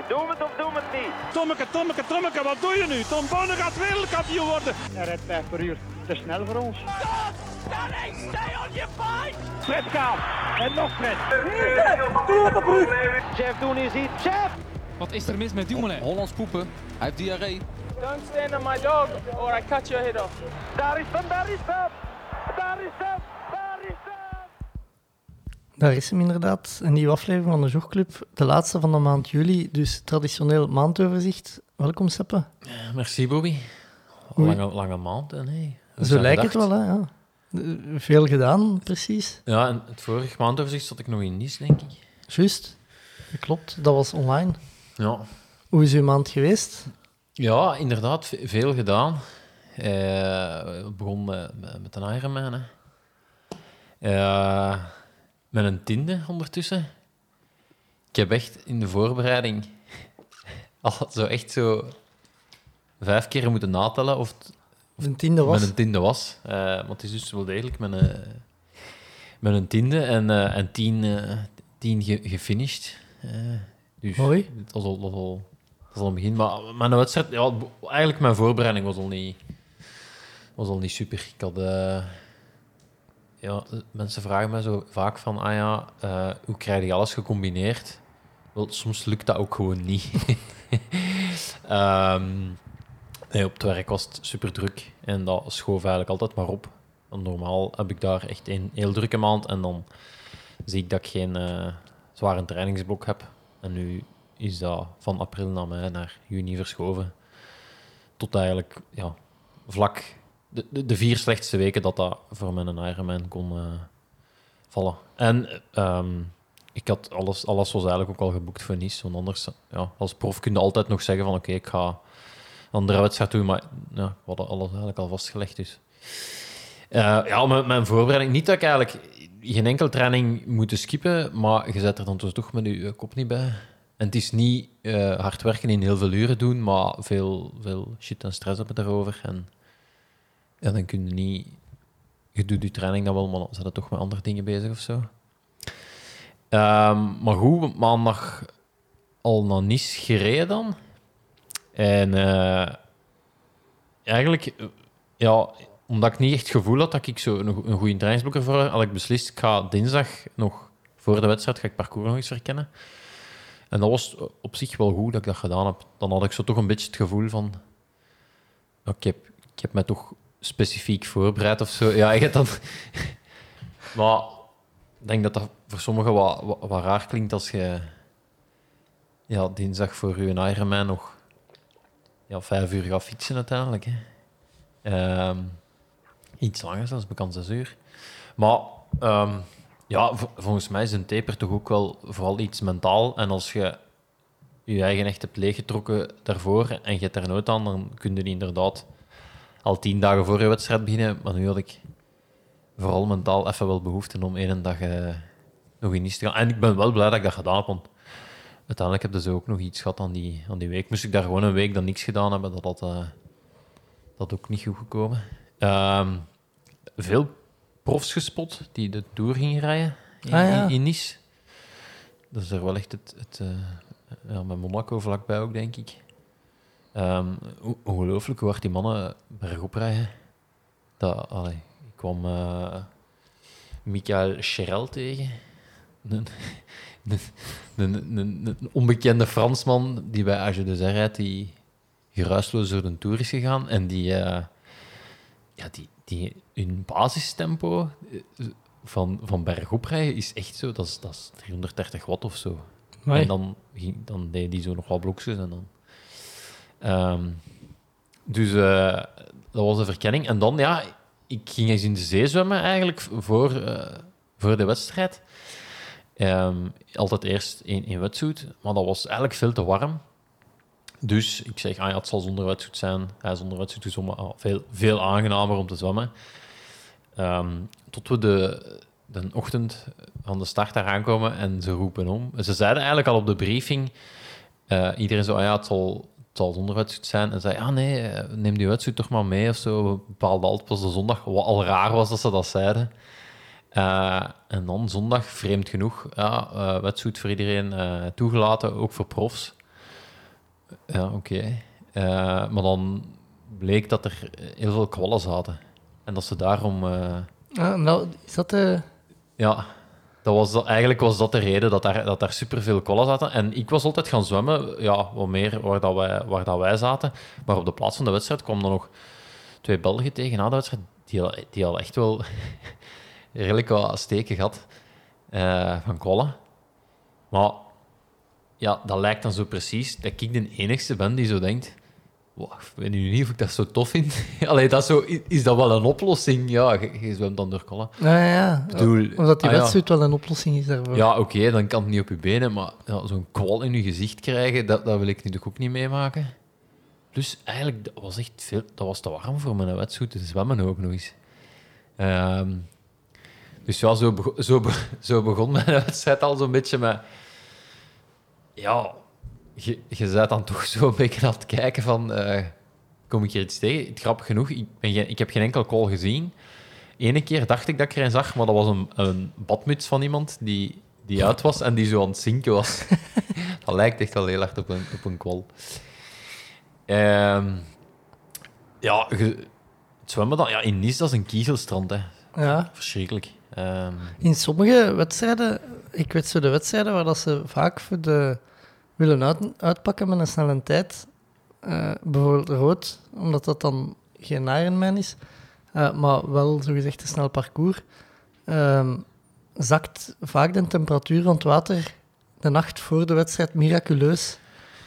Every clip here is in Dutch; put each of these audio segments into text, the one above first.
niet? Doen we het of doen we het niet? Tommeke, Tommeke, Tommeke, wat doe je nu? Tom Bonne gaat wereldkampioen worden. Hij rijdt 5 per uur. Te snel voor ons. Fred Kaap. En nog Fred. Jeff Doen is hier. Jeff! Wat is er mis met Dumoulin? Hollands poepen. Hij heeft diarree. Don't stand on my dog or I cut your head off. Daar is hem, daar is hem! Daar is hem! Daar is hem! Inderdaad, een nieuwe aflevering van de Jogclub. De laatste van de maand juli, dus traditioneel maandoverzicht. Welkom, Seppe. Merci, Bobby. Lange, lange maand, hè, nee. Dat Zo lijkt het wel, hè? Ja. Veel gedaan, precies. Ja, en het vorige maandoverzicht zat ik nog in Nice, denk ik. Juist. Klopt, dat was online. Ja, Hoe is uw maand geweest? ja inderdaad, ve- veel gedaan. Eh, het begon met, een Ironman, hè. Eh, met een tiende ondertussen. Ik heb echt in de voorbereiding al zo echt zo vijf keer moeten natellen of het De tiende was. Met een tiende was. Eh, maar het is dus wel degelijk met een, met een tiende en, eh, en tien, eh, tien ge- gefinished. Dus Mooi. Dat was al, dat was al, dat was al een begin. Maar mijn wedstrijd, ja, eigenlijk mijn voorbereiding was al niet, was al niet super. Ik had... ja, mensen vragen mij zo vaak van, ah ja, eh, hoe krijg je alles gecombineerd? Wel, soms lukt dat ook gewoon niet. Ehm, op het werk was het super druk en dat schoof eigenlijk altijd maar op. Normaal heb ik daar echt een heel drukke maand en dan zie ik dat ik geen eh, zware trainingsblok heb. En nu is dat van april naar mei naar juni verschoven. Tot eigenlijk ja, vlak de, de, de vier slechtste weken dat dat voor mijn Ironman kon eh, vallen. En ehm, ik had alles, alles was eigenlijk ook al geboekt voor Nice. Want anders, ja, als prof kun je altijd nog zeggen van oké, ik ga andere wedstrijd doen, maar ja, we hadden alles eigenlijk al vastgelegd. Dus. Eh, ja, mijn, mijn voorbereiding, niet dat ik eigenlijk geen enkele training moet skippen, maar je zet er dan toch met je kop niet bij. En het is niet eh, hard werken in heel veel uren doen, maar veel, veel shit en stress hebben daarover. En ja, dan kun je niet... Je doet je training dan wel, maar dan zijn er toch met andere dingen bezig of zo. Ehm, maar goed, maandag al naar Nice gereden dan. En eh, eigenlijk, eh, ja, omdat ik niet echt het gevoel had dat ik zo een, een goede trainingsblok ervoor had, ik beslist, ik ga dinsdag nog voor de wedstrijd ga ik parcours nog eens verkennen. En dat was op zich wel goed dat ik dat gedaan heb. Dan had ik zo toch een beetje het gevoel van, ik, heb, ik heb mij toch specifiek voorbereid of zo. Ja, ik heb dan... maar ik denk dat dat voor sommigen wat, wat, raar klinkt als je ja, dinsdag voor je Ironman nog ja, vijf uur gaat fietsen uiteindelijk. Hè. Ehm, iets langer, zelfs bekend zes uur. Maar ehm, ja, volgens mij is een taper toch ook wel vooral iets mentaal. En als je je eigen echt hebt leeggetrokken daarvoor en je hebt daar nooit aan, dan kun je inderdaad al tien dagen voor je wedstrijd beginnen. Maar nu had ik vooral mentaal even wel behoefte om één dag eh, nog in iets te gaan. En ik ben wel blij dat ik dat gedaan heb, want uiteindelijk heb je dus ook nog iets gehad aan die, aan die week. Moest ik daar gewoon een week dan niks gedaan hebben, dat had eh, dat ook niet goed gekomen. Ehm, veel profs gespot die de Tour gingen rijden in, Ah, ja. in, in Nice. Dat is er wel echt het... het eh, ja, met Monaco vlakbij ook, denk ik. Ehm, on- ongelooflijk hoe hard die mannen bergop rijden. Dat, allee, ik kwam eh Michael Cherel tegen. Een, een, een, een- een onbekende Fransman die bij Age de Zer rijdt, die geruisloos door de Tour is gegaan. En die, eh, ja, die, die hun basistempo eh, van, van bergop rijden is echt zo, dat is, dat is 330 watt of zo. En dan, ging, dan deed die zo nog wat blokjes en dan... Ehm, dus eh, dat was een verkenning. En dan, ja, ik ging eens in de zee zwemmen eigenlijk voor, eh, voor de wedstrijd. Ehm, altijd eerst in, in wetsuit, maar dat was eigenlijk veel te warm. Dus ik zeg, ah ja, het zal zonder wetsuit zijn. Hij zonder wetsuit is ah, veel, veel aangenamer om te zwemmen. Ehm, tot we de, de ochtend van de start daar aankomen en ze roepen om. Ze zeiden eigenlijk al op de briefing, eh, iedereen zo, ah ja, het zal, het zal zonder wetsuit zijn. En zei, ah nee, eh, neem die wetsuit toch maar mee of zo. We bepaalden altijd pas de zondag, wat al raar was dat ze dat zeiden. Eh, en dan zondag, vreemd genoeg, ja, wetsuit voor iedereen toegelaten, ook voor profs. Ja, oké. Maar dan bleek dat er heel veel kwallen zaten. En dat ze daarom... Ah, nou, is dat de... ja, was eigenlijk was dat de reden dat daar, dat daar superveel kwallen zaten. En ik was altijd gaan zwemmen, ja, wat meer waar, dat wij, waar dat wij zaten. Maar op de plaats van de wedstrijd kwamen er nog twee Belgen tegen na de wedstrijd. Die, al- die al echt wel redelijk wat steken gehad eh, van kwallen. Maar ja, dat lijkt dan zo precies dat ik de enigste ben die zo denkt... "Wow, ik weet nu niet of ik dat zo tof vind. Allee, dat is, zo, is dat wel een oplossing? Ja, je, je zwemt dan door kwallen. Nou ja, bedoel, omdat die ah, ja. wedstrijd wel een oplossing is daarvoor. Ja, oké, dan kan het niet op je benen, maar ja, zo'n kwal in je gezicht krijgen, dat, dat wil ik natuurlijk ook niet meemaken. Plus, eigenlijk, dat was echt veel, dat was te warm voor mijn wetsuit te zwemmen ook nog eens. Ehm, dus ja, zo, bego- zo, be- zo begon mijn wedstrijd al zo'n beetje met... Ja, je, je bent dan toch zo een beetje aan het kijken van... eh, kom ik hier iets tegen? Grappig genoeg, ik, ben geen- ik heb geen enkel call gezien. Ene keer dacht ik dat ik er een zag, maar dat was een, een badmuts van iemand die, die uit was en die zo aan het zinken was. dat lijkt echt wel heel hard op een, op een kwal. Ehm, ja, ge- het zwemmen dan... Ja, in Nice, dat is een kiezelstrand, hè. Ja. Verschrikkelijk. Ehm, In sommige wedstrijden, ik weet zo de wedstrijden waar dat ze vaak voor de willen uit, uitpakken met een snelle tijd, eh, bijvoorbeeld rood, omdat dat dan geen Ironman is, eh, maar wel zogezegd een snel parcours, ehm, zakt vaak de temperatuur van het water de nacht voor de wedstrijd miraculeus,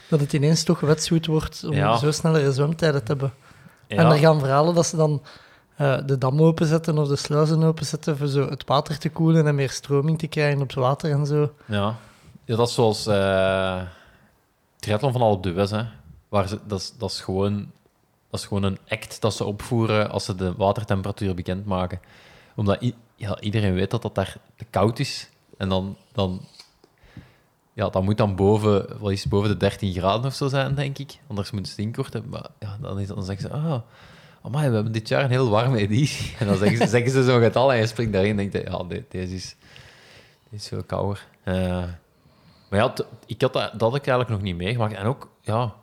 dat het ineens toch wetsuit wordt om Ja. zo snellere zwemtijden te hebben. ja, En er gaan verhalen dat ze dan eh, de dam openzetten of de sluizen openzetten voor zo het water te koelen en meer stroming te krijgen op het water en zo. Ja, ja dat is zoals triathlon van Alpe d'Huez, hè. Waar dat, is, dat, is gewoon, dat is gewoon een act dat ze opvoeren als ze de watertemperatuur bekendmaken. Omdat ja, iedereen weet dat dat daar te koud is. En dan, dan, ja, dat moet dan boven, wat is boven de 13 graden of zo zijn, denk ik. Anders moeten ze het inkorten. Maar ja, dan, is, dan zeggen ze, ah, amai, we hebben dit jaar een heel warme editie. En dan zeggen ze, zeggen ze zo'n getal en je springt daarin en denkt, ja, de- deze is, is veel kouder. Eh, maar ja, ik had dat, dat had ik eigenlijk nog niet meegemaakt. En ook, ja...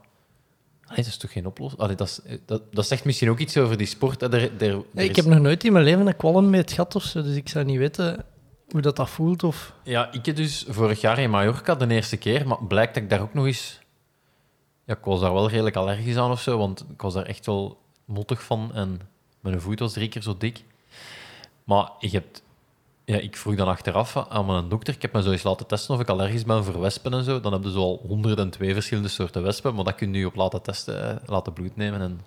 Dat is toch geen oplossing? Allee, dat, is, dat, dat zegt misschien ook iets over die sport. Er, er, ik heb nog nooit in mijn leven een kwalm mee het gat of zo, dus ik zou niet weten hoe dat, dat voelt. Of... Ja, ik heb dus vorig jaar in Mallorca de eerste keer, maar blijkt dat ik daar ook nog eens... Ja, ik was daar wel redelijk allergisch aan of zo, want ik was daar echt wel mottig van en mijn voet was drie keer zo dik. Maar ik, heb, ja, ik vroeg dan achteraf aan mijn dokter, ik heb me zo eens laten testen of ik allergisch ben voor wespen en zo. Dan hebben ze al 102 verschillende soorten wespen, maar dat kun je nu op laten testen, eh, laten bloed nemen. En,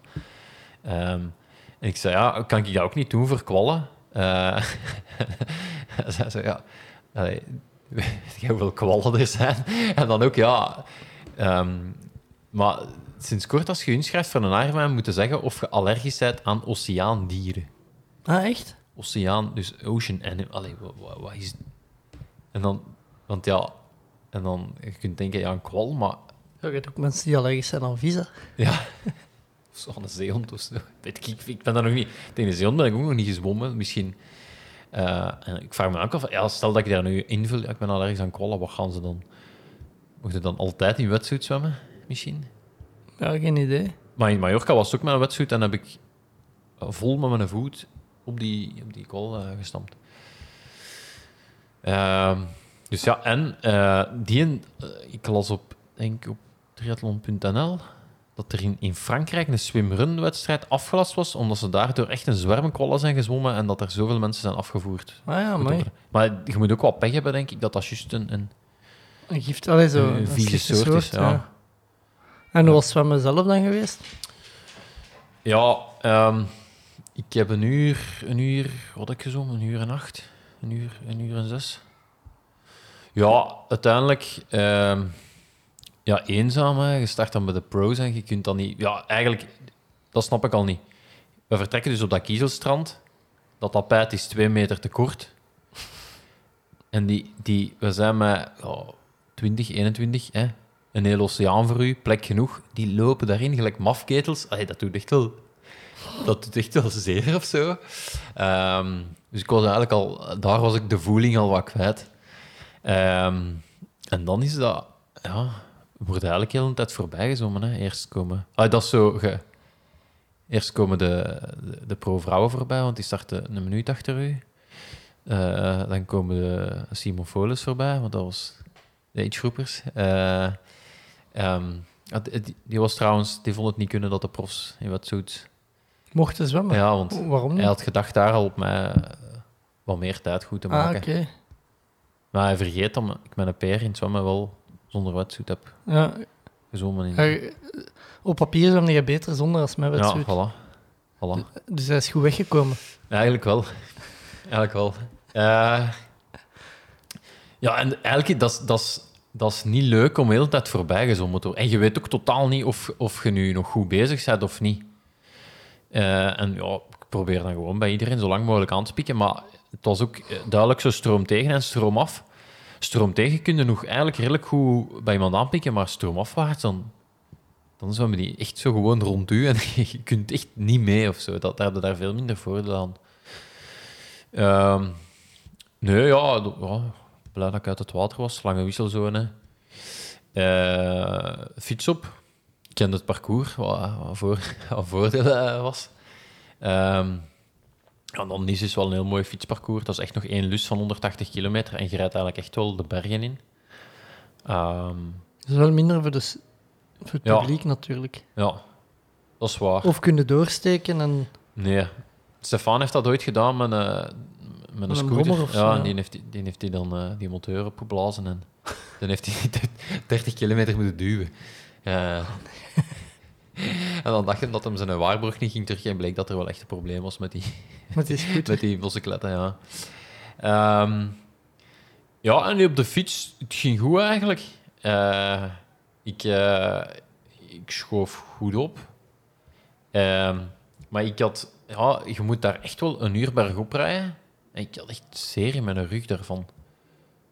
ehm, en ik zei, ja, kan ik dat ook niet doen voor kwallen? Eh hij zei zo, ja... Weet je hoeveel kwallen er zijn? En dan ook, ja... ehm, maar sinds kort, als je inschrijft voor een Ironman, moet je zeggen of je allergisch bent aan oceaandieren. Ah, echt? Oceaan, dus ocean animal. Allee, wat, is... En dan... Want ja... En dan, je kunt denken, ja, een kwal, maar... Ja, je hebt ook mensen die allergisch zijn aan visa. Ja... Of zo aan een zeehond of zo. Weet ik, ik ben daar nog niet... Tegen de zeehond ben ik ook nog niet gezwommen. Misschien... eh, en ik vraag me ook af, ja, stel dat ik daar nu invul, ja, ik ben allergisch aan kwallen, wat gaan ze dan? Mocht je dan altijd in wetsuit zwemmen, misschien? Ja, geen idee. Maar in Mallorca was het ook met een wetsuit en heb ik vol met mijn voet op die, op die kwal eh, gestampt. Ehm, dus ja, en eh, die, eh, ik las op, denk ik, op triathlon.nl dat er in, in Frankrijk een swimrun-wedstrijd afgelast was, omdat ze daardoor echt een zwerm kwallen zijn gezwommen en dat er zoveel mensen zijn afgevoerd. Ah ja, mooi. Maar je moet ook wel pech hebben, denk ik, dat dat juist een, een, Een gift, allee, zo. een een vieze soort is. Ja. En hoe was zwemmen zelf dan geweest? Ja, ehm, ik heb een uur, een uur, wat ik gezongen? Een uur en acht, een uur, een uur en zes. Ja, uiteindelijk, ehm, ja, eenzaam. Je start dan bij de pros en je kunt dan niet. Ja, eigenlijk, dat snap ik al niet. We vertrekken dus op dat kiezelstrand. Dat tapijt is twee meter te kort. En die, die, we zijn met ja, 20, 21, hè, een heel oceaan voor u, plek genoeg. Die lopen daarin gelijk mafketels. Allee, dat doet echt wel, dat doet echt wel zeer of zo. Ehm, dus ik was eigenlijk al, daar was ik de voeling al wat kwijt. Ehm, en dan is dat, ja, wordt eigenlijk heel de tijd voorbij gezommen. Hè. Eerst komen... Ah, dat is zo... Ge... Eerst komen de, de, pro-vrouwen voorbij, want die starten een minuut achter u. Eh, dan komen de Simon Folis voorbij, want dat was de agegroepers. Ja, die, die was trouwens... Die vond het niet kunnen dat de profs in wat zoet... Mochten zwemmen. Ja, want Waarom niet? hij had gedacht daar al op mij eh, wat meer tijd goed te ah, maken. oké. Maar hij vergeet dat ik met een peer in het zwemmen wel zonder wetsuit heb Ja, gezwommen. In... hij- op papier zwemde je beter zonder als met ja, wetsuit. voilà. voilà. Dus hij is goed weggekomen. Eigenlijk wel. Eigenlijk wel. Eh, ja, en eigenlijk, dat is, dat, dat is niet leuk om de hele tijd voorbij gezommen te worden. En je weet ook totaal niet of, of je nu nog goed bezig bent of niet. Eh, en ja, ik probeer dan gewoon bij iedereen zo lang mogelijk aan te pikken. Maar het was ook eh, duidelijk zo stroom tegen en stroom af. Stroom tegen kun je nog eigenlijk redelijk goed bij iemand aanpikken, maar stroom afwaarts, dan, dan zwemmen die echt zo gewoon rond u en je kunt echt niet mee of zo. Dat, daar heb je daar veel minder voordeel aan. Ehm, nee, ja, ja, blij dat ik uit het water was. Lange wisselzone. Eh, fiets op. Ik kende het parcours, wat, wat, voor, wat voordeel eh, was. Ehm ja, dan is het wel een heel mooi fietsparcours. Dat is echt nog één lus van 180 kilometer en je rijdt eigenlijk echt wel de bergen in. Ehm, Dat is wel minder voor, de, voor het Ja. publiek natuurlijk. ja, dat is waar. Of kunnen doorsteken en... Nee. Stefan heeft dat ooit gedaan met, een met een scooter. zo, ja, ja. die heeft, die- die heeft hij dan eh, die monteur opgeblazen en dan heeft hij 30 kilometer moeten duwen. Ja. en dan dacht hij dat hem zijn waarborg niet ging terug en bleek dat er wel echt een probleem was met die, Met die scooter. met die bossekletten, ja. Ehm, ja, en nu op de fiets, het ging goed eigenlijk. Eh, ik, eh, ik schoof goed op. Ehm, maar ik had, ja, je moet daar echt wel een uur bergop rijden. En ik had echt zeer in mijn rug daarvan.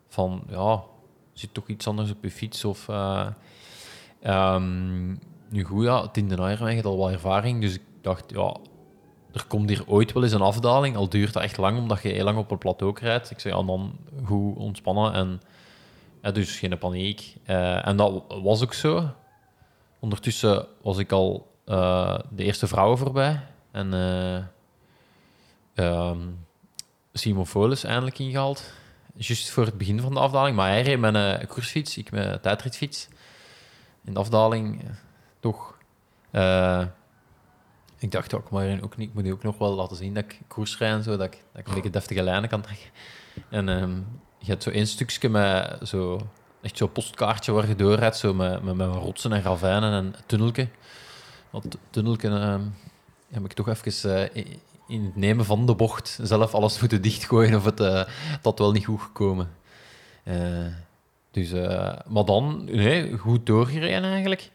Van, ja, zit toch iets anders op je fiets? Of, eh, ehm, nu goed, ja, het in de Ironman had al wat ervaring, dus ik dacht, ja, er komt hier ooit wel eens een afdaling. Al duurt dat echt lang, omdat je heel lang op een plateau rijdt. Ik zei, ja, dan goed ontspannen en ja, dus geen paniek. Eh, en dat was ook zo. Ondertussen was ik al eh, de eerste vrouwen voorbij. En eh ehm, Simon Folis eindelijk ingehaald. Juist voor het begin van de afdaling. Maar hij reed met een koersfiets, ik met een tijdritfiets. In de afdaling eh, toch... eh, ik dacht, moet hier ook niet, ik moet die ook nog wel laten zien dat ik koers rijd en zo, dat ik, dat ik een beetje deftige lijnen kan trekken. En ehm, je hebt zo één stukje met zo, echt zo'n postkaartje waar je doorrijdt, zo met, met, met rotsen en ravijnen en een tunnelke. Dat tunnelke ehm, heb ik toch even eh, in- het nemen van de bocht zelf alles moeten dichtgooien of het dat wel niet goed gekomen. Eh, dus, eh, maar dan, nee, goed doorgereden eigenlijk.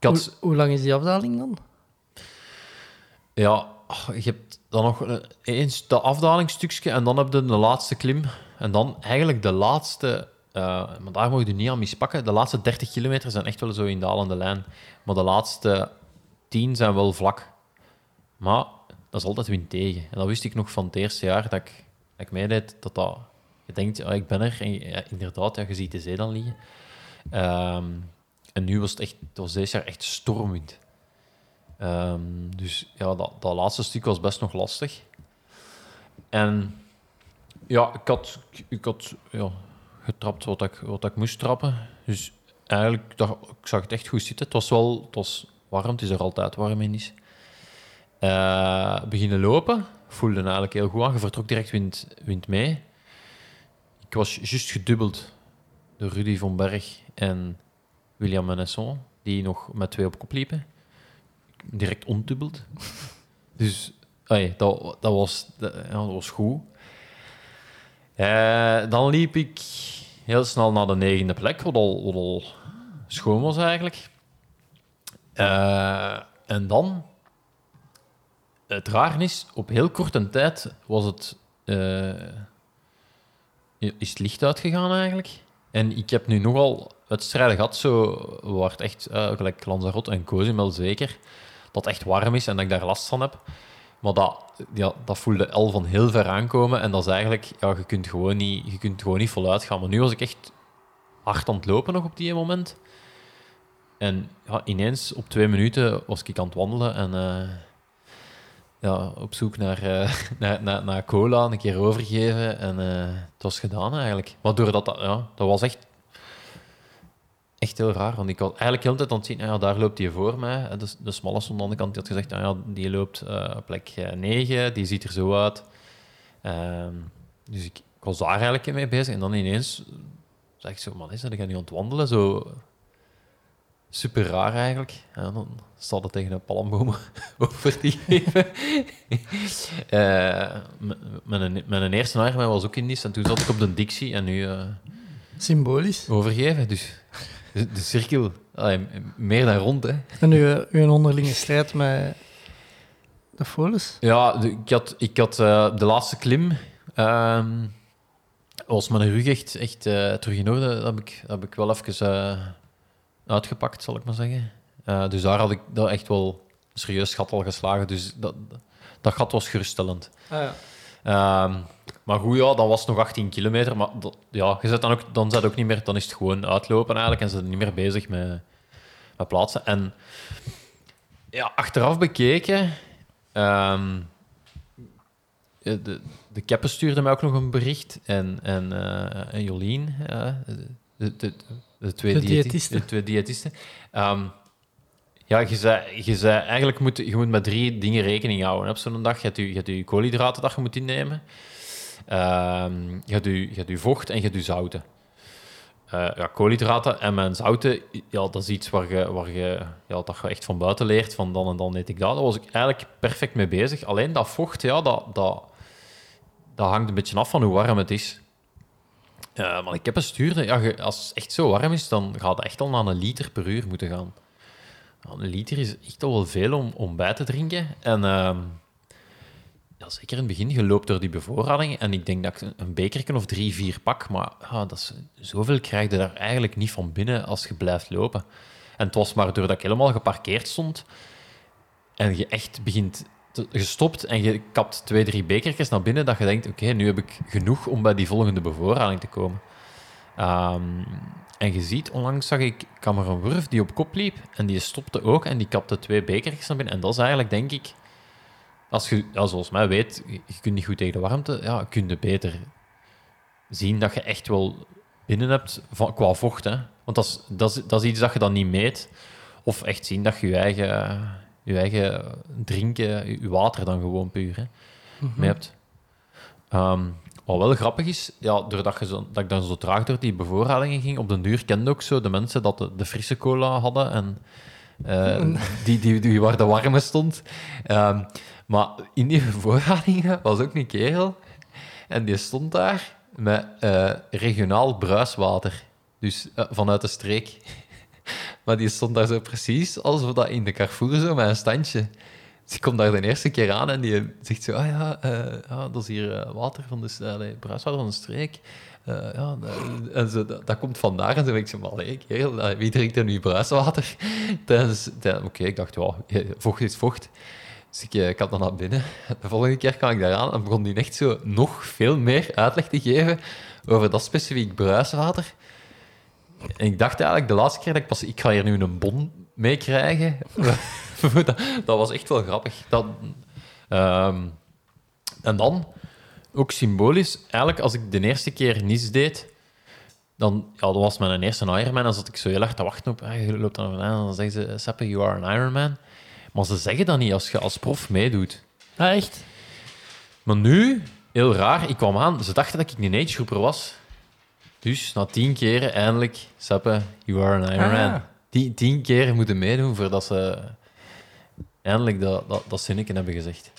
Had, Hoe, hoe lang is die afdaling dan? ja, je hebt dan nog een- eens de afdalingstukje en dan heb je de laatste klim. En dan eigenlijk de laatste, eh, maar daar moet je niet aan mispakken. De laatste 30 kilometer zijn echt wel zo in dalende lijn. Maar de laatste 10 zijn wel vlak. Maar dat is altijd wind tegen. En dat wist ik nog van het eerste jaar dat ik, dat ik meedeed. Dat dat, je denkt, ja, ik ben er. Inderdaad, je ziet de zee dan liggen. Ehm, en nu was het echt, het was deze jaar echt stormwind. Ehm, dus ja, dat, dat laatste stuk was best nog lastig. En ja, ik had, ik had ja, getrapt wat ik, wat ik moest trappen. Dus eigenlijk, dacht, ik zag het echt goed zitten. Het was wel het was warm, het is er altijd warm in is. Eh, beginnen lopen, voelde eigenlijk heel goed aan. Je vertrok direct wind, wind mee. Ik was juist gedubbeld door Rudy van Berg en William Menesson, die nog met twee op kop liepen direct ondubbeld. dus dat, dat, was, dat, ja, dat was goed. Eh, dan liep ik heel snel naar de negende plek, wat al, wat al schoon was eigenlijk. Eh, en dan, het raar is, op heel korte tijd was het, eh, is het licht uitgegaan eigenlijk. En ik heb nu nogal wedstrijden gehad, zo, waar het echt, eh, gelijk Lanzarote en Cozumel zeker, dat het echt warm is en dat ik daar last van heb. Maar dat, ja, dat voelde El van heel ver aankomen. En dat is eigenlijk, ja, je kunt gewoon niet, je kunt gewoon niet voluit gaan. Maar nu was ik echt hard aan het lopen nog op die moment. En ja, ineens op twee minuten was ik aan het wandelen en eh, ja, op zoek naar, eh, naar, naar, naar cola, een keer overgeven. En eh, het was gedaan eigenlijk. Maar doordat dat, ja, dat was echt, echt heel raar. Want ik was eigenlijk de hele tijd aan het zien, nou ja, daar loopt hij voor mij. En De, de smalle stond aan de kant, die had gezegd, nou ja, die loopt op plek 9, die ziet er zo uit. Ehm, dus ik, ik was daar eigenlijk mee bezig. En dan ineens zeg ik zo, man, is dat? Ik ga nu aan het wandelen. Zo super raar eigenlijk. En dan staat het tegen een palmboom over die geven. M- mijn, mijn eerste Ironman was ook in Nice. En toen zat ik op de Dixie en nu eh, Symbolisch. overgeven. Dus de, de cirkel, allee, meer dan rond, hè. En uw, uw onderlinge strijd met de Folis? Ja, de- ik had, ik had eh, de laatste klim. ehm, was mijn rug echt, echt terug in orde. Dat heb ik, dat heb ik wel even eh, uitgepakt, zal ik maar zeggen. Eh, dus daar had ik dat echt wel een serieus gat al geslagen. Dus dat, dat gat was geruststellend. Ah, ja. Ehm, maar goed, ja, dat was nog 18 kilometer. Maar dat, ja, je zet dan, ook, dan zet ook niet meer, dan is het gewoon uitlopen eigenlijk. En ze zijn niet meer bezig met, met plaatsen. En ja, achteraf bekeken. ehm, de, de, de Keppe stuurde mij ook nog een bericht. En, en, eh, en Jolien, de, de, de, twee De diëtisten. De twee diëtisten. Ehm, ja, je zei, je zei eigenlijk moet je moet met drie dingen rekening houden. Op zo'n dag je hebt je, je hebt je koolhydraten dat je moet innemen. Ehm, je, hebt je, je hebt je vocht en je hebt je zouten. Eh, ja, koolhydraten en mijn zouten, ja, dat is iets waar je, waar je, ja, dat je echt van buiten leert. Van dan en dan eet ik dat. Daar was ik eigenlijk perfect mee bezig. Alleen dat vocht, ja, dat, dat, dat hangt een beetje af van hoe warm het is. Eh, maar ik heb een stuurde, ja, als het echt zo warm is, dan gaat het echt al naar een liter per uur moeten gaan. Ja, een liter is echt al wel veel om, om bij te drinken. En ehm, ja, zeker in het begin, je loopt door die bevoorrading en ik denk dat ik een- bekerken of drie, vier pak, maar ja, dat is, zoveel krijg je daar eigenlijk niet van binnen als je blijft lopen. En het was maar doordat ik helemaal geparkeerd stond en je echt begint te, je stopt en je kapt twee, drie bekertjes naar binnen, dat je denkt, oké, nu heb ik genoeg om bij die volgende bevoorrading te komen. Ehm, en je ziet, onlangs zag ik Cameron Wurf die op kop liep en die stopte ook en die kapte twee bekertjes naar binnen. En dat is eigenlijk, denk ik, als je, ja, zoals mij weet, je je kunt niet goed tegen de warmte, ja, kun je beter zien dat je echt wel binnen hebt van, qua vocht. Hè? Want dat is, dat, is, dat is iets dat je dan niet meet. Of echt zien dat je je eigen, je eigen drinken, je water dan gewoon puur hè, mee hebt. Ehm, wat wel grappig is, ja, doordat je zo, dat ik dan zo traag door die bevoorradingen ging, op den duur kende ook zo de mensen dat de, de frisse cola hadden en eh, die, die, die waar de warme stond. Ehm, maar in die bevoorradingen was ook een kerel en die stond daar met eh, regionaal bruiswater. Dus eh, vanuit de streek. Maar die stond daar zo precies alsof dat in de Carrefour zo met een standje. Dus ik kom daar de eerste keer aan en die zegt zo, ah ja, eh, ja dat is hier eh, water van de, allee, bruiswater van de streek. Eh, ja, en zo, dat, komt vandaar. En zo ben ik maar eh, wie drinkt er nu bruiswater? Oké, ik dacht, ja, vocht is vocht. Dus ik, ik had dat naar binnen. De volgende keer kwam ik daaraan en begon die echt zo nog veel meer uitleg te geven over dat specifiek bruiswater. En ik dacht eigenlijk de laatste keer dat ik pas... Ik ga hier nu een bon mee krijgen. dat, dat was echt wel grappig. Dat, ehm, en dan, ook symbolisch, eigenlijk als ik de eerste keer niets deed, dan ja, dat was mijn eerste Ironman. Dan zat ik zo heel hard te wachten op, ah, je loopt dan vandaan en dan zeggen ze, Seppe, you are an Ironman. Maar ze zeggen dat niet als je als prof meedoet. Ah, echt? Maar nu, heel raar, ik kwam aan, ze dachten dat ik een agegroeper was. Dus na tien keren eindelijk, Seppe, you are an Ironman. Ah. Tien, tien keer moeten meedoen voordat ze eindelijk dat, dat, dat zinnetje hebben gezegd.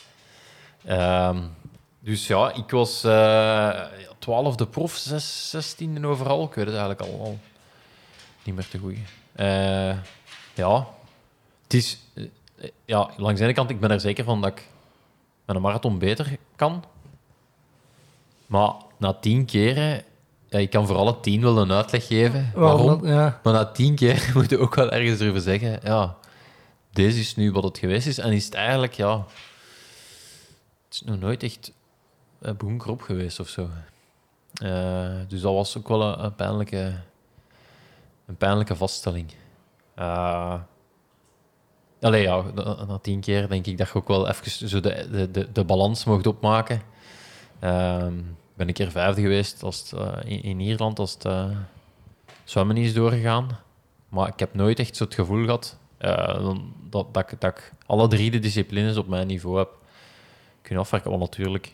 Ehm, dus ja, ik was eh twaalfde prof, zes, zestiende overal. Ik weet het eigenlijk al, al niet meer te goed. Eh, ja, het is... eh, ja, langs de ene kant, ik ben er zeker van dat ik met een marathon beter kan. Maar na tien keren... Ja, ik kan voor alle tien wel een uitleg geven. Waarom? ja. Maar na tien keer moet je ook wel ergens erover zeggen... Ja, deze is nu wat het geweest is. En is het eigenlijk, ja... Het is nog nooit echt een boemkrop geweest of zo. Eh, dus dat was ook wel een, een pijnlijke, een pijnlijke vaststelling. Eh allee, ja, na, tien keer denk ik dat je ook wel even zo de, de, de, de balans mocht opmaken. Ehm, ik ben een keer vijfde geweest als het, eh, in, in Ierland als het eh, zwemmen is doorgegaan. Maar ik heb nooit echt zo het gevoel gehad eh, dat, dat, ik, dat ik alle drie de disciplines op mijn niveau heb kunnen afwerken. Want natuurlijk,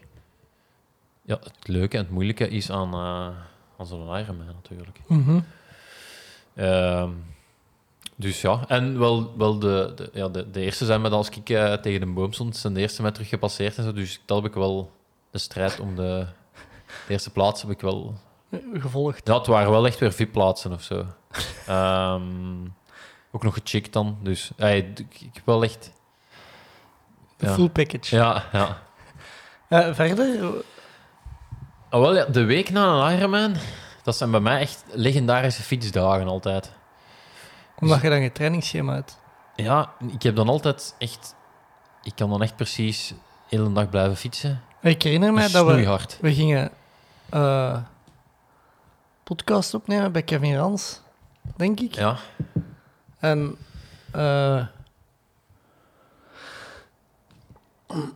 ja, het leuke en het moeilijke is aan, eh aan zo'n Ironman natuurlijk. Mhm. Ehm, dus ja, en wel, wel de, de, ja, de, de eerste zijn met als ik tegen de boom stond, zijn de eerste mij terug gepasseerd en zo. Dus dat heb ik wel de strijd om de, de eerste plaats heb ik wel. Gevolgd. Het waren wel echt weer VIP-plaatsen of zo. Ehm, ook nog gecheckt dan. Dus ja, ik, ik heb wel echt. De Ja. full package. Ja, ja. Eh, verder? Ah, wel, ja, de week na een Ironman, dat zijn bij mij echt legendarische fietsdagen altijd. Omdat je dan je trainingsschema hebt. Ja, ik heb dan altijd echt... Ik kan dan echt precies de hele dag blijven fietsen. Ik herinner mij dat we, Snoeihard. we gingen eh podcast opnemen bij Kevin Rans, denk ik. Ja. En eh,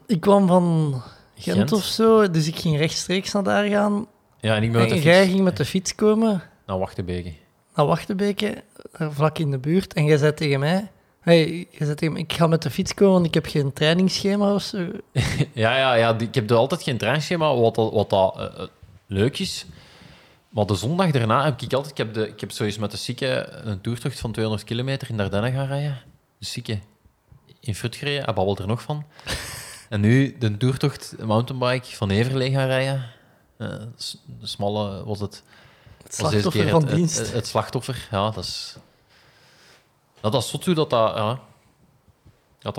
ik kwam van Gent, Gent. of zo, dus ik ging rechtstreeks naar daar gaan. Ja, en ik ben met de en fiets jij ging met de fiets komen naar Wachtebeke. naar Wachtebeke, daar vlak in de buurt. En jij zei tegen mij... Hey, jij zei tegen mij, ik ga met de fiets komen, want ik heb geen trainingsschema of zo. Ja, ja, ja ik heb er altijd geen treinschema, wat, dat- wat dat eh, eh, leuk is. Maar de zondag daarna heb ik altijd... Ik heb, de, ik heb zoiets met de Sieke een toertocht van 200 kilometer in Dardenne gaan rijden. De Sieke in Fut gereden, hij babbelt er nog van. En nu de toertocht mountainbike van Everlee gaan rijden. S- de smalle was het... Het slachtoffer van het, dienst. Het, het slachtoffer, ja, dat is... Dat is zot hoe dat... dat ja.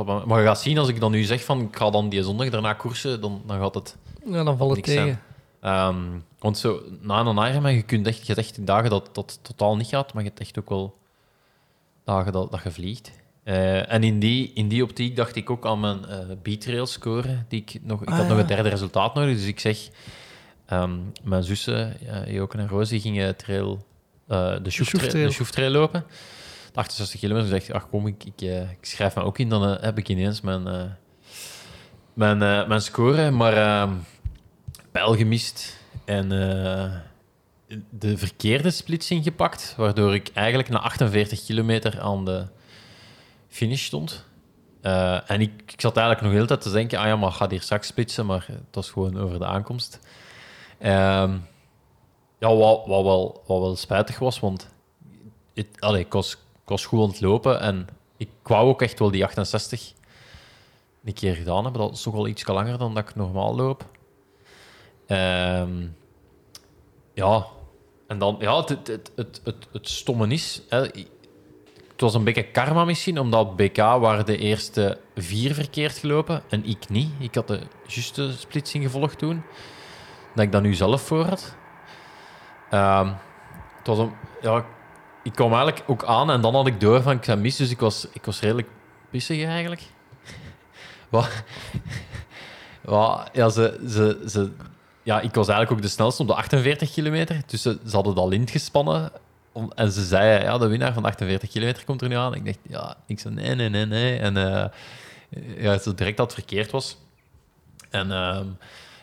Maar je gaat zien, als ik dan nu zeg van ik ga dan die zondag daarna koersen, dan, dan gaat het... ja, dan valt het tegen. Ehm, want zo, na een Ironman, je, kunt echt, je hebt echt dagen dat dat totaal niet gaat, maar je hebt echt ook wel dagen dat, dat je vliegt. Eh, en in die, in die optiek dacht ik ook aan mijn eh beatrail score. Die ik nog, ik Ah, had nog een derde resultaat nodig, dus ik zeg... ehm, mijn zussen, ja, Joke en Roos, die gingen trail, eh, de Sjoeftrail Sjoeftrail. de Sjoeftrail lopen. 68 kilometer. Dus ik dacht, ach kom, ik, ik, ik schrijf me ook in. Dan heb ik ineens mijn, mijn, mijn score. Maar ehm, pijl gemist en eh, de verkeerde splitsing gepakt. Waardoor ik eigenlijk na 48 kilometer aan de finish stond. Eh, en ik, ik zat eigenlijk nog de hele tijd te denken, ah ja, maar ga hier straks splitsen, maar het was gewoon over de aankomst. Ehm, ja, wat, wat, wel, wat wel spijtig was, want het, allee, ik, was, ik goed aan het lopen en ik wou ook echt wel die 68 een keer gedaan hebben. Dat is toch wel iets langer dan dat ik normaal loop. Ehm, ja, en dan, ja, het, het, het, het, stomme is, hè, het was een beetje karma misschien, omdat BK waren de eerste vier verkeerd gelopen en ik niet. Ik had de juiste splitsing gevolgd toen, dat ik dat nu zelf voor had. Ehm, het was een, ja, ik kwam eigenlijk ook aan en dan had ik door van ik zou mis, dus ik was, ik was redelijk pissig eigenlijk. Wat? Wat? Ja, ze, ze, ja, ik was eigenlijk ook de snelste op de 48 kilometer, dus ze, ze hadden dat lint gespannen. Om, en ze zeiden, ja, de winnaar van de 48 kilometer komt er nu aan. Ik dacht, ja, ik zei nee, nee, nee, nee. En eh, ja, zo direct dat het verkeerd was. En ehm,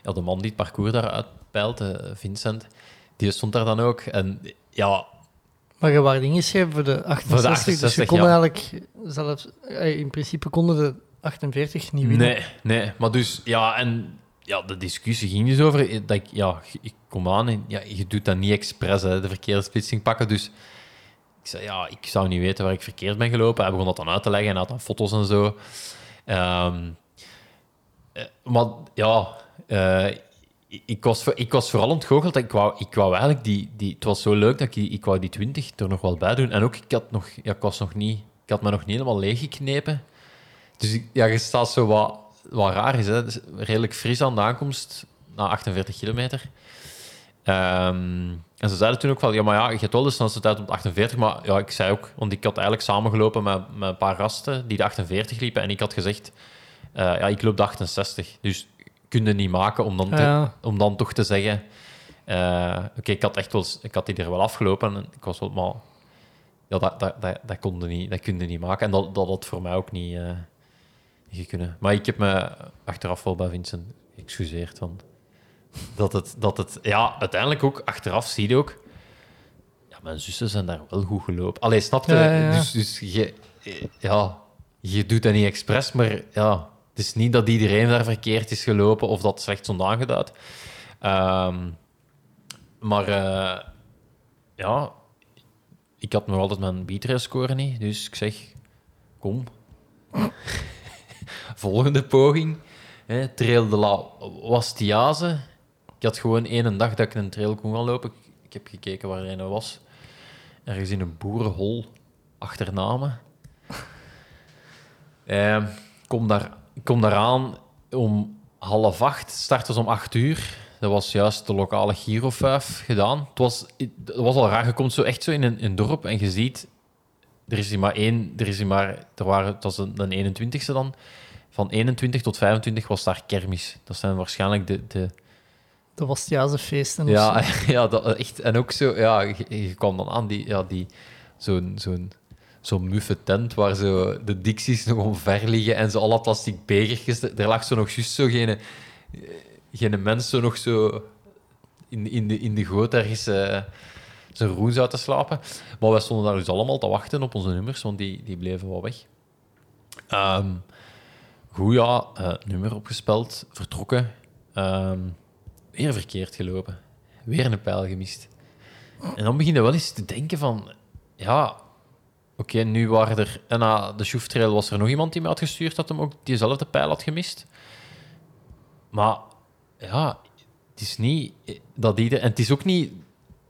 ja, de man die het parcours daar uitpeilt, eh, Vincent, die stond daar dan ook. En ja, Maar je waren ingeschreven voor de 68, dus je 68, kon ja. eigenlijk zelfs... eh, In principe konden de 48 niet winnen. Nee, nee. Maar dus, ja, en ja, de discussie ging dus over eh, dat ik, ja, ik kom aan en ja, je doet dat niet expres, hè, de verkeerde splitsing pakken. Dus ik zei, ja, ik zou niet weten waar ik verkeerd ben gelopen. Hij begon dat dan uit te leggen en had dan foto's en zo. Ehm, eh, maar ja, eh, ik, was, ik was vooral ontgoocheld. Ik wou, ik wou eigenlijk die, die... Het was zo leuk dat ik, ik wou die 20 er nog wel bij doen. En ook, ik had, nog, ja, ik was nog niet... Ik had me nog niet helemaal leeggeknepen. Dus ja, je staat zo wat, wat raar is. Hè. Redelijk fris aan de aankomst, na 48 kilometer. Ehm, en ze zeiden toen ook wel, ja, maar ja, je hebt wel de snelste tijd op de 48, maar ja, ik zei ook, want ik had eigenlijk samengelopen met, met een paar gasten die de 48 liepen en ik had gezegd, eh, ja, ik loop de 68, dus kun je niet maken om dan, te- Ja. om dan toch te zeggen, eh, oké, ik had echt wel, ik had die er wel afgelopen en ik was wel, maar ja, dat, dat, dat, dat, kon niet, dat kun je niet maken. En dat, dat had voor mij ook niet, eh niet kunnen. Maar ik heb me achteraf wel bij Vincent geëxcuseerd. Want dat het, dat het, ja, uiteindelijk ook achteraf zie je ook. Ja, mijn zussen zijn daar wel goed gelopen. Allee, snap je? Ja, ja, ja. Dus, dus je, ja, je doet dat niet expres, maar ja, het is niet dat iedereen daar verkeerd is gelopen of dat slecht stond aangeduid. Ehm, maar eh, ja, ik had nog altijd mijn beatrace score niet, dus ik zeg, kom. Volgende poging. Hè, trail de la Wastiaze. Ik had gewoon één dag dat ik een trail kon gaan lopen. Ik, heb gekeken waar een was. Ergens in een boerenhol achterna me. Ehm, kom daar, kom daar aan om half acht. Start was om acht uur. Dat was juist de lokale Giro 5 gedaan. Het was, het was al raar. Je komt zo echt zo in een, een dorp en je ziet... Er is hier maar één... Er is maar... Er waren, het was de 21ste dan. Van 21 tot 25 was daar kermis. Dat zijn waarschijnlijk de... de Dat was het jaarfeesten. ja, ja dat, echt. En ook zo... Ja, je, je kwam dan aan die... Ja, die zo'n... zo'n zo'n muffe tent waar zo de dicties nog omver liggen en zo alle plastic bekertjes. Er lag zo nog juist zo geen, geen mens zo nog zo in, in, de, in de goot ergens eh, zijn te slapen. Maar wij stonden daar dus allemaal te wachten op onze nummers, want die, die bleven wel weg. Ehm goed, ja, eh, nummer opgespeld, vertrokken. Ehm, weer verkeerd gelopen. Weer een pijl gemist. En dan begin je wel eens te denken van... Ja, oké, nu waren er... En na de Sjoeftrail was er nog iemand die me had gestuurd dat hem ook diezelfde pijl had gemist. Maar ja, het is niet dat ieder... En het is ook niet...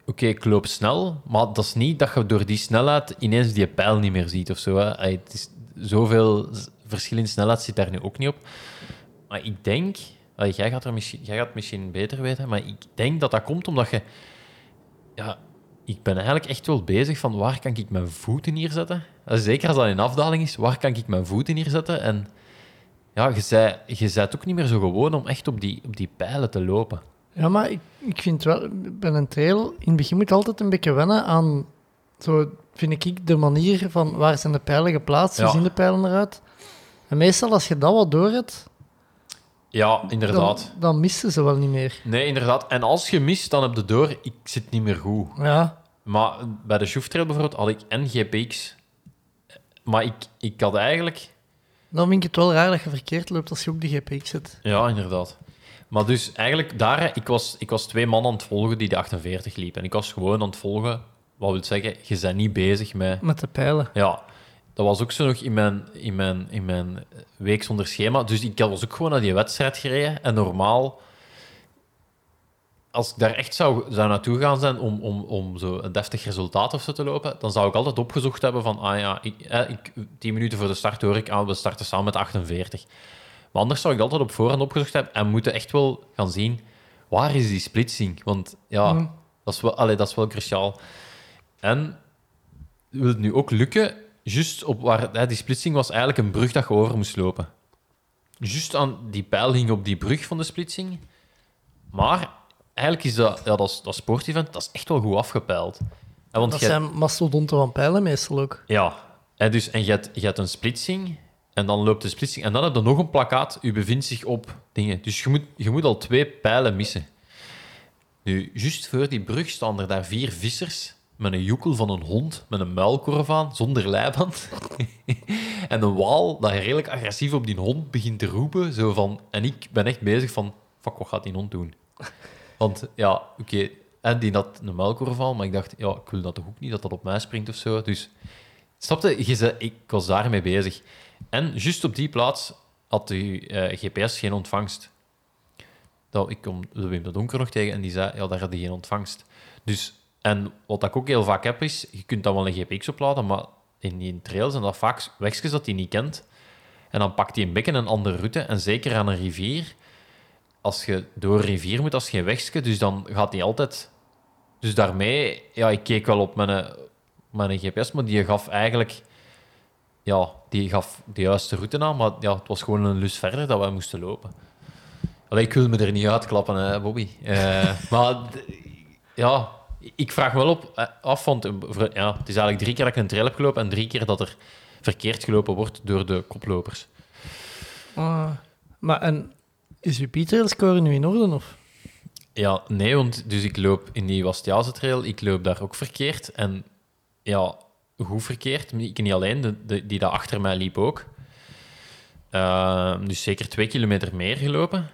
Oké, ik loop snel, maar dat is niet dat je door die snelheid ineens die pijl niet meer ziet of zo. Hè. Het is zoveel verschil in snelheid zit daar nu ook niet op. Maar ik denk... Jij gaat, er misschien, jij gaat het misschien beter weten, maar ik denk dat dat komt omdat je... Ja, ik ben eigenlijk echt wel bezig van waar kan ik mijn voeten neerzetten. En Zeker als dat in afdaling is, waar kan ik mijn voeten neerzetten? En ja, je zei, je bent ook niet meer zo gewoon om echt op die, op die pijlen te lopen. Ja, maar ik, ik vind wel, bij een trail, in het begin moet je altijd een beetje wennen aan, zo vind ik, de manier van waar zijn de pijlen geplaatst, hoe Ja. zien de pijlen eruit. En meestal, als je dat wat door hebt, Ja, dan, inderdaad. dan missen ze wel niet meer. Nee, inderdaad. En als je mist, dan heb je door, ik zit niet meer goed. Ja, Maar bij de Sjoeftrail bijvoorbeeld had ik en GPX. Maar ik, ik had eigenlijk... dan vind ik het wel raar dat je verkeerd loopt als je ook die GPX zet. Ja, inderdaad. Maar dus eigenlijk daar, ik was, ik was twee mannen aan het volgen die de 48 liepen. En ik was gewoon aan het volgen. Wat wil zeggen, je bent niet bezig met... Met de pijlen. Ja, dat was ook zo nog in mijn, in mijn, in mijn week zonder schema. Dus ik was ook gewoon naar die wedstrijd gereden. En normaal, als ik daar echt zou, zou naartoe gaan zijn om, om, om zo een deftig resultaat of zo te lopen, dan zou ik altijd opgezocht hebben van, ah ja, ik, eh, ik, tien minuten voor de start hoor ik, ah, we starten samen met 48. Maar anders zou ik altijd op voorhand opgezocht hebben en moeten echt wel gaan zien, waar is die splitsing? Want ja, Mm. dat, is wel, allee, dat is wel cruciaal. En wil het nu ook lukken, juist op waar hè, die splitsing was eigenlijk een brug dat je over moest lopen. Juist aan die pijl hing op die brug van de splitsing. Maar eigenlijk is dat, ja, dat, is- dat sportevent, dat is echt wel goed afgepeild. En want Dat zijn mastodonten van pijlen meestal ook. ja, en, dus, en je, hebt, je hebt een splitsing en dan loopt de splitsing en dan heb je nog een plakkaat, u bevindt zich op dingen. Dus je moet, je moet al twee pijlen missen. Nu, juist voor die brug staan er daar vier vissers met een joekel van een hond, met een muilkorf aan, zonder leiband. en een waal dat redelijk agressief op die hond begint te roepen. Zo van, en ik ben echt bezig van, fuck, wat gaat die hond doen? Want ja, oké, en die had een muilkorf aan, maar ik dacht, ja, ik wil dat toch ook niet, dat dat op mij springt of zo. Dus Snapte? Ik was daarmee bezig. En juist op die plaats had de eh, GPS geen ontvangst. Dat, ik kom de Wim de Donker nog tegen en die zei, ja, daar had hij geen ontvangst. Dus, en wat ik ook heel vaak heb is, je kunt dan wel een GPX opladen, maar in die trails zijn dat vaak wegjes dat hij niet kent. En dan pakt hij een bekken een andere route. En zeker aan een rivier, als je door een rivier moet, als geen wegje, dus dan gaat hij altijd... Dus daarmee, ja, ik keek wel op mijn, mijn GPS, maar die gaf eigenlijk... Ja, die gaf de juiste route aan, maar ja, het was gewoon een lus verder dat wij moesten lopen. Allee, ik wil me er niet uitklappen, hè, Bobby. Eh, maar ja, Ik vraag wel op, eh, af, want eh, ja, het is eigenlijk drie keer dat ik een trail heb gelopen en drie keer dat er verkeerd gelopen wordt door de koplopers. Ah, maar en is uw Pietrail score nu in orde? Of? Ja, nee, want dus ik loop in die Wastiaanse trail, ik loop daar ook verkeerd. En ja, hoe verkeerd? Ik niet alleen, de, de- die daar achter mij liep ook. Ehm, dus zeker twee kilometer meer gelopen.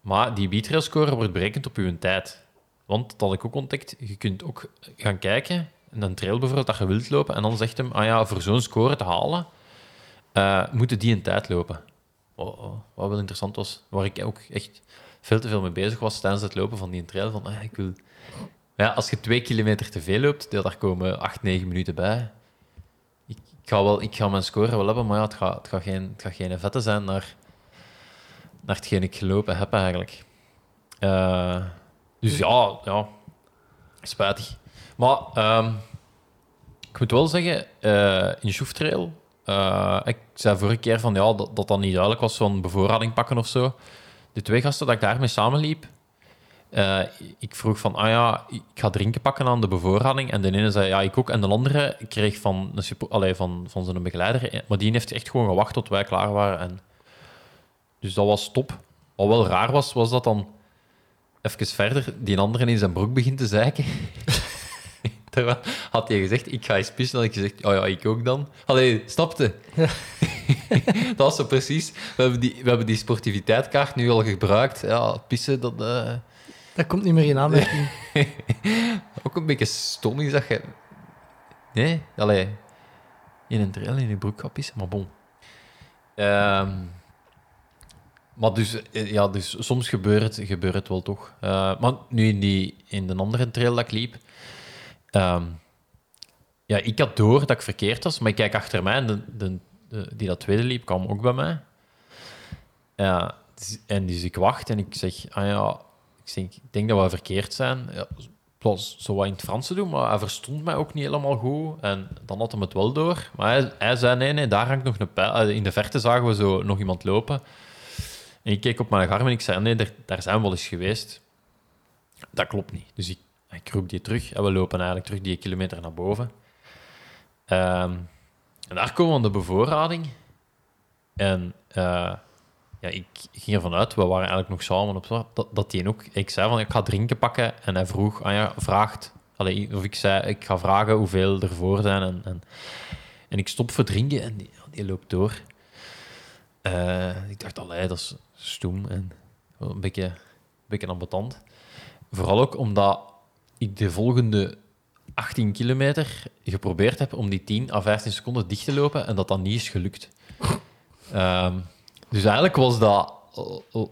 Maar die beatrail score wordt berekend op uw tijd. Want dat had ik ook ontdekt, je kunt ook gaan kijken in een trail bijvoorbeeld dat je wilt lopen en dan zegt hem, ah ja, voor zo'n score te halen, eh moeten die een tijd lopen. Oh, oh, wat wel interessant was, waar ik ook echt veel te veel mee bezig was tijdens het lopen van die trail. Van, ah, ik wil... Ja, als je twee kilometer te veel loopt, daar komen acht, negen minuten bij. Ik, ga wel, ik ga mijn score wel hebben, maar ja, het gaat, geen, het gaat geen vette zijn naar, naar hetgeen ik gelopen heb eigenlijk. Eh, dus ja, ja, spijtig. Maar ehm, ik moet wel zeggen, eh, in Sjoeftrail, eh ik zei vorige keer van, ja, dat, dat niet duidelijk was van bevoorrading pakken of zo. De twee gasten dat ik daarmee samenliep, eh, ik vroeg van, ah ja, ik ga drinken pakken aan de bevoorrading. En de ene zei, ja, ik ook. En de andere kreeg van, een van, van zijn begeleider, maar die heeft echt gewoon gewacht tot wij klaar waren. En dus dat was top. Wat wel raar was, was dat dan even verder die andere in zijn broek begint te zeiken. Terwijl had hij gezegd, ik ga eens pissen. En ik gezegd, oh ja, ik ook dan. Allee, snapte? dat was zo precies. We hebben, die, we hebben die sportiviteitskaart nu al gebruikt. Ja, pissen, dat... eh, Dat komt niet meer in aanmerking. ook een beetje stom is dat je... Nee, allee. In een trail in je broek gaat pissen, maar bon. Ehm, maar dus, eh, ja, dus soms gebeurt het, gebeurt het wel toch. Eh, maar nu in, die, in de andere trail dat ik liep... ehm, ja, ik had door dat ik verkeerd was, maar ik kijk achter mij en de, de, die dat tweede liep kwam ook bij mij. Ja, dus- en dus ik wacht en ik zeg, ah ja, ik denk, ik denk dat we verkeerd zijn. Ja, zo wat in het Frans te doen, maar hij verstond mij ook niet helemaal goed. En dan had hij het wel door. Maar hij, hij zei, nee, nee, daar hangt nog een pijl. Eh, In de verte zagen we zo nog iemand lopen. En ik keek op mijn arm en ik zei, nee, daar, daar zijn we wel eens geweest. Dat klopt niet. Dus ik, ik roep die terug en we lopen eigenlijk terug die kilometer naar boven. Ehm, en daar komen we aan de bevoorrading. En eh, ja, ik ging ervan uit, we waren eigenlijk nog samen op dat, dat die ook... Ik zei van, ik ga drinken pakken. En hij vroeg, ah ja, vraagt... Of ik zei, ik ga vragen hoeveel er voor zijn. En, en, en ik stop voor drinken en die, die loopt door. Eh, ik dacht, allee, dat is stoem en een beetje, een beetje ambetant. Vooral ook omdat ik de volgende 18 kilometer geprobeerd heb om die 10 à 15 seconden dicht te lopen en dat dat niet is gelukt. Ehm, dus eigenlijk was dat,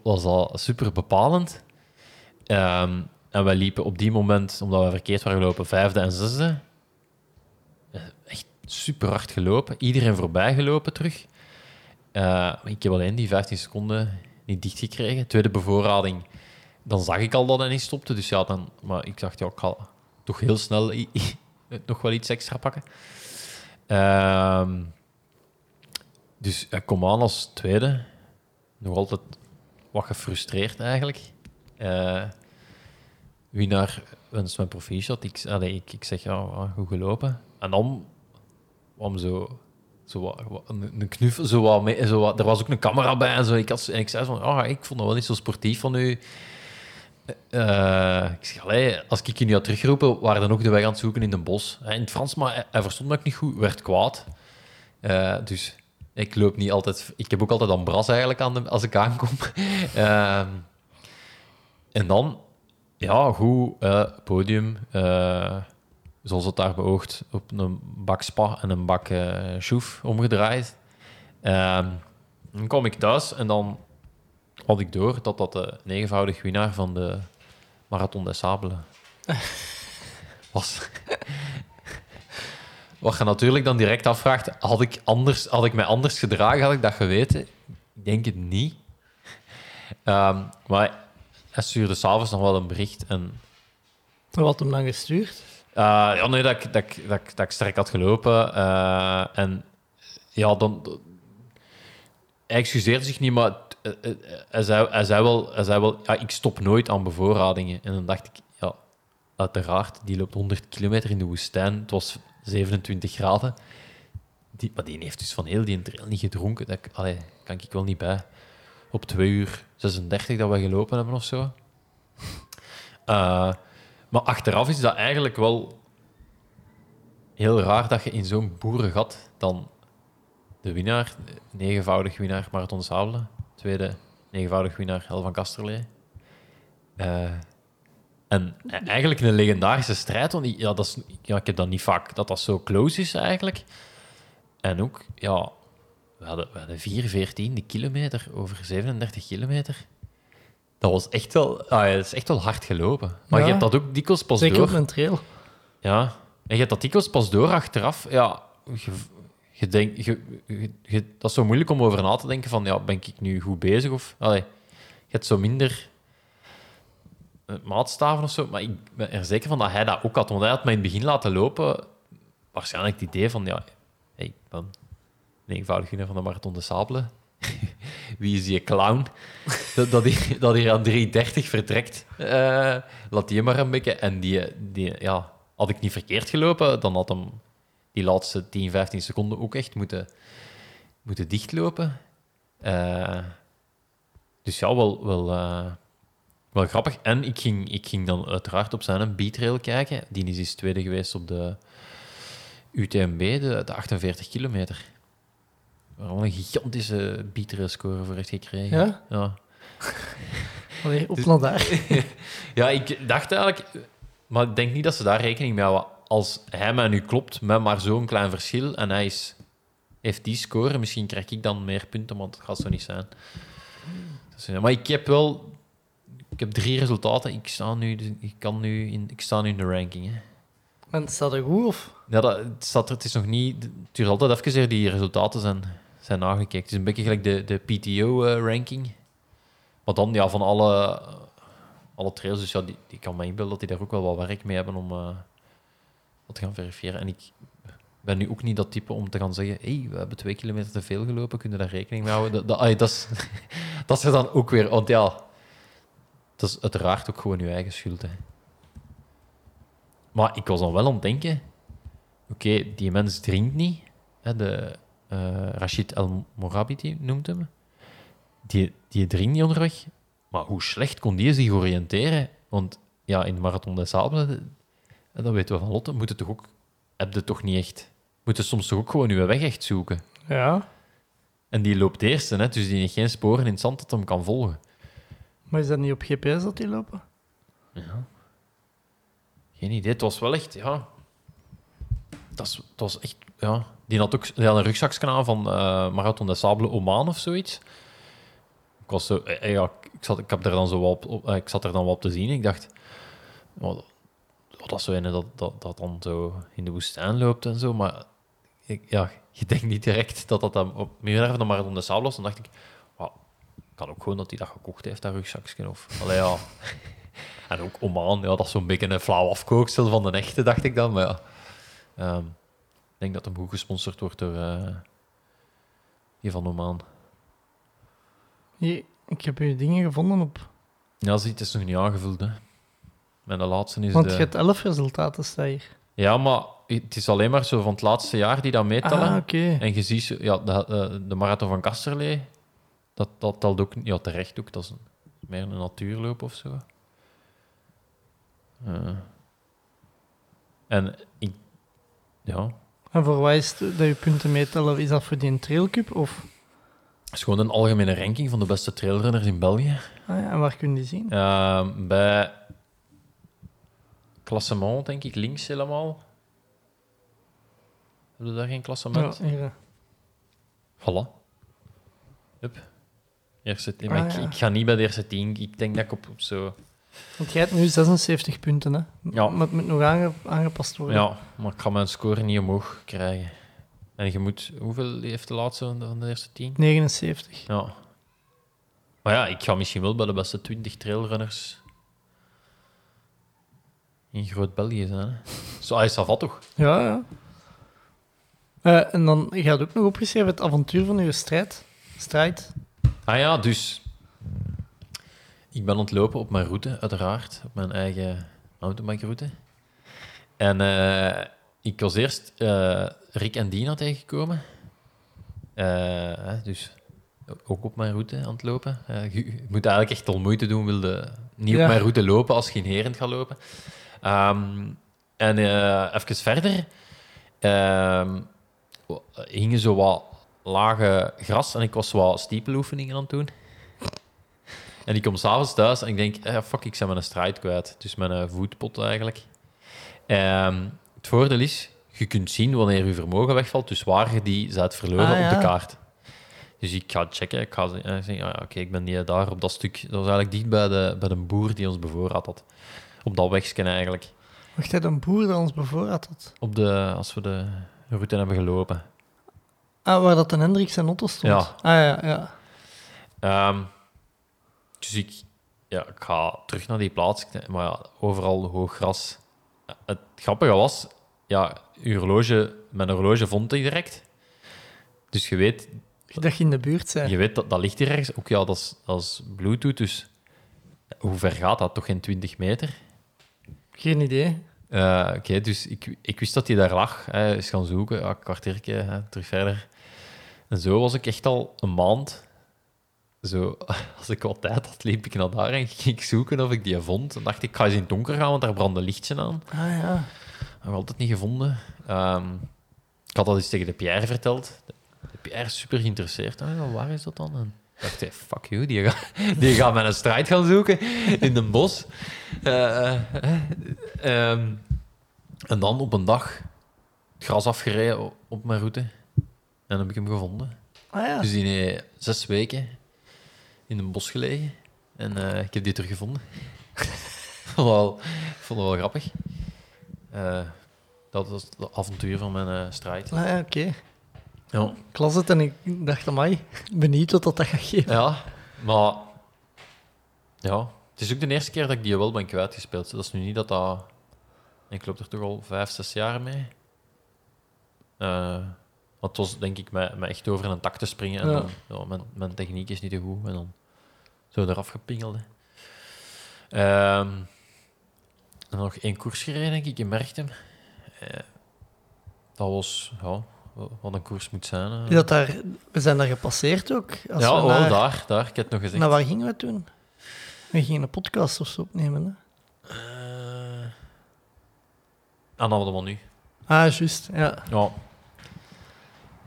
was dat super bepalend. Ehm, en wij liepen op die moment, omdat we verkeerd waren gelopen, vijfde en zesde. Echt super hard gelopen. Iedereen voorbij gelopen terug. Eh, ik heb alleen die 15 seconden niet dicht gekregen. Tweede bevoorrading, dan zag ik al dat hij niet stopte. Dus ja, dan, maar ik dacht, ja, ik ga toch heel snel nog wel iets extra pakken. Ehm, dus ik kom aan als tweede. Nog altijd wat gefrustreerd eigenlijk. Eh winnaar wens mijn proficiat. Ik, ik, ik zeg, ja, goed gelopen. En dan kwam zo, zo wat, een, een knuffel, zo wat, er was ook een camera bij en zo. Ik, had, en ik zei van, ah, ik vond dat wel niet zo sportief van u. Eh, ik zeg, allee, als ik je nu had teruggeroepen, waren dan ook de weg aan het zoeken in het bos. In het Frans, maar hij, verstond me ook niet goed, werd kwaad. Eh, dus ik loop niet altijd... Ik heb ook altijd ambras eigenlijk aan de, als ik aankom. Ehm, en dan, ja, goed, eh, podium, eh, zoals het daar beoogt, op een bak spa en een bak chouf omgedraaid. Ehm, dan kom ik thuis en dan had ik door dat dat de negenvoudig winnaar van de Marathon des Sables was. Wat je natuurlijk dan direct afvraagt, had ik, anders, had ik mij anders gedragen, had ik dat geweten? Ik denk het niet. Ehm, maar hij stuurde s'avonds nog wel een bericht en Wat hem dan gestuurd? Eh, ja, nee, dat ik, dat, ik, dat, ik, dat ik sterk had gelopen. eh, en ja, dan... Hij excuseerde zich niet, maar eh, hij, zei, hij, zei wel, hij zei wel... Ja, ik stop nooit aan bevoorradingen. En dan dacht ik... Ja, uiteraard, die loopt 100 kilometer in de woestijn. Het was 27 graden. Die, maar die heeft dus van heel die trail niet gedronken. Dat kan ik wel niet bij. Op 2 uur 36 dat we gelopen hebben of zo. maar achteraf is dat eigenlijk wel heel raar dat je in zo'n boerengat dan de winnaar, negenvoudig winnaar Marathon Sable, tweede negenvoudig winnaar Hel van Kasterlee. Uh, en eigenlijk een legendarische strijd, want ja, dat ik heb dat niet vaak dat dat zo close is eigenlijk. En ook, ja, we hadden, we hadden 4, 14 kilometer over 37 kilometer. Dat was echt wel, ah, dat is echt wel hard gelopen. Maar Ja. je hebt dat ook dikwijls pas Zeker door. op een trail. Ja, en je hebt dat dikwijls pas door achteraf. Ja, je, je denkt, je, dat is zo moeilijk om over na te denken van, ja, ben ik nu goed bezig? Of, allee, je hebt zo minder eh, maatstaven of zo. Maar ik ben er zeker van dat hij dat ook had. Want hij had mij in het begin laten lopen, waarschijnlijk het idee van, ja, hey, ik ben eenvoudig winnaar van de Marathon de Sabelen. Wie is die clown? dat, dat, dat hij aan 3.30 vertrekt. Eh, laat die maar een beetje. En die, die, ja, had ik niet verkeerd gelopen, dan had hem die laatste 10, 15 seconden ook echt moeten, moeten dichtlopen. Eh, dus ja, wel, wel, eh, wel grappig. En ik ging, ik ging dan uiteraard op zijn beatrail kijken. Die is dus tweede geweest op de UTMB, de, de 48 kilometer. Al een gigantische beatrail score voor heeft gekregen. Ja? Ja. Allee, Dus- daar. Ja, ik dacht eigenlijk... Maar ik denk niet dat ze daar rekening mee houden. Als hij mij nu klopt met maar zo'n klein verschil en hij is, heeft die score, misschien krijg ik dan meer punten, want het gaat zo niet zijn. Dus, maar ik heb wel... Ik heb drie resultaten. Ik sta nu, ik kan nu in, ik sta nu in de ranking. Hè. En staat er goed of? Ja, dat, het, staat er, het is nog niet... Het duurt altijd even die resultaten zijn, zijn nagekeken. Het is een beetje gelijk de, de PTO-ranking. maar dan ja, van alle, alle trails, dus ja, die, die kan me inbeelden dat die daar ook wel wat werk mee hebben om eh, dat te gaan verifiëren. En ik ben nu ook niet dat type om te gaan zeggen hey, we hebben twee kilometer te veel gelopen, kunnen daar rekening mee houden? Dat, is, dat is dan ook weer... Want ja, dat is uiteraard ook gewoon je eigen schuld. Hè. Maar ik was dan wel aan het denken... Oké, die mens drinkt niet. Hè, de, eh, Rashid El Morabi die noemt hem. Die, die niet onderweg. Maar hoe slecht kon die zich oriënteren? Want ja, in de Marathon des Sables, dat weten we van Lotte, moet het toch ook... Heb je toch niet echt... Moet je soms toch ook gewoon je weg echt zoeken? Ja. En die loopt eerst, hè, dus die heeft geen sporen in het zand dat hem kan volgen. Maar is dat niet op GPS dat die lopen? Ja. Geen idee. Het was wel echt, ja. Dat was echt, ja. Die had ook die had een rugzakje aan van eh, Marathon des Sables Oman of zoiets. Ik was zo, eh, eh, ja, ik zat, ik heb er dan zo op, ik zat er dan wel op te zien. Ik dacht, oh, dat- is zo een dat, dat, dat dan zo in de woestijn loopt en zo. Maar ik, ja, je denkt niet direct dat dat dan op meer van de Marathon des Sables was. Dan dacht ik, wow, kan ook gewoon dat hij dat gekocht heeft, dat rugzakje. Of, allee. En ook Oman, ja, dat is zo'n beetje een flauw afkooksel van de echte, dacht ik dan. Maar ja, Ehm, denk dat hem goed gesponsord wordt door eh, die van Oman. Hier, ik heb je dingen gevonden op... Ja, het is nog niet aangevuld, hè. Mijn laatste is Want de... je hebt elf resultaten, sta hier. Ja, maar het is alleen maar zo van het laatste jaar die dat meetellen. Ah. En je ziet, ja, de, eh, de marathon van Kasterlee, dat, dat telt ook, ja, terecht ook, dat is een- meer een natuurloop of zo. Eh. en ik, ja, En voor wat is het dat je punten meetellen? Is dat voor die trailcup? Of... het is gewoon een algemene ranking van de beste trailrunners in België. Ah, ja, en waar kun je die zien? Ehm, bij klassement, denk ik, links helemaal. Heb je daar geen klassement? Ja, hier, eh. Voilà. Hup. Eerste. Maar Ah, ik, ga niet bij de eerste tien. Ik denk dat ik op, op zo... Want jij hebt nu 76 punten, hè? Ja. Maar het moet nog aange- aangepast worden. Ja, maar ik ga mijn score niet omhoog krijgen. En je moet... Hoeveel heeft de laatste van de, eerste tien? 79. Ja. Maar ja, ik ga misschien wel bij de beste 20 trailrunners in Groot-België zijn. Hè. Zo, hij is dat toch? Ja, ja. Eh, en dan je had ook nog opgeschreven het avontuur van uw strijd. Strijd. Ah ja, dus... Ik ben aan het lopen op mijn route, uiteraard. Op mijn eigen, mountainbikeroute. En eh, ik was eerst eh, Rick en Dina tegengekomen. Hè, dus ook op mijn route aan het lopen. Je, je moet eigenlijk echt al moeite doen, wilde niet Ja. op mijn route lopen als je in Herend gaat lopen. Ehm, en even verder ehm, hingen zo wat lage gras en ik was wat stiepeloefeningen aan het doen. En ik kom s'avonds thuis en ik denk, eh, fuck, ik ben mijn strijd kwijt. Dus mijn eh, voetpot eigenlijk. Ehm, het voordeel is, je kunt zien wanneer je vermogen wegvalt, dus waar je die bent verloren Ah, ja. op de kaart. Dus ik ga checken, ik ga eh, zeggen, ja, oké, ik ben niet daar op dat stuk. Dat was eigenlijk dicht bij de, bij de boer die ons bevoorraad had. Op dat wegje eigenlijk. Wacht, hij een boer dat ons bevoorraad had? Op de, als we de route hebben gelopen. Ah, waar dat een Hendricks en Otto stond? Ja. Ah, ja, ja. Ehm, dus ik, ja, ik ga terug naar die plaats. Maar ja, overal hoog gras. Het grappige was, ja, horloge, mijn horloge vond hij direct. Dus je weet, Dat je in de buurt bent. je weet dat, dat ligt hier ergens. Ook ja, dat is, dat is Bluetooth, dus hoe ver gaat dat? Toch geen 20 meter? Geen idee. Eh, Oké, dus ik, ik wist dat hij daar lag. Hè, is gaan zoeken, ja, een kwartiertje, hè, terug verder. En zo was ik echt al een maand. Zo, als ik wat tijd had, liep ik naar daar en ging ik zoeken of ik die vond. En dacht ik, ik ga eens in het donker gaan, want daar brandde lichtje aan. Ah, ja. Nog altijd niet gevonden. Ehm, ik had dat eens tegen de Pierre verteld. De Pierre is super geïnteresseerd. Ah, waar is dat dan? En ik dacht, hey, fuck you, die gaat, die gaat met een strijd gaan zoeken in een bos. Eh, eh, eh, ehm, en dan op een dag het gras afgereden op mijn route. En heb ik hem gevonden. Ah, ja. Dus heeft zes weken in een bos gelegen. En eh, ik heb die teruggevonden. vond wel, vond het wel grappig. Eh, dat was het avontuur van mijn eh, strijd. Ah, ja, oké. Ja. Ik las het en ik dacht, amai, benieuwd wat dat, dat gaat geven. ja, maar... Ja, het is ook de eerste keer dat ik die wel ben kwijtgespeeld. Dat is nu niet dat dat... Ik loop er toch al vijf, zes jaar mee. Eh, het was denk ik met, met echt over een tak te springen. En Ja. dan, ja, mijn, mijn techniek is niet te goed. En dan zo eraf gepingeld. Ehm, en nog één koers gereden, denk ik, in Berchtem. Eh, dat was, ja, wat een koers moet zijn. Dat daar, we zijn daar gepasseerd ook. Als ja, oh, naar, daar, daar. Ik heb het nog gezegd. naar waar gingen we toen? We gingen een podcast of zo opnemen. Hè? Eh ah, dan hadden we nu. Ah, juist. Ja. Ja,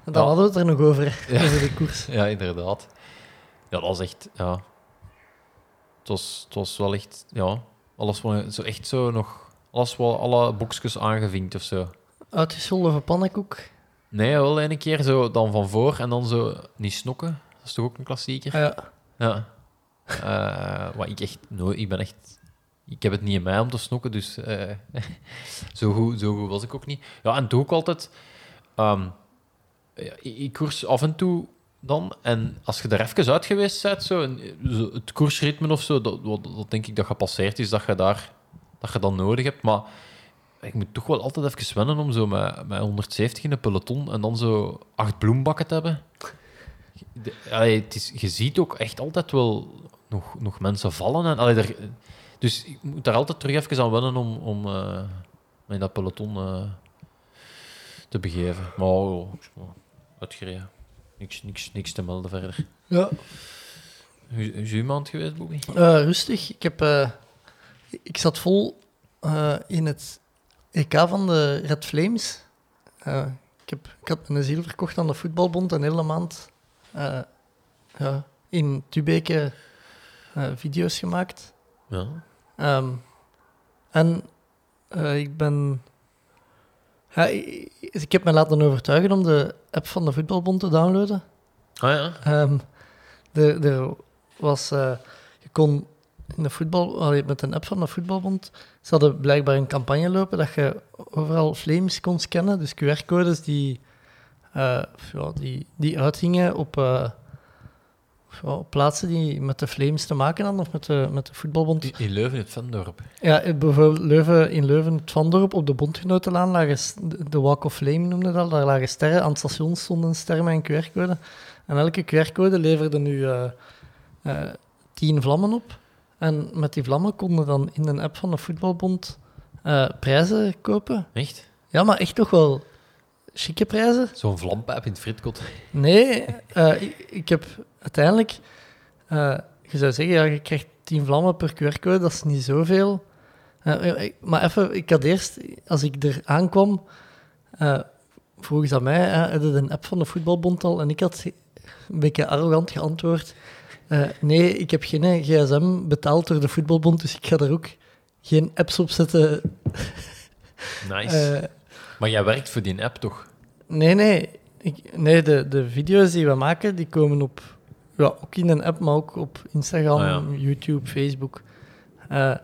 En dan hadden we het er nog over, over de koers. ja, inderdaad. Ja, dat was echt... Ja. Het, was, het was wel echt... Ja, alles wel zo echt zo nog... Alles wel, alle boekjes aangevinkt of zo. Uitgescholden pannenkoek. Nee, wel een keer zo dan van voor en dan zo niet snokken. Dat is toch ook een klassieker? Ja. Ja. Eh, wat ik echt nooit... Ik ben echt... Ik heb het niet in mij om te snokken, dus eh, zo, goed, zo goed was ik ook niet. Ja, en doe ik altijd... ehm, ik, koers af en toe dan, en als je er even uit geweest bent, zo, het koersritme of zo, dat, dat, denk ik dat gepasseerd is, dat je daar dat je dat nodig hebt. Maar ik moet toch wel altijd even wennen om zo met, met 170 in een peloton en dan zo acht bloembakken te hebben. De- het is, je ziet ook echt altijd wel nog, nog mensen vallen. En, dus ik moet daar altijd terug even aan wennen om, om eh, in dat peloton eh, te begeven. Maar oh, oh, uitgereden. Niks, niks, niks te melden verder. Ja. Hoe is uw maand geweest, Bobby? Eh, rustig. Ik, heb, eh, ik zat vol eh, in het EK van de Red Flames. Ik, heb, ik had mijn ziel verkocht aan de voetbalbond een hele maand ja, in Tubeke video's gemaakt. Ja. Ehm, en ik ben... Ja, ik, heb me laten overtuigen om de app van de voetbalbond te downloaden. Ah ja. Er was, eh, je kon in de voetbal, allee, met een app van de voetbalbond, ze hadden blijkbaar een campagne lopen dat je overal flames kon scannen, dus QR-codes die, eh, ja, die, die uitgingen op, eh, plaatsen die met de flames te maken hadden, of met de, met de voetbalbond. In- Leuven, het Vendorp. Ja, eh, bijvoorbeeld Leuven, in Leuven, het Vandorp, op de Bondgenotenlaan lagen, de Walk of Flame noemde dat, daar lagen sterren, aan het station stonden sterren met een QR-code. En elke QR-code leverde nu eh, eh, tien vlammen op. En met die vlammen konden dan in een app van de voetbalbond prijzen kopen. Echt? Ja, maar echt toch wel chique prijzen. Zo'n vlampijp in het fritkot. Nee, ik, ik heb uiteindelijk... eh, je zou zeggen, ja, je krijgt 10 vlammen per QR-code, dat is niet zoveel. Eh, ik- maar even, ik had eerst, als ik er aankwam, eh vroegen ze aan mij, je een app van de voetbalbond al? En ik had een beetje arrogant geantwoord, eh, nee, ik heb geen eh, gsm betaald door de voetbalbond, dus ik ga er ook geen apps op zetten. Nice. Eh, maar jij werkt voor die app toch? Nee, nee. Ik, nee, de, de video's die we maken, die komen op... Ja, ook in een app, maar ook op Instagram, Ah, ja. YouTube, Facebook. Eh,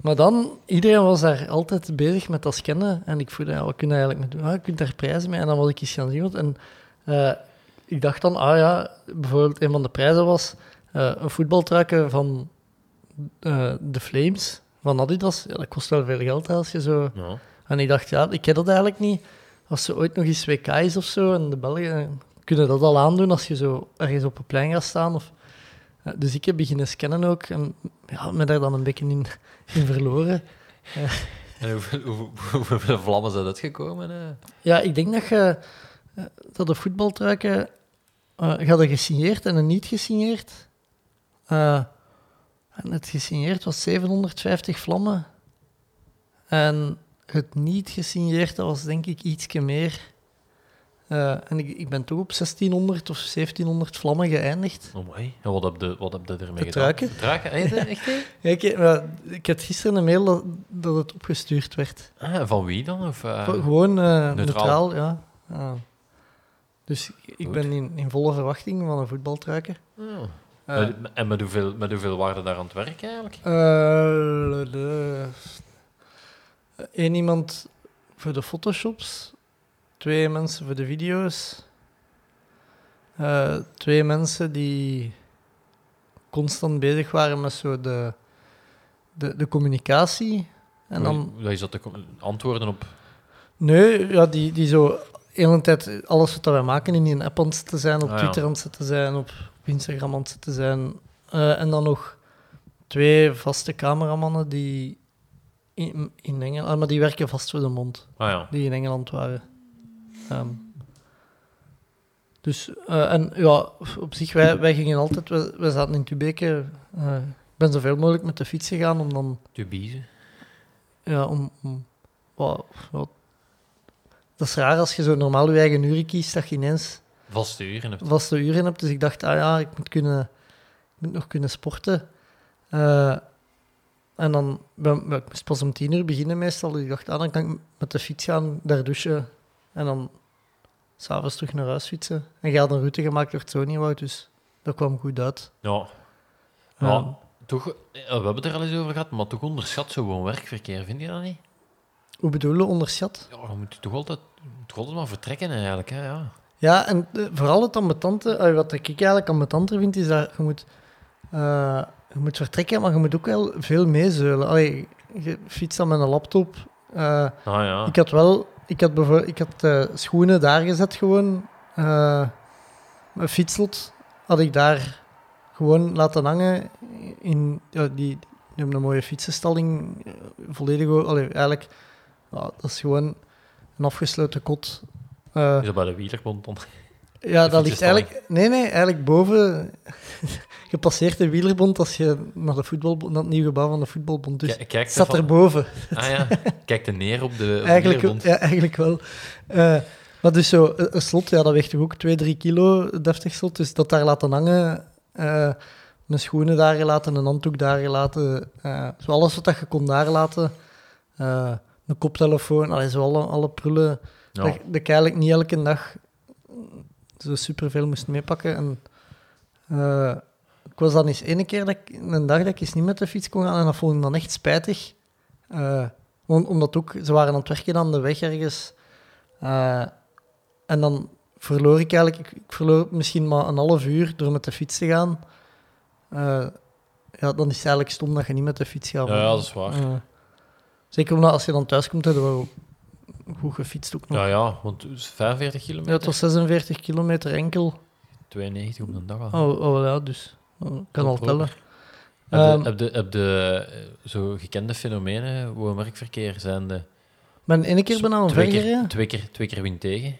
maar dan, iedereen was daar altijd bezig met dat scannen. En ik voelde, ja, wat kun je eigenlijk mee doen? Ah, je kunt daar prijzen mee. En dan was ik eens gaan zien. En eh, ik dacht dan, ah ja, bijvoorbeeld een van de prijzen was eh, een voetbaltruiken van de Flames, van Adidas. Ja, dat kost wel veel geld als je zo... Ja. En ik dacht, ja, ik ken dat eigenlijk niet. Als er ooit nog eens WK is of zo, en de Belgen kunnen dat al aandoen als je zo ergens op een plein gaat staan. Of, dus ik heb beginnen scannen ook en ja, me daar dan een beetje in, in verloren. En hoeveel, hoeveel, hoeveel vlammen zijn dat gekomen? eh? Ja, ik denk dat je eh, dat de voetbaltruiken een gesigneerd en een niet gesigneerd. En het gesigneerd was 750 vlammen. En het niet gesigneerd was denk ik ietsje meer. Eh, en ik, ik ben toch op 1600 of 1700 vlammen geëindigd. Oh mooi. En wat heb je, wat heb je ermee Het gedaan? truiken. Het truiken? Heb je dat echt? Ja, ik, ik had gisteren een mail dat, dat het opgestuurd werd. Ah, van wie dan? Of, eh, Gewoon eh, neutraal. neutraal. ja. Dus ik Goed. ben in, in volle verwachting van een voetbaltruiken. oh. Met- en met hoeveel, met hoeveel waarde daar aan het werk eigenlijk? Eh, Eén iemand voor de photoshops, twee mensen voor de video's, eh, twee mensen die constant bezig waren met zo de, de, de communicatie. En dan, Hoe is dat te com- antwoorden op... nee, ja, die, die zo de hele tijd alles wat wij maken in die app aan zetten zijn, op Ah, ja. Twitter aan het zetten zijn, op, op Instagram aan het zetten zijn. Eh, en dan nog twee vaste cameramannen die in, in Engeland, ah, maar die werken vast voor de mond, Ah ja. die in Engeland waren. Ehm, dus, eh, en ja, op zich, wij, wij gingen altijd, wij, wij zaten in Tubeke, eh, ik ben zoveel mogelijk met de fiets gegaan om dan Te biezen. ja, om... om dat is raar als je zo normaal je eigen uren kiest, dat je ineens Vaste uren hebt. vaste uren hebt. Dus ik dacht, ah ja, ik moet, kunnen, ik moet nog kunnen sporten. Eh, en dan, ik moest pas om tien uur beginnen meestal. Dus ik dacht, ah, dan kan ik met de fiets gaan, daar douchen. En dan s'avonds terug naar huis fietsen. En je had een route gemaakt door het Zoniewoud, dus dat kwam goed uit. Ja. Ja, toch, eh, we hebben het er al eens over gehad, maar toch onderschat zo'n werkverkeer, vind je dat niet? hoe bedoel je, onderschat? Ja, je moet toch altijd, je toch altijd maar vertrekken eigenlijk, hè? Ja. Ja, en eh, vooral het ambetante, eh, wat ik eigenlijk ambetanter vind, is dat je moet, je moet vertrekken, maar je moet ook wel veel meezeulen. Allee, je fietst dan met een laptop. Ah ja. ik had wel, ik had, ik had eh, schoenen daar gezet gewoon. eh mijn fietslot had ik daar gewoon laten hangen. In, ja, die, een mooie fietsenstalling. eh, Volledig, allee, eigenlijk, dat is gewoon een afgesloten kot. Eh, Is dat bij de wielerbond dan? Ja, dat ligt eigenlijk... Nee, nee, eigenlijk boven... je passeert de wielerbond als je naar, de voetbalbond, naar het nieuwe gebouw van de voetbalbond. Dus Kijk, kijk staat ervan- erboven. Ah ja, kijk er neer op de, op de Eigenlijk, wielerbond. ja, eigenlijk wel. Eh, maar dus zo, een een slot, ja, dat weegt toch ook 2, 3 kilo, deftig slot. Dus dat daar laten hangen, eh, mijn schoenen daar gelaten, een handdoek daar gelaten. eh, zo alles wat je kon daar laten. Eh, een koptelefoon, allee, zo alle, alle prullen. Ja. Dat, dat ik eigenlijk niet elke dag zo superveel moest meepakken. En, eh, ik was dan eens ene keer, dat ik, een dag dat ik eens niet met de fiets kon gaan en dat vond ik dan echt spijtig. Om- omdat ook, ze waren aan het werken aan de weg ergens. Eh, en dan verloor ik eigenlijk, ik, verloor misschien maar een half uur door met de fiets te gaan. Ja, dan is het eigenlijk stom dat je niet met de fiets gaat. Ja, ja, dat is waar. Zeker omdat als je dan thuis komt, hebben we goed gefietst ook nog. Ja, ja, want het is 45 Ja, kilometer. het was 46 kilometer enkel. 92 op een dag. al. Oh, oh ja, dus. Oh, ik kan al tellen. Heb Ehm, de, heb de, heb de eh, zo gekende fenomenen, woon-werkverkeer, zijn de ben één keer bijna twee, keer, twee, keer, twee keer wind tegen.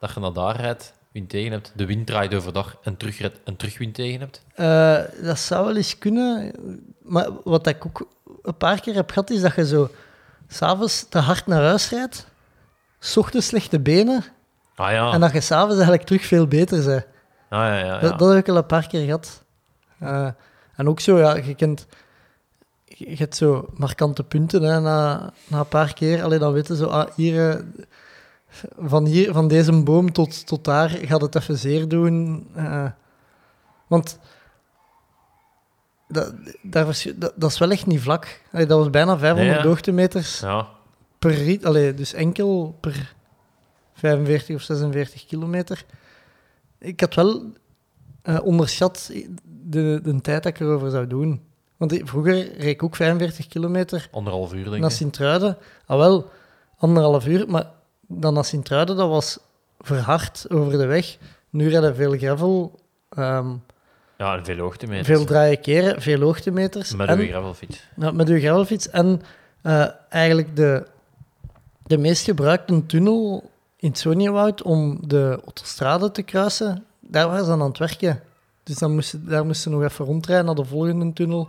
Dat je naar daar rijdt, wind tegen hebt, de wind draait overdag en terug, rijdt en terug wind tegen hebt. Eh, dat zou wel eens kunnen. Maar wat ik ook een paar keer heb gehad, is dat je zo s'avonds te hard naar huis rijdt, s ochtends slechte benen, Ah ja, en dat je s'avonds eigenlijk terug veel beter bent. ah, ja, ja, ja. Dat, dat heb ik al een paar keer gehad. Eh, en ook zo, ja, je kent... Je je hebt zo markante punten hè, na, na een paar keer. Alleen dan weten ze, ah, hier, eh, van, hier, van deze boom tot, tot daar gaat het even zeer doen. Eh, want dat, daar was, dat, dat is wel echt niet vlak. Allee, dat was bijna 500 Nee, ja. hoogtemeters ja. per rit. Allee, dus enkel per 45 of 46 kilometer. Ik had wel eh, onderschat de, de tijd dat ik erover zou doen. Want ik- vroeger reed ik ook 45 kilometer Anderhalf uur, denk naar ik. Sint-Truiden. Al wel, anderhalf uur, maar dan naar Sint-Truiden, dat was verhard over de weg. Nu rijden veel gravel, ehm, Ja, veel hoogtemeters. veel draaien keren, veel hoogtemeters. Met en- uw gravelfiets. ja, met uw gravelfiets. En eh, eigenlijk de, de meest gebruikte tunnel in het Soniewoud om de autostrade te kruisen, daar waren ze aan het werken. Dus dan moesten, daar moesten ze nog even rondrijden naar de volgende tunnel.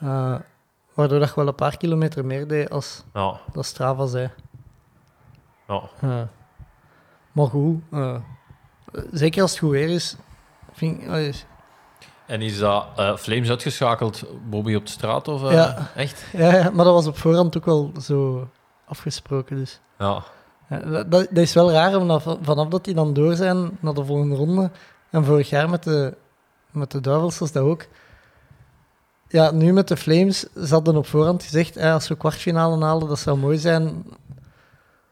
Eh, waardoor dat je wel een paar kilometer meer deed als Ja, dat Strava zei. ja. Eh, maar goed, zeker als het goed weer is, vind ik... En is dat eh, Flames uitgeschakeld, Bobby op de straat? Of, eh, Ja. Echt? ja, ja, maar dat was op voorhand ook wel zo afgesproken, dus... Ja. Ja, dat, dat is wel raar, omdat van- vanaf dat die dan door zijn naar de volgende ronde, en vorig jaar met de, met de Duivels was dat ook. Ja, nu met de Flames, ze hadden op voorhand gezegd, eh, als we kwartfinale halen, dat zou mooi zijn.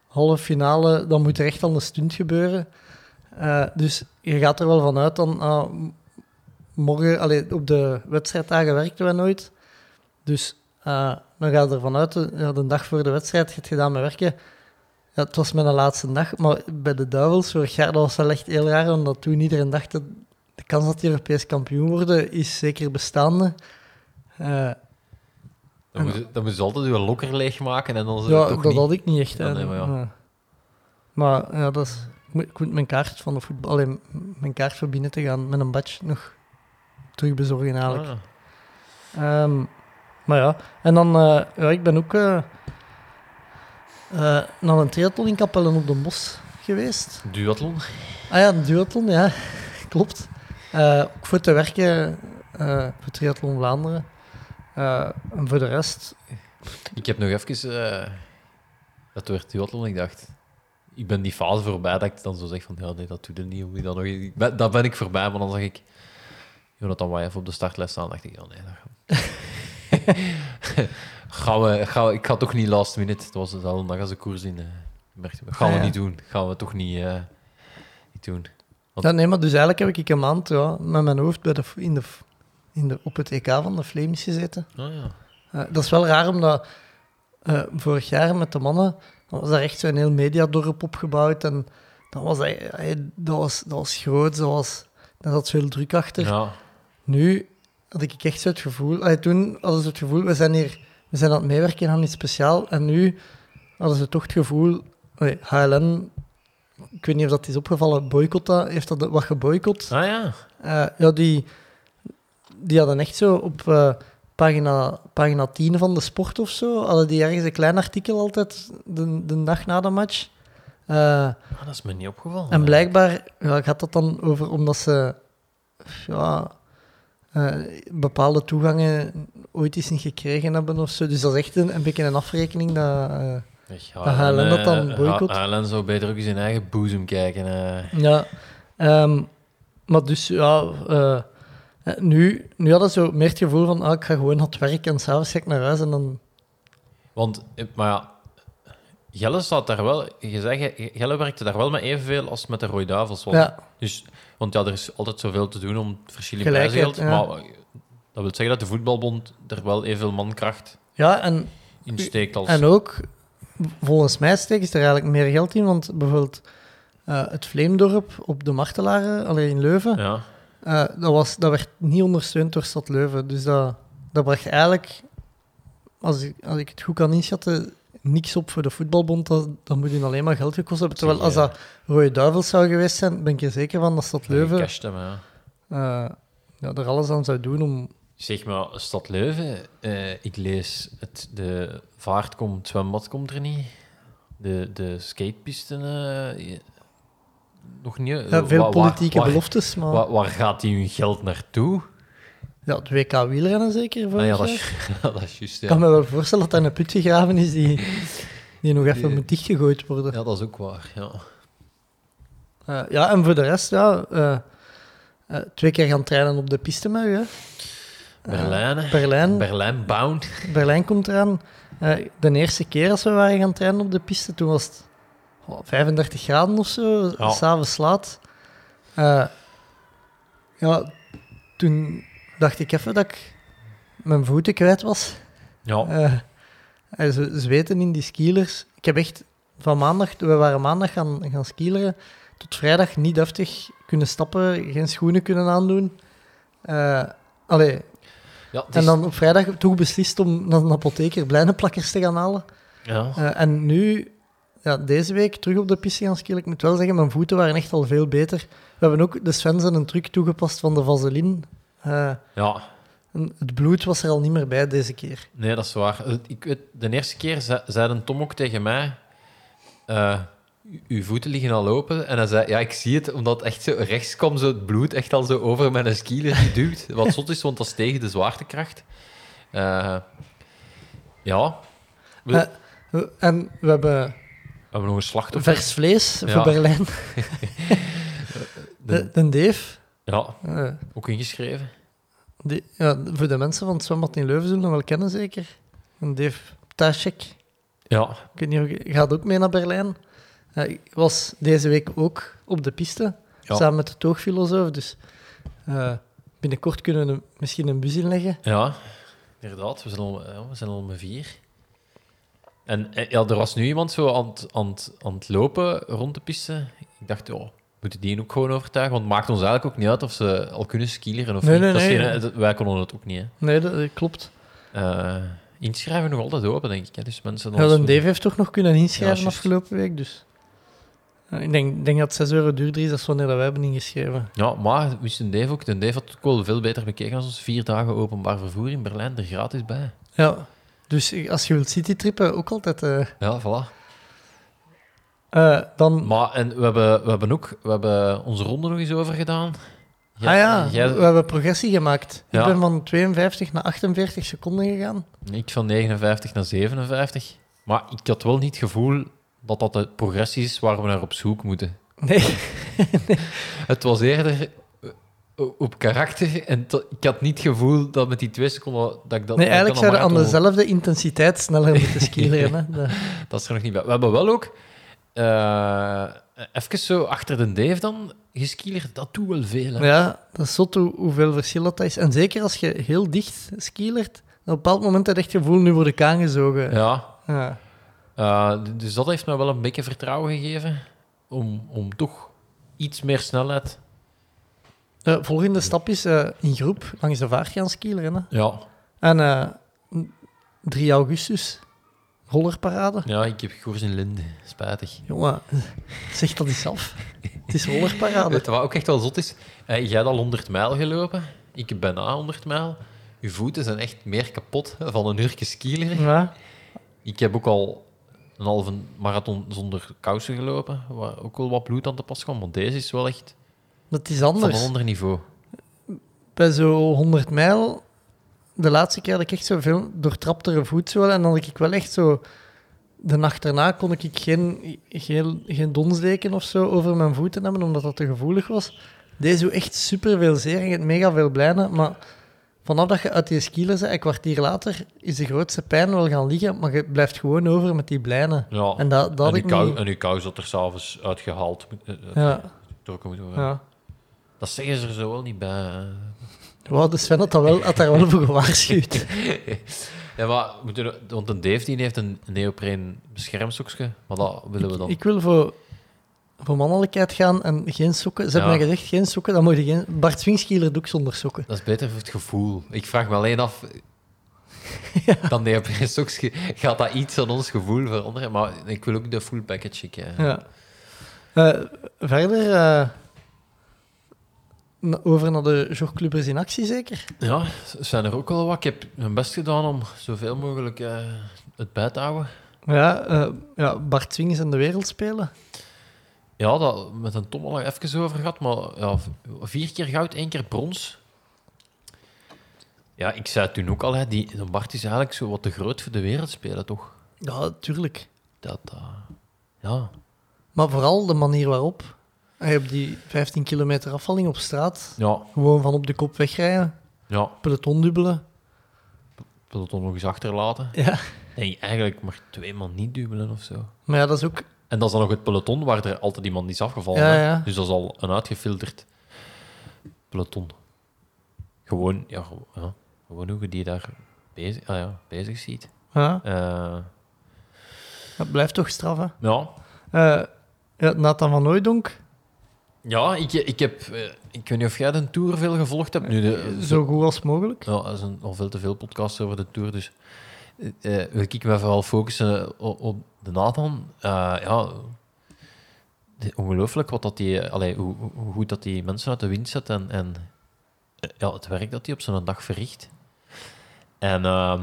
Halve finale, dan moet er echt al een stunt gebeuren. Dus je gaat er wel vanuit dan, ah, morgen, allee, op de wedstrijddagen werkten we nooit. Dus eh, dan gaat er vanuit, eh, ja, de dag voor de wedstrijd je daarmee werken. Ja, het was mijn laatste dag, maar bij de Duivels vorig jaar, dat was wel echt heel raar, omdat toen iedereen dacht dat de kans dat die Europees kampioen worden, is zeker bestaande. Eh, Dan moet, je, dan moet je altijd je lokker leegmaken en dan ja, dat niet. had ik niet echt. Ja, hè. nee, maar ja. Ja. Maar ja, dat is, ik, moet, ik moet mijn kaart van de voetbal, alleen mijn kaart voor binnen te gaan, met een badge nog terug bezorgen eigenlijk. Ah. Ehm, maar ja, en dan, eh, ja, ik ben ook eh, naar een triathlon in Kapellen op de Bos geweest. Duathlon? Ah ja, een duathlon, ja, klopt. Ook voor te werken voor Triathlon Vlaanderen. En voor de rest, Ik heb nog even... dat werd duathlon, ik dacht... Ik ben die fase voorbij dat ik dan zo zeg van... Ja, nee, dat doe je niet. Je dat nog... Dat ben ik voorbij, maar dan zag ik... Jonathan Wajef op de startles staan. dacht ik, ja, nee, dat gaan we... Gaan we ik ga toch niet last minute. Het was dezelfde dag als de koers in... Merkte we. Gaan Ah, we ja. niet doen. Gaan we toch niet, eh, niet doen. ja, nee, maar dus eigenlijk heb ik een maand ja, met mijn hoofd bij de, in de, in de, op het EK van de Flames gezeten. Oh ja. Eh, dat is wel raar, omdat vorig jaar met de mannen was daar echt zo'n heel mediadorp opgebouwd. En dat was, dat was, dat was groot, dat was, daar zat veel druk achter. Ja. Nu had ik echt zo het gevoel... allee, toen hadden ze het gevoel, we zijn hier we zijn aan het meewerken aan iets speciaals. En nu hadden ze toch het gevoel... allee, HLN, ik weet niet of dat is opgevallen, boycott dat, heeft dat wat geboycott. Ah ja. Eh, ja, die, die hadden echt zo op eh, pagina, pagina 10 van de sport of zo, hadden die ergens een klein artikel altijd de, de dag na de match. Eh, Ah, dat is me niet opgevallen. en blijkbaar ja, gaat dat dan over omdat ze ja, eh, bepaalde toegangen ooit eens niet gekregen hebben of zo. Dus dat is echt een, een beetje een afrekening dat... eh, Echt, Dat dan eh, boycott? H- HLN zou beter ook in zijn eigen boezem kijken. Ja, ehm, maar dus ja, eh, nu, nu hadden ze zo meer het gevoel van, ah, ik ga gewoon naar het werk en s'avonds ga ik naar huis en dan... Want, maar ja, Gelle staat daar wel... Je zegt, Gelle werkte daar wel met evenveel als met de Roy Duivels. Ja, Dus, want ja, er is altijd zoveel te doen om het verschil in Gelijkheid, prijzengeld. ja. Maar dat wil zeggen dat de voetbalbond er wel evenveel mankracht ja en, in steekt als... en ook, volgens mij steken ze er eigenlijk meer geld in, want bijvoorbeeld eh, het Vleemdorp op de Martelaren, alleen in Leuven, ja. eh, dat, was, dat werd niet ondersteund door Stad Leuven. Dus dat, dat bracht eigenlijk, als ik, als ik het goed kan inschatten, niks op voor de voetbalbond. Dat, dat moet hun alleen maar geld gekost hebben. Terwijl als dat Rode Duivels zou geweest zijn, ben ik er zeker van dat Stad Leuven hem, ja. eh, ja, er alles aan zou doen om... Zeg maar, Stad Leuven, eh, ik lees het, de vaart komt, het zwembad komt er niet. De, de skatepisten eh, nog niet. Ja, veel waar- politieke waar, beloftes, maar... Waar, waar gaat die hun geld naartoe? Ja, het WK wielrennen zeker, Ah, vorig ja, dat is, dat is juist. Ik kan me wel voorstellen dat er een put gegraven is die, die nog even moet dichtgegooid worden. ja, dat is ook waar. Ja. Eh, ja, en voor de rest, ja, eh, eh, twee keer gaan trainen op de piste met u. Hè. Berlijn. Berlijn, Berlijn bound. Berlijn komt eraan. De eerste keer als we waren gaan trainen op de piste, toen was het oh, 35 graden of zo, Ja. s'avonds laat. Ja, toen dacht ik even dat ik mijn voeten kwijt was. Ja, en ze zweten in die skielers. Ik heb echt van maandag, we waren maandag gaan, gaan skileren, tot vrijdag niet deftig kunnen stappen, geen schoenen kunnen aandoen. Eh allee, ja, en dan op vrijdag toch beslist om naar een apotheker blijneplakkers te gaan halen. ja. Eh, en nu, ja, deze week, terug op de piste gaan skiën. Ik moet wel zeggen, mijn voeten waren echt al veel beter. We hebben ook de Svensen een truc toegepast van de vaseline. Eh, ja, het bloed was er al niet meer bij deze keer. nee, dat is waar. Eh, Ik weet, de eerste keer ze, zei een Tom ook tegen mij... eh, "U- uw voeten liggen al open. En hij zei, ja, ik zie het, omdat echt zo rechts kwam zo het bloed echt al zo over mijn skieler geduwd. Wat zot is, want dat is tegen de zwaartekracht. Ja. En we hebben we hebben nog een slachtoffer. vers vlees Ja. voor Berlijn. De- De, de Dave. Ja, eh, ook ingeschreven. die, ja, voor de mensen van het zwembad in Leuven zullen hem wel kennen, zeker. Een Dave Ptacek. Ja, Ik niet gaat ook mee naar Berlijn. Eh, ik was deze week ook op de piste, Ja. samen met de toogfilosoof. Dus eh, binnenkort kunnen we misschien een bus inleggen. Ja, inderdaad. We zijn al, ja, we zijn al met vier. En eh, ja, er was nu iemand zo aan het, aan, het, aan het lopen rond de piste. Ik dacht, oh, moeten die ook gewoon overtuigen? Want het maakt ons eigenlijk ook niet uit of ze al kunnen skileren of Nee, niet. nee, Dat is nee. geen- dat- wij konden het ook niet. Hè. Nee, dat, dat klopt. Eh, inschrijven nog altijd open, denk ik. Hè. Dus mensen Ja, Dave heeft toch nog kunnen inschrijven afgelopen week. Dus. Ik denk, denk dat het 6 euro duurder is dan wanneer dat wij hebben ingeschreven. Ja, maar wist een Dave ook. De Dave had ook wel veel beter bekeken als ons vier dagen openbaar vervoer in Berlijn er gratis bij. Ja, dus als je wilt citytrippen, ook altijd. eh, Ja, voilà. Eh, dan, Maar en we hebben, we hebben ook we hebben onze ronde nog eens over gedaan. Jij- ah ja, jij- we hebben progressie gemaakt. Ja. Ik ben van 52 naar 48 seconden gegaan. Ik van 59 naar 57. Maar ik had wel niet het gevoel dat dat de progressie is waar we naar op zoek moeten. Nee, Het was eerder eh, op karakter. En ik had niet het gevoel dat met die twee seconden... Dat ik dat, nee eigenlijk zouden aan marathon- dezelfde intensiteit sneller moeten. De- Dat is er nog niet bij. We hebben wel ook... eh even zo achter de Dave dan geskielerd. Dat doet wel veel. Hè? Ja, dat is zot hoe, hoeveel verschil dat is. En zeker als je heel dicht skilert, op een bepaald moment heb je echt het gevoel, nu word ik aangezogen. Ja. Ja. Eh, dus dat heeft me wel een beetje vertrouwen gegeven. Om, om toch iets meer snelheid... De volgende stap is eh, in groep langs de vaart gaan skileren. Hè. Ja, En eh, 3 augustus, rollerparade. ja ik heb gekoers in Linde. Spijtig. Jongen, zeg dat eens af. Het is rollerparade. Wat ook echt wel zot is? Eh, jij hebt al 100 mijl gelopen. Ik heb bijna 100 mijl. Je voeten zijn echt meer kapot van een uurtje skileren. Ja, Ik heb ook al een halve marathon zonder kousen gelopen, waar ook wel wat bloed aan te pas kwam. Want deze is wel echt dat is van een anders. ander niveau. Bij zo'n 100 mijl, de laatste keer had ik echt zoveel doortraptere voetzolen. En dan had ik wel echt zo... De nacht erna kon ik geen, geen, geen donsdeken of zo over mijn voeten hebben, omdat dat te gevoelig was. Deze doet echt super veel zeer en je hebt mega veel blijnen. Maar vanaf dat je uit die skieler bent, een kwartier later, is de grootste pijn wel gaan liggen, maar je blijft gewoon over met die blijnen. Ja. En dat, dat en, ik kou, niet... en uw kous dat er s'avonds uitgehaald eh, Ja, worden. ja. Dat zeggen ze er zo wel niet bij. Wow, de Sven had, dat wel, had daar wel voor gewaarschuwd. Ja, maar we want een Dave die heeft een neopreen beschermsokje, maar dat willen we dan. Ik wil voor voor mannelijkheid gaan en geen sokken. Ze hebben Ja. mij gezegd, geen sokken, dan moet je geen... Bart Swingskieler doet ook zonder sokken. Dat is beter voor het gevoel. Ik vraag me alleen af... Dan Soks gaat dat iets aan ons gevoel veranderen. Maar ik wil ook de full package. Ik. Ja. Eh, verder, eh, over naar de jogclubbers in actie zeker? Ja, er zijn er ook wel wat. Ik heb mijn best gedaan om zoveel mogelijk eh, het bij te houden. Ja, eh, ja Bart Swings en de Wereldspelen. Ja, dat met een Tom al even over gehad, maar ja, vier keer goud, één keer brons. Ja, ik zei het toen ook al, hè, die, Bart is eigenlijk zo wat te groot voor de wereldspelen, toch? Ja, tuurlijk. Dat, eh, ja. Maar vooral de manier waarop. Hij op die 15 kilometer afvalling op straat, Ja, gewoon van op de kop wegrijden, ja, peloton dubbelen. peloton nog eens achterlaten. Ja. Nee, eigenlijk maar twee man niet dubbelen of zo. Maar ja, dat is ook... En dat is dan nog het peloton waar er altijd iemand is afgevallen. Ja, hè. ja. Dus dat is al een uitgefilterd peloton. Gewoon, ja, gewoon, ja, gewoon hoe je die daar bezig, ah ja, bezig ziet. Ja, Eh, dat blijft toch straf, hè? ja, Eh, ja, Nathan van Ooydonk, ja ik, ik heb... eh, ik weet niet of jij de Tour veel gevolgd hebt. Nu de, zo goed als mogelijk. Ja, er zijn al veel te veel podcasts over de Tour, dus eh, eh, wil ik me vooral focussen op, op de Nathan. Eh, ja, ongelooflijk wat dat die, allee, hoe, hoe- goed dat die mensen uit de wind zet en, en eh, ja, het werk dat hij op zo'n dag verricht. En ehm,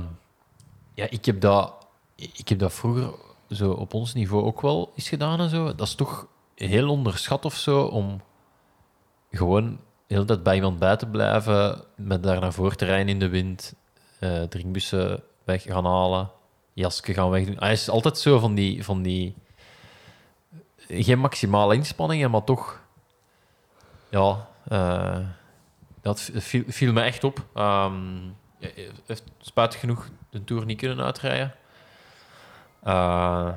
ja, ik heb, dat, ik heb dat vroeger zo op ons niveau ook wel eens gedaan en zo. Dat is toch heel onderschat of zo om gewoon hele tijd bij iemand bij te blijven, met daar naar voren te rijden in de wind, eh, drinkbussen weg gaan halen, jasje gaan wegdoen. Hij is altijd zo van die, van die... Geen maximale inspanningen, maar toch... Ja, eh, dat viel, me echt op. Hij heeft spijtig genoeg de Tour niet kunnen uitrijden. Eh,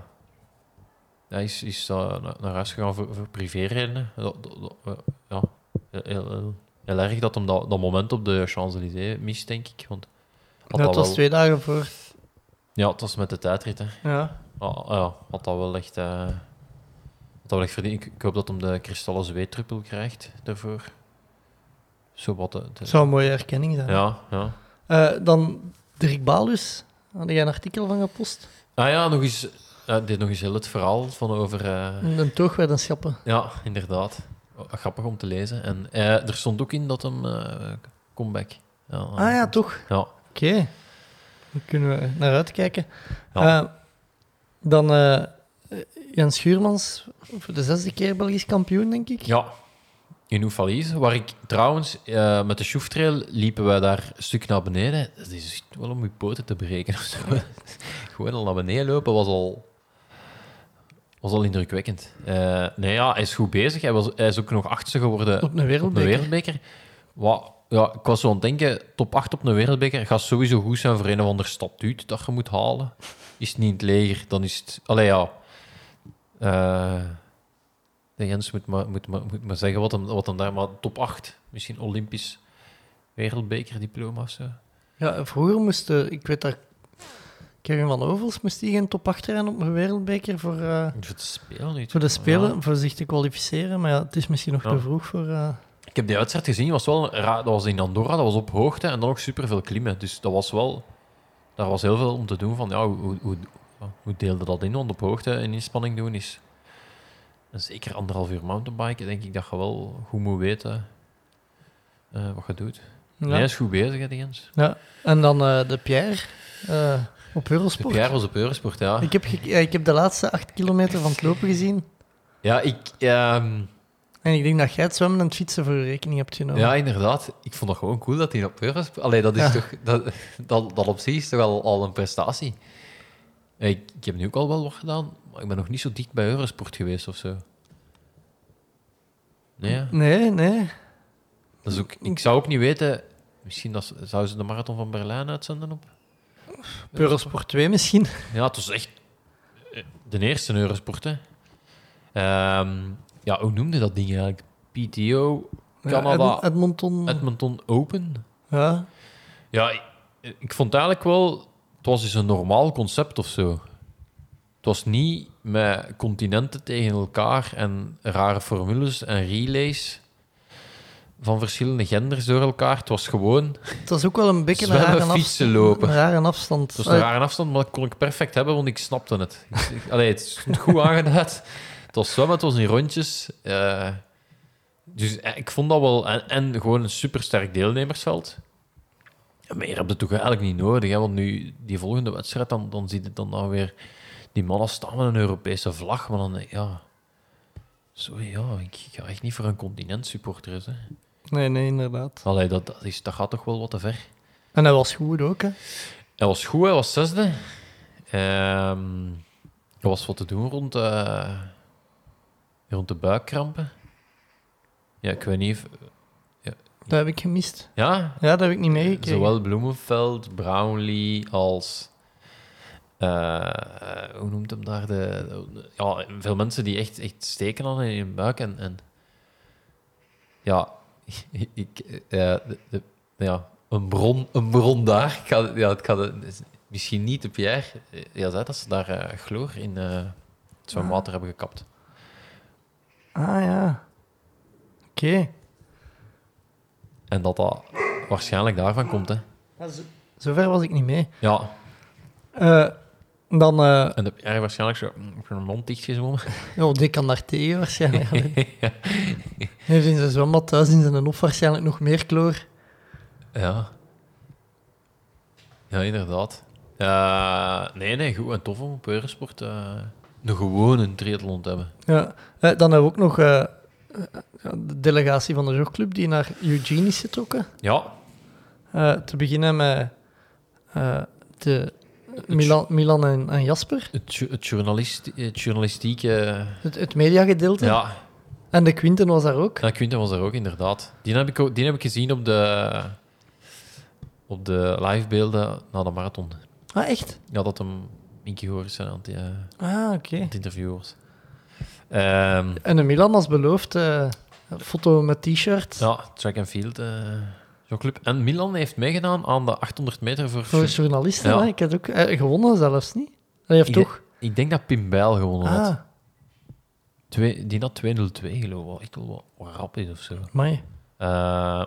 hij is, is naar- huis gegaan voor, voor privéredenen. Dat- dat- dat- ja, heel, heel, heel erg dat hem dat, dat moment op de Champs-Élysées mist, denk ik. Want had Ja, dat het was wel- twee dagen voor. ja, het was met de tijdrit. Hè. Ja. Ah, ja, had dat wel echt, eh, had dat wel echt verdiend. Ik, ik hoop dat hem de kristallen zweetruppel krijgt daarvoor. Zo wat. De, de- zou een mooie erkenning zijn. ja, ja. Eh, dan Dirk Balus. Had jij een artikel van gepost? Ah ja, nog eens, dit nog eens heel het verhaal van over. eh, Een toogwetenschappen. ja, inderdaad. Oh, Grappig om te lezen. En eh, er stond ook in dat hem eh, comeback. Ja, Ah ja, toch? Ja, Oké. Daar kunnen we naar uitkijken. Ja. Dan Jan Schuurmans, voor de zesde keer Belgisch kampioen, denk ik. Ja, in Oefalize, waar ik trouwens met de Sjoeftrail liepen wij daar een stuk naar beneden. Dat is wel om je poten te breken. Gewoon al naar beneden lopen was al, was al indrukwekkend. Eh, nee, ja, hij is goed bezig. Hij, was, hij is ook nog achtste geworden Op een op wereldbeker. Wereldbeker. Wat, ja, ik was zo aan het denken, top 8 op een Wereldbeker gaat sowieso goed zijn voor een of ander statuut dat je moet halen. Is het niet in het leger, dan is het... Allee, ja. Eh, de Jens moet maar, moet, maar, moet maar zeggen wat hem, wat hem daar... Maar top 8, misschien Olympisch Wereldbekerdiploma of zo. Ja, vroeger moest, eh, ik weet dat Kevin van Ovels moest die geen top 8 rijden op een wereldbeker voor, eh, Voor spelen niet. voor de Spelen, Ja. voor zich te kwalificeren. Maar ja, het is misschien nog Ja. te vroeg voor... eh, Ik heb die wedstrijd gezien, was wel raar. Dat was in Andorra, dat was op hoogte en dan ook superveel klimmen. Dus dat was wel... Daar was heel veel om te doen van, ja, hoe, hoe, hoe, deelde dat in? Want op hoogte een inspanning doen is... En zeker anderhalf uur mountainbiken, denk ik dat je wel goed moet weten eh, wat je doet. ja. Hij is goed bezig, hè, die Jens. ja. En dan de Pierre op Eurosport. Was op Eurosport, ja. Ik heb, ik heb de laatste acht kilometer van het lopen gezien. Ja, ik... ehm, En ik denk dat jij het zwemmen en het fietsen voor je rekening hebt genomen. Ja, inderdaad. Ik vond dat gewoon cool dat hij op Eurosport... Allee, dat is Ja. toch... Dat, dat, dat op zich is toch al, al een prestatie. Ik, ik heb nu ook al wel wat gedaan, maar ik ben nog niet zo dicht bij Eurosport geweest of zo. Nee. Nee, nee. dat is ook, ik zou ook niet weten... Misschien dat, zouden ze de Marathon van Berlijn uitzenden op... Eurosport 2 misschien. Ja, het was echt eh, de eerste Eurosport, hè. Ehm, ja, hoe noemde dat ding eigenlijk? PTO, Canada, Ja, Ed- Edmonton. Edmonton Open? ja. Ja, ik, ik vond eigenlijk wel... Het was dus een normaal concept of zo. Het was niet met continenten tegen elkaar en rare formules en relays van verschillende genders door elkaar. Het was gewoon Het was ook wel een beetje een rare, fietsen, lopen. een rare afstand. Het was een rare afstand, maar dat kon ik perfect hebben, want ik snapte het. Allee, het stond goed aangeduid. Het was zwemmen, het was in rondjes. eh, dus eh, ik vond dat wel... En, en gewoon een supersterk deelnemersveld. Ja, meer heb je toch eigenlijk niet nodig, hè, want nu, die volgende wedstrijd, dan, dan zie je dan, dan weer... Die mannen staan met een Europese vlag, maar dan... Ja... Sorry, ja, ik ga echt niet voor een continentsupporter. Hè. Nee, nee, inderdaad. Allee, dat, dat, is, dat gaat toch wel wat te ver. En hij was goed ook, hè. Hij was goed, hij was zesde. Ehm er was wat te doen rond, eh, rond de buikkrampen. Ja, ik weet niet of... Dat heb ik gemist. Ja, Ja, dat heb ik niet meegekregen. zowel Bloemenveld, Brownlee als... eh, hoe noemt hem daar? De, de- ja, veel mensen die echt, echt steken hadden in hun buik. En, en ja, ik, eh, de, de- ja, een, bron, een bron daar. Ik ga, ja, het gaat misschien niet de Pierre. eh, Ja, zei dat ze daar eh, chloor in eh, het zwemwater hebben gekapt. Ah, ja. Oké. En dat dat waarschijnlijk daarvan komt. Hè. Zover was ik niet mee. Ja, dan... eh en de Pierre waarschijnlijk zo mm, zijn mond dichtgezwommen. ja, die kan daar tegen waarschijnlijk. Hij heeft in zijn zwembad thuis in zijn hof waarschijnlijk nog meer kloor. Ja. Ja, inderdaad. Nee, nee, goed en tof om op Eurosport eh een gewone triathlon te hebben. Ja. Eh, dan hebben we ook nog ja, de delegatie van de jogclub die naar Eugene is getrokken. Ja, te beginnen met de Milan, Milan en, en Jasper, het, het, journalist, het journalistieke... het, het mediagedeelte. Ja, En de Quinten was daar ook. ja, Quinten was er ook, inderdaad. Die heb ik, ook- die heb ik gezien op de, op de livebeelden na de marathon. Ah, echt? Ja, dat hem Inky Gorissen aan het, eh, Ah, oké. aan het interviewen was. Ehm, En de Milan als beloofd, eh, foto met t-shirt. ja, track and field eh jogclub. En Milan heeft meegedaan aan de 800 meter voor... Voor journalisten, Ja. hè? ik heb ook eh, gewonnen zelfs niet. Hij heeft Ik toch. Ik denk dat Pim Bijl gewonnen had. Ah, Twee, die had 202 geloof ik. Wat echt wel wat, wat rap is of zo. Eh, maar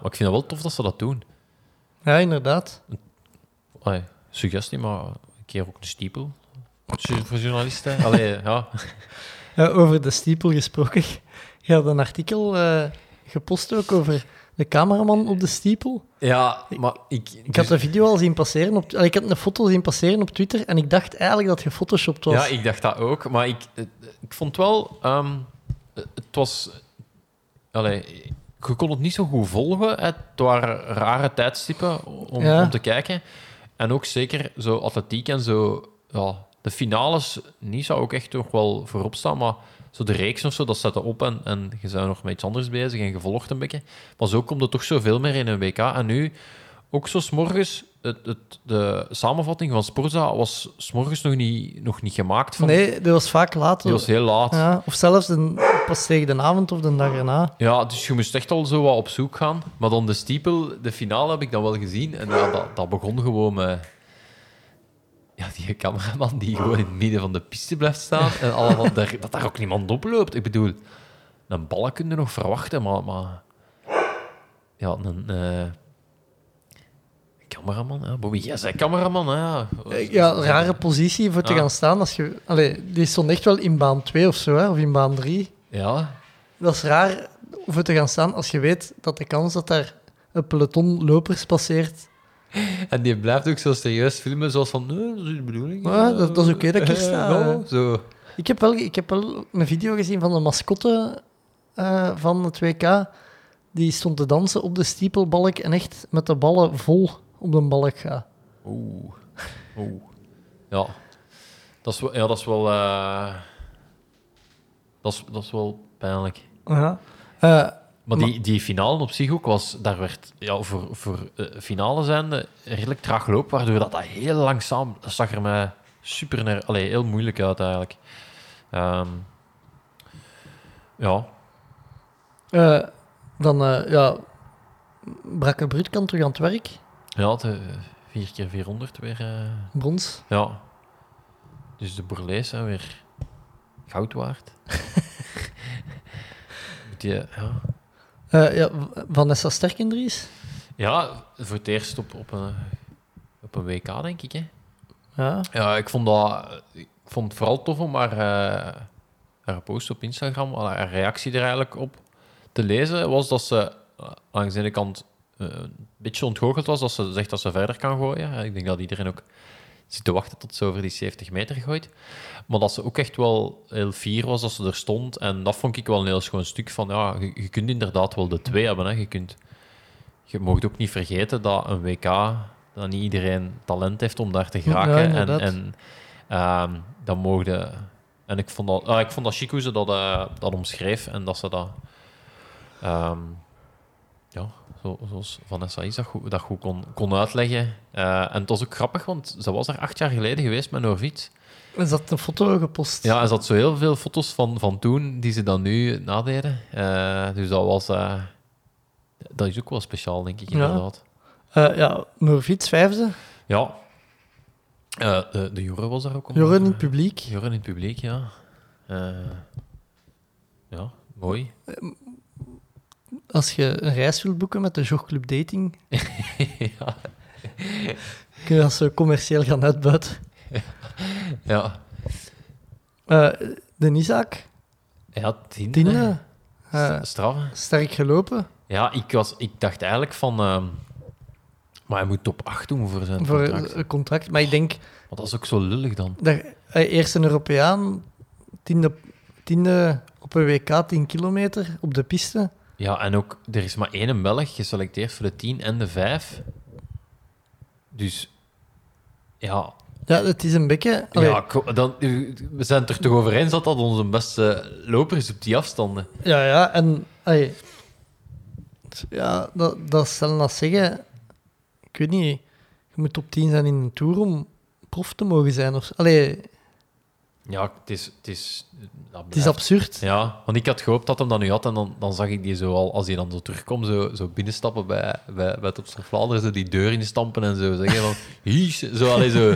ik vind het wel tof dat ze dat doen. Ja, inderdaad. Allee, suggestie, maar een keer ook een stiepel. Voor journalisten. Allee, ja. Eh, over de stiepel gesproken. Je had een artikel eh, gepost ook over de cameraman op de stiepel. Ja, maar ik... Ik had de video al zien passeren op... Ik had een foto zien passeren op Twitter en ik dacht eigenlijk dat het gefotoshopt was. Ja, ik dacht dat ook. Maar ik, eh, ik vond wel... ehm, het was... Allee, je kon het niet zo goed volgen. hè. Het waren rare tijdstippen om, Ja. om te kijken. En ook zeker zo atletiek en zo... Ja, de finales niet zou ook echt toch wel voorop staan, maar zo de reeks of zo, dat zette op en, en je bent nog met iets anders bezig en gevolgd een beetje. Maar zo komt er toch zoveel meer in een WK. En nu, ook zo s'morgens, het, het, de samenvatting van Sporza was s'morgens nog niet, nog niet gemaakt. Van, Nee, dat was vaak later. Die was heel laat. Ja. Ja, of zelfs de, pas tegen de avond of de dag erna. dus je moest echt al zo wat op zoek gaan. Maar dan de stiepel, de finale heb ik dan wel gezien. En ja, dat, dat begon gewoon met... Ja, die cameraman die gewoon in het midden van de piste blijft staan. En allemaal daar, dat daar ook niemand oploopt. Ik bedoel, een ballen kun je nog verwachten, maar... maar ja, een... eh, cameraman, ja. Bobby, jij zei cameraman, hè, ja. Eh, Ja, rare positie voor te Ja. gaan staan. Als je, allee, die stond echt wel in baan 2 of zo, hè, of in baan 3. Ja, Dat is raar voor te gaan staan als je weet dat de kans dat daar een peloton lopers passeert. En die blijft ook zo serieus filmen, zoals van, nee, dat is de bedoeling. Ja, dat- dat is oké dat ik hier sta, Ja, zo. Ik heb wel, ik heb wel een video gezien van de mascotte eh, van het WK. Die stond te dansen op de stiepelbalk en echt met de ballen vol op de balk gaat. Oeh. Oeh. Ja. Dat is wel... Ja, dat is wel... eh, Dat, is, dat is wel pijnlijk. Ja. Eh, Maar die, die finale op zich ook was... Daar werd ja, voor, voor eh, finale zijnde redelijk traag gelopen, waardoor dat, dat heel langzaam... Dat zag er mij super... Ner, allee, heel moeilijk uit, eigenlijk. Ehm, ja. eh, dan, eh, ja... Brakke Brut kan terug aan het werk. Ja, de 4 keer 400 weer... Brons. ja. Dus de Bourlees zijn weer goud waard. Moet je, ja. Eh, ja, Vanessa Sterkendries. ja, voor het eerst op, op, een, op een WK, denk ik. Hè. Ja. Ja, ik vond, dat, ik vond het vooral tof om haar, eh, haar post op Instagram, haar reactie er eigenlijk op te lezen, was dat ze eh, langs de ene kant een beetje ontgoocheld was, dat ze zegt dat ze verder kan gooien. Ik denk dat iedereen ook zit te wachten tot ze over die 70 meter gooit. Maar dat ze ook echt wel heel fier was dat ze er stond. En dat vond ik wel een heel schoon stuk van, ja, je, je kunt inderdaad wel de twee hebben. Hè. Je, kunt, je mag ook niet vergeten dat een WK, dat niet iedereen talent heeft om daar te geraken. Ja, en en ehm, dan mogen... En ik vond dat, ah, ik vond dat chic hoe ze dat, eh, dat omschreef en dat ze dat... ehm, ja, zo, zoals Vanessa is dat goed, dat goed kon, kon uitleggen. Eh, en het was ook grappig, want ze was er acht jaar geleden geweest met Norvits. Is dat een foto gepost? Ja, ze had zo heel veel foto's van, van toen die ze dan nu nadeden. Eh, dus dat was... eh, dat is ook wel speciaal, denk ik, Ja. inderdaad. Eh, ja, Norvits vijfde. Ja. De, de Jure was daar ook. Joren in het publiek. Jure in het publiek, ja. Ja, mooi. Als je een reis wilt boeken met de Jogclub Dating, ja. kun je dat zo commercieel gaan uitbuiten. Ja. Eh de Isaac, Ja, tiende. tiende. Eh, St- Straffen. sterk gelopen. Ja, ik, was, ik dacht eigenlijk van... ehm, maar hij moet top 8 doen voor zijn voor contract. een contract. Maar ik denk Want dat is ook zo lullig dan. hij eerst een Europeaan, tiende, tiende op een WK 10 kilometer op de piste. Ja, en ook, er is maar één Belg geselecteerd voor de 10 en de 5. Dus, ja, Ja, het is een beetje. allee, ja dan, we zijn het er toch over eens dat dat onze beste loper is op die afstanden. Ja, ja, en allee, ja, dat, dat stellen dat zeggen. Ik weet niet, je moet top 10 zijn in een tour om prof te mogen zijn. Of, allee, Ja, het is... Het is, dat het is absurd. Ja, want ik had gehoopt dat hem dat nu had en dan, dan zag ik die zo al, als hij dan zo terugkomt, zo, zo binnenstappen bij, bij, bij Topster Vlaanderen, zo die deur instampen en zo zeggen van, hies, zo, allee, zo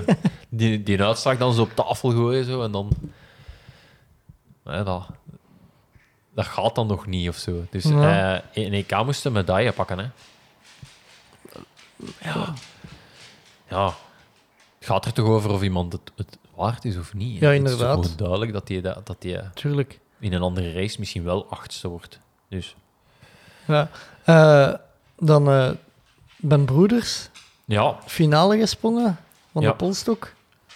die, die uitslag dan zo op tafel gooien zo, en dan... Dat, dat gaat dan nog niet of zo. Dus Ja. eh in EK moest een medaille pakken, hè. Ja. Ja. Het gaat er toch over of iemand het, het waard is of niet. hè. Ja, Het is inderdaad. gewoon duidelijk dat hij dat, dat die, Tuurlijk. in een andere race misschien wel achtste wordt. Dus Ja. Eh, dan eh, Ben Broeders, ja, finale gesprongen van Ja. de polstok.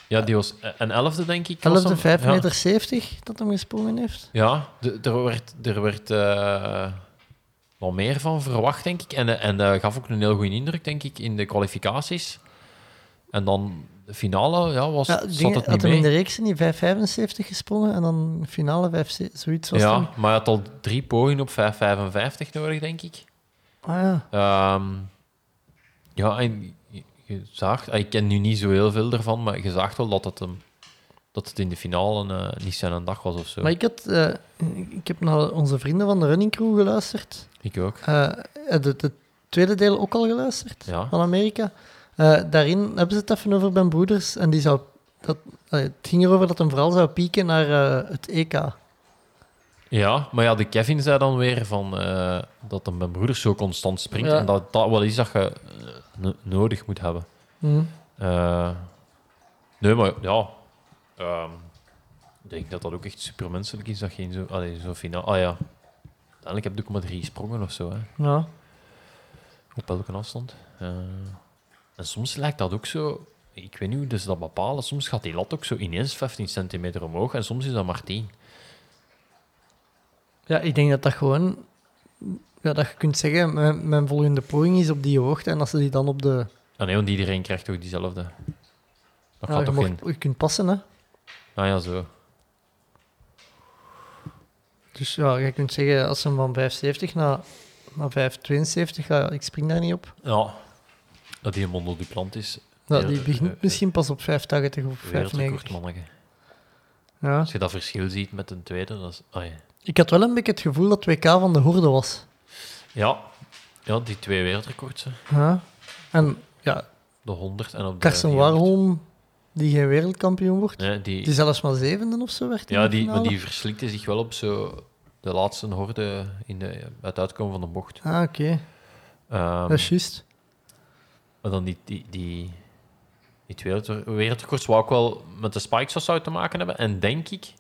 ja die was een elfde, denk ik. was 11e, hem. 5 ja. meter 70 dat hem gesprongen heeft. Ja, er werd, er werd eh, wel meer van verwacht, denk ik. En, eh, en eh, gaf ook een heel goede indruk, denk ik, in de kwalificaties. En dan de finale, ja, was, Ja, zat het had niet hem in mee. de reeks niet 5,75 gesprongen en dan finale 5, zoiets was. Ja, maar hij had al drie pogingen op 5,55 nodig, denk ik. Ah ja. Ehm, ja, en je, zag, ah, ik ken nu niet zo heel veel ervan, maar je zag wel dat het, hem, dat het in de finale eh, niet zijn dag was of zo. Maar ik, had, eh, ik heb naar onze vrienden van de Running Crew geluisterd. Ik ook. Eh het het tweede deel ook al geluisterd Ja. van Amerika. Eh, daarin hebben ze het even over Ben Broeders en die zou, dat, het ging erover dat hem vooral zou pieken naar eh, het EK. Ja, maar ja, de Kevin zei dan weer van, eh, dat een mijn broeder zo constant springt Ja. en dat dat wel is dat je no- nodig moet hebben. Hm. Eh, nee, maar ja, ehm, ik denk dat dat ook echt supermenselijk is dat je in zo, allee, zo finaal... Ah ja, uiteindelijk heb je ook maar drie sprongen of zo, hè. Ja. Op elke afstand. En soms lijkt dat ook zo... Ik weet niet hoe ze dat bepalen. Soms gaat die lat ook zo ineens 15 centimeter omhoog en soms is dat maar 10. ja, ik denk dat dat gewoon... Ja, dat je kunt zeggen, mijn, mijn volgende poging is op die hoogte en als ze die dan op de... Ah nee, want iedereen krijgt toch diezelfde. Dat Ja, gaat je, toch geen... je kunt passen, hè. Ah ja, zo. Dus ja, je kunt zeggen, als ze van 5,70 naar, naar 5,72 gaat, ik spring daar niet op. Ja. Dat die een monoduclant is. Ja, Ja, die begint eh, misschien pas op 5,80 of 5,90. Wereldrecord, manneke. Ja. Als je dat verschil ziet met een tweede, dat is... Ah, ja. Ik had wel een beetje het gevoel dat 2K van de horde was. ja. Ja, die twee wereldrecords. hè. Ja. En ja, De 100 en op de Karsten 400. Warholm die geen wereldkampioen wordt. Nee, die, Die zelfs maar zevende of zo werd ja, die, maar die verslikte zich wel op zo de laatste horde in de, het uitkomen van de bocht. Ah, oké. Ehm, Dat is juist. Maar dan die, die, die, die twee wereld- wereldrecords wou ook wel met de spikes of zo te maken hebben. En denk ik,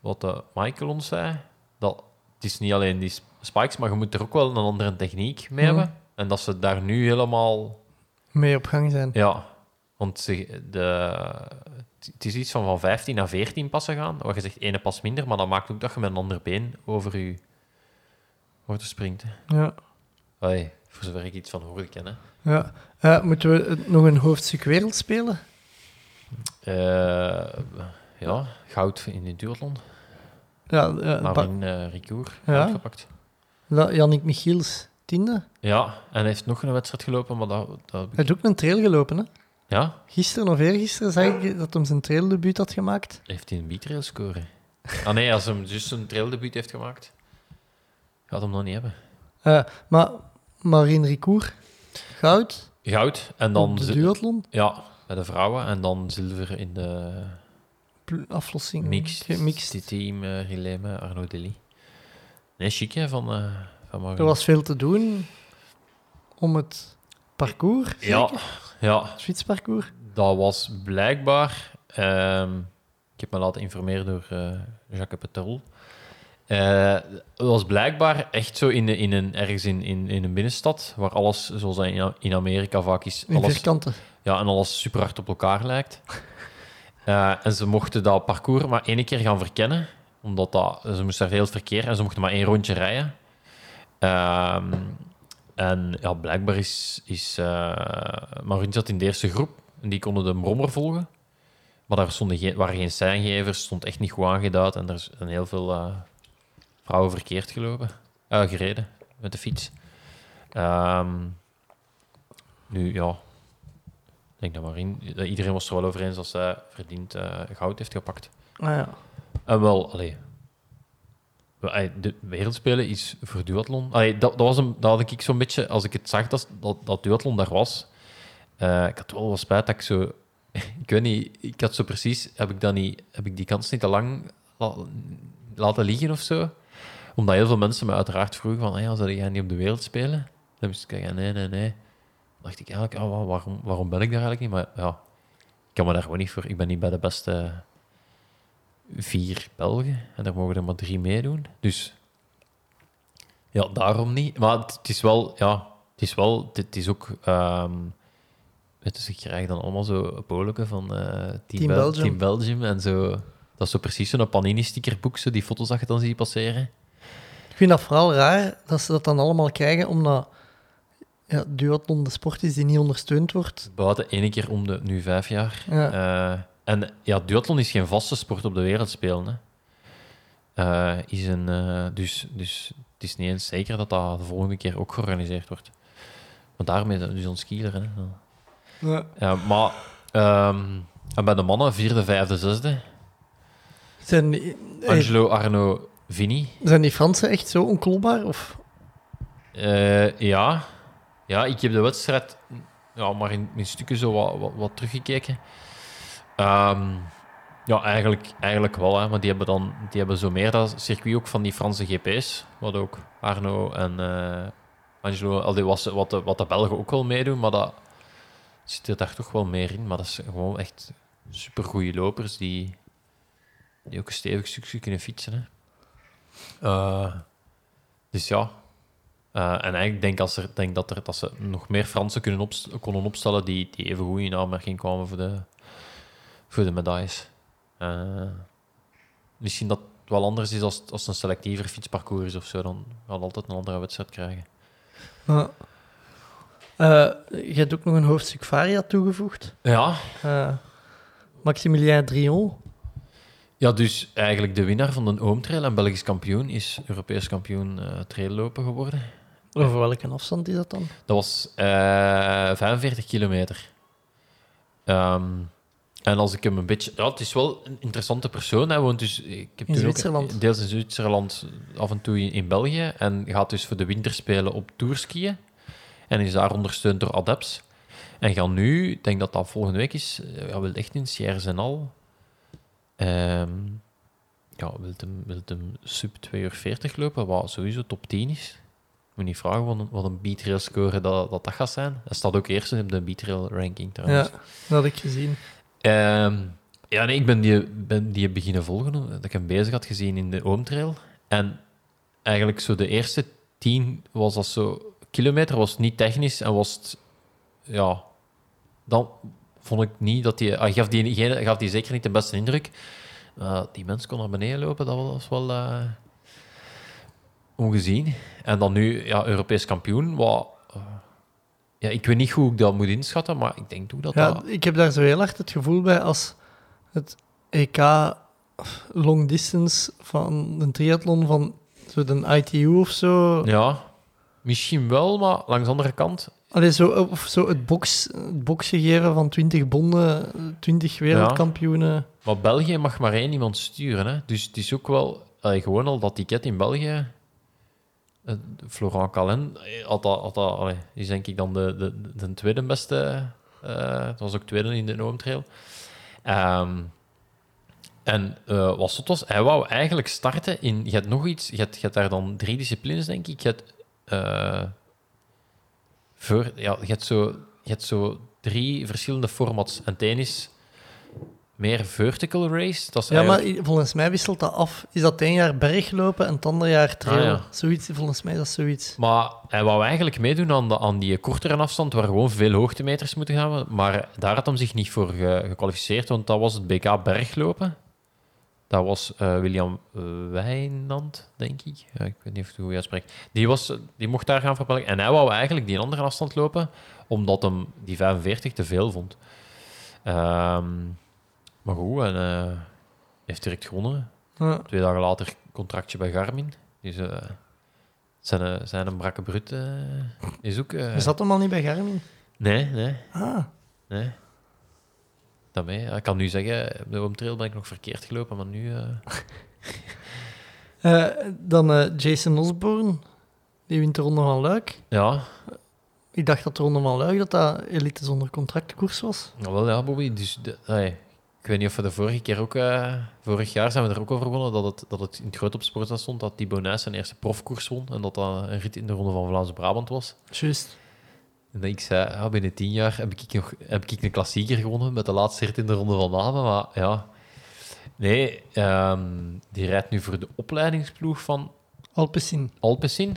wat de Michael ons zei, dat het is niet alleen die spikes, maar je moet er ook wel een andere techniek mee hebben. En dat ze daar nu helemaal Mee op gang zijn. Ja, want ze, de, het is iets van van 15 naar 14 passen gaan. Wat je zegt, ene pas minder, maar dat maakt ook dat je met een ander been over je te springt. hè. Ja. Allee, voor zover ik iets van hoorde kennen. ja. Eh, moeten we nog een hoofdstuk wereld spelen? Eh ja, goud in de duathlon. Ja, eh, ba- Marin uh, Ricoeur Ja. uitgepakt. La- Yannick Michiels, tiende. Ja, en hij heeft nog een wedstrijd gelopen, maar dat... dat Hij heeft ook een trail gelopen, hè? ja, Gisteren of eergisteren zag ik dat hij zijn traildebuut had gemaakt. heeft hij een beatrail scoren. Ah nee, als hij dus een traildebuut heeft gemaakt, gaat hem nog niet hebben. Eh, maar Marine Ricoeur, goud, Goud en dan de duathlon, Ja, bij de vrouwen. En dan zilver in de aflossing, mixed, gemixed. team uh, relay met Arno Deli. Nee, chic hè, van, eh van Maureen. Er was veel te doen om het parcours, Ja, zeker? ja, Het fietsparcours. dat was blijkbaar... ehm, ik heb me laten informeren door eh, Jacques Petrol. Het was blijkbaar echt zo in, in een, ergens in, in, in een binnenstad, waar alles, zoals in, in Amerika vaak is, In alles vierkanten. Ja, en alles super hard op elkaar lijkt. Eh, en ze mochten dat parcours maar één keer gaan verkennen, omdat dat, ze moesten daar het verkeer en ze mochten maar één rondje rijden. Ehm, en ja, blijkbaar is, is uh, Maureen zat in de eerste groep en die konden de brommer volgen. Maar daar stonden geen, waren geen seingevers, stond echt niet goed aangeduid en er zijn heel veel vrouwen verkeerd gelopen, eh, gereden met de fiets. Ehm, nu ja, ik denk dat Marien, dat iedereen was er wel over eens dat zij verdiend eh, goud heeft gepakt. Ah ja. En wel, allee, de wereldspelen is voor duathlon. Allee, dat, dat, was een, dat had ik zo'n beetje, als ik het zag dat, dat, dat duathlon daar was, eh, ik had wel wat spijt dat ik zo, ik weet niet, ik had zo precies, heb ik, dat niet, heb ik die kans niet te lang la- laten liggen of zo? Omdat heel veel mensen me uiteraard vroegen van, hey, zou jij niet op de wereld spelen? Dan moest ik zeggen, nee, nee, nee. Dan dacht ik eigenlijk, wa- waarom, waarom ben ik daar eigenlijk niet? Maar ja, ik kan me daar gewoon niet voor. Ik ben niet bij de beste vier Belgen en daar mogen er maar drie meedoen. Dus ja, daarom niet. Maar het, het is wel, ja, het is wel, het is ook. weet je, ze krijgen dan allemaal zo polen van eh, Team, Team Bel- Belgium. Team Belgium en zo. Dat is zo precies zo'n Panini-stickerboek, zo die foto's dat je dan ziet passeren. Ik vind dat vooral raar dat ze dat dan allemaal krijgen, omdat ja, duathlon de sport is die niet ondersteund wordt. Buiten één keer om de nu vijf jaar. Ja. Eh, en ja, duathlon is geen vaste sport op de wereldspelen. Hè. Eh, is een, eh, dus, dus het is niet eens zeker dat dat de volgende keer ook georganiseerd wordt. Maar daarmee dus ons skileren. Hè. Ja. Ja, maar ehm, en bij de mannen, vierde, vijfde, zesde. Zijn, Angelo, Arno, Vini. zijn die Fransen echt zo onklopbaar? Of? Eh, ja. ja, ik heb de wedstrijd ja, maar in, in stukken zo wat, wat, wat teruggekeken. Ehm, ja, eigenlijk, eigenlijk wel, hè, maar die hebben, dan, die hebben zo meer dat circuit ook van die Franse GP's. Wat ook Arno en eh, Angelo, al die was, wat, de, wat de Belgen ook wel meedoen, maar dat zit er daar toch wel meer in. Maar dat zijn gewoon echt supergoeie lopers die, die ook een stevig stukje kunnen fietsen. Hè. Eh, dus ja, uh, en eigenlijk denk, als er, denk dat, er, dat ze nog meer Fransen kunnen opst konden opstellen die, die even goed in aanmerking kwamen voor de, voor de medailles. Uh, misschien dat het wel anders is als, als een selectiever fietsparcours is of zo, dan gaan we altijd een andere wedstrijd krijgen. Ja. Je hebt ook nog een hoofdstuk Varia toegevoegd. Ja. Maximilien Drion. Ja, dus eigenlijk de winnaar van de Oomtrail en Belgisch kampioen is Europees kampioen uh, traillopen geworden. Over welke afstand is dat dan? Dat was uh, 45 kilometer. Um, en als ik hem een beetje... Ja, het is wel een interessante persoon. Hij woont dus... Ik heb in Zwitserland. Ook, deels in Zwitserland, af en toe in, in, België. En gaat dus voor de winterspelen op tourskiën. En is daar ondersteund door Adeps. En gaan nu, ik denk dat dat volgende week is, eh, ja, wil echt in Sierra en al. Ehm, ja, wil hem, wil hem sub 2 uur 40 lopen, wat sowieso top 10 is. Ik moet niet vragen wat een, wat een beatrail score dat, dat dat gaat zijn. Hij staat ook eerst op de beatrail ranking trouwens. Ja, dat had ik gezien. Ehm, ja, nee, ik ben die, ben die beginnen volgen, dat ik hem bezig had gezien in de Oomtrail. En eigenlijk zo de eerste tien was dat zo... Kilometer was niet technisch en was het... Ja, dan vond ik niet dat die... Hij gaf die, gaf die zeker niet de beste indruk. Uh, die mens kon naar beneden lopen, dat was wel eh, ongezien. En dan nu, ja, Europees kampioen, wat... eh, ja, ik weet niet hoe ik dat moet inschatten, maar ik denk ook dat Ja, dat... ik heb daar zo heel hard het gevoel bij als het EK long distance van een triathlon van zo de ITU of zo. Ja, misschien wel, maar langs de andere kant... Allee, zo, of zo het, box, het boxgegeven van 20 bonden, 20 wereldkampioenen. Maar België mag maar één iemand sturen. Hè? Dus het is ook wel allee, gewoon al dat ticket in België. eh, Florent Callen eh, had dat, had dat, allee, is denk ik dan de, de, de tweede beste. eh het was ook tweede in de Noomtrail. Ehm en eh wat zot was, hij wou eigenlijk starten in. Je hebt nog iets, je hebt, je hebt daar dan drie disciplines, denk ik. Je hebt, eh, voor, ja, je hebt, zo, je hebt zo drie verschillende formats. En het een is meer vertical race. Dat is Ja, maar eigenlijk- volgens mij wisselt dat af. Is dat een jaar berglopen en het andere jaar trail? Ah, ja. Zoiets, volgens mij is dat zoiets. Maar hij wou eigenlijk meedoen aan, de, aan die kortere afstand, waar gewoon veel hoogtemeters moeten gaan. Maar daar had hij zich niet voor ge- gekwalificeerd, want dat was het BK berglopen. Dat was eh, William eh, Wijnand, denk ik. Ja, ik weet niet of het hoe je uitspreekt. Die, was, die mocht daar gaan verpellen. En hij wou eigenlijk die andere afstand lopen, omdat hem die 45 te veel vond. Ehm, maar goed, en eh, heeft direct gewonnen. Ja. Twee dagen later contractje bij Garmin. Dus eh, zijn, eh, zijn een brakke brut eh, is ook... eh, Je zat hem al niet bij Garmin? Nee, nee, Ah, nee. Ik kan nu zeggen, op de trail ben ik nog verkeerd gelopen, maar nu... eh, Eh, dan eh, Jason Osborne, die wint de Ronde van Luik. ja, Ik dacht dat de Ronde van Luik dat dat elite zonder contractkoers was. nou wel ja, Bobby. Dus de, ik weet niet of we de vorige keer ook... vorig jaar zijn we er ook over begonnen, dat het, dat het in het groot op sport stond, dat Thibaut Nijs zijn eerste profkoers won en dat dat een rit in de Ronde van Vlaams-Brabant was. Juist. En dat ik zei, ja, binnen tien jaar heb ik, nog, heb ik een klassieker gewonnen met de laatste rit in de Ronde van Namen. Maar ja, nee, ehm, die rijdt nu voor de opleidingsploeg van Alpecin. Alpecin.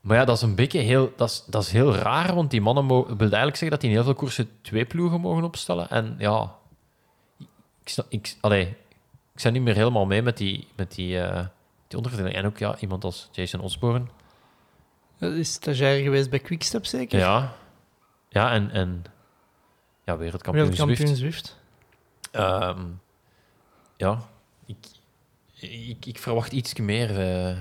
Maar ja, dat is een beetje heel, dat is, dat is heel raar, want die mannen mo- wil eigenlijk zeggen dat die in heel veel koersen twee ploegen mogen opstellen. En ja, ik, ik, allee, ik sta niet meer helemaal mee met die, met die, eh, die onderverdeling. En ook ja, iemand als Jason Osborne. Dat is stagiair geweest bij Quickstep zeker? Ja, ja en, en ja, wereldkampioen Wereldkampioen Zwift. Zwift. Ehm, ja, ik, ik, ik verwacht iets meer. eh.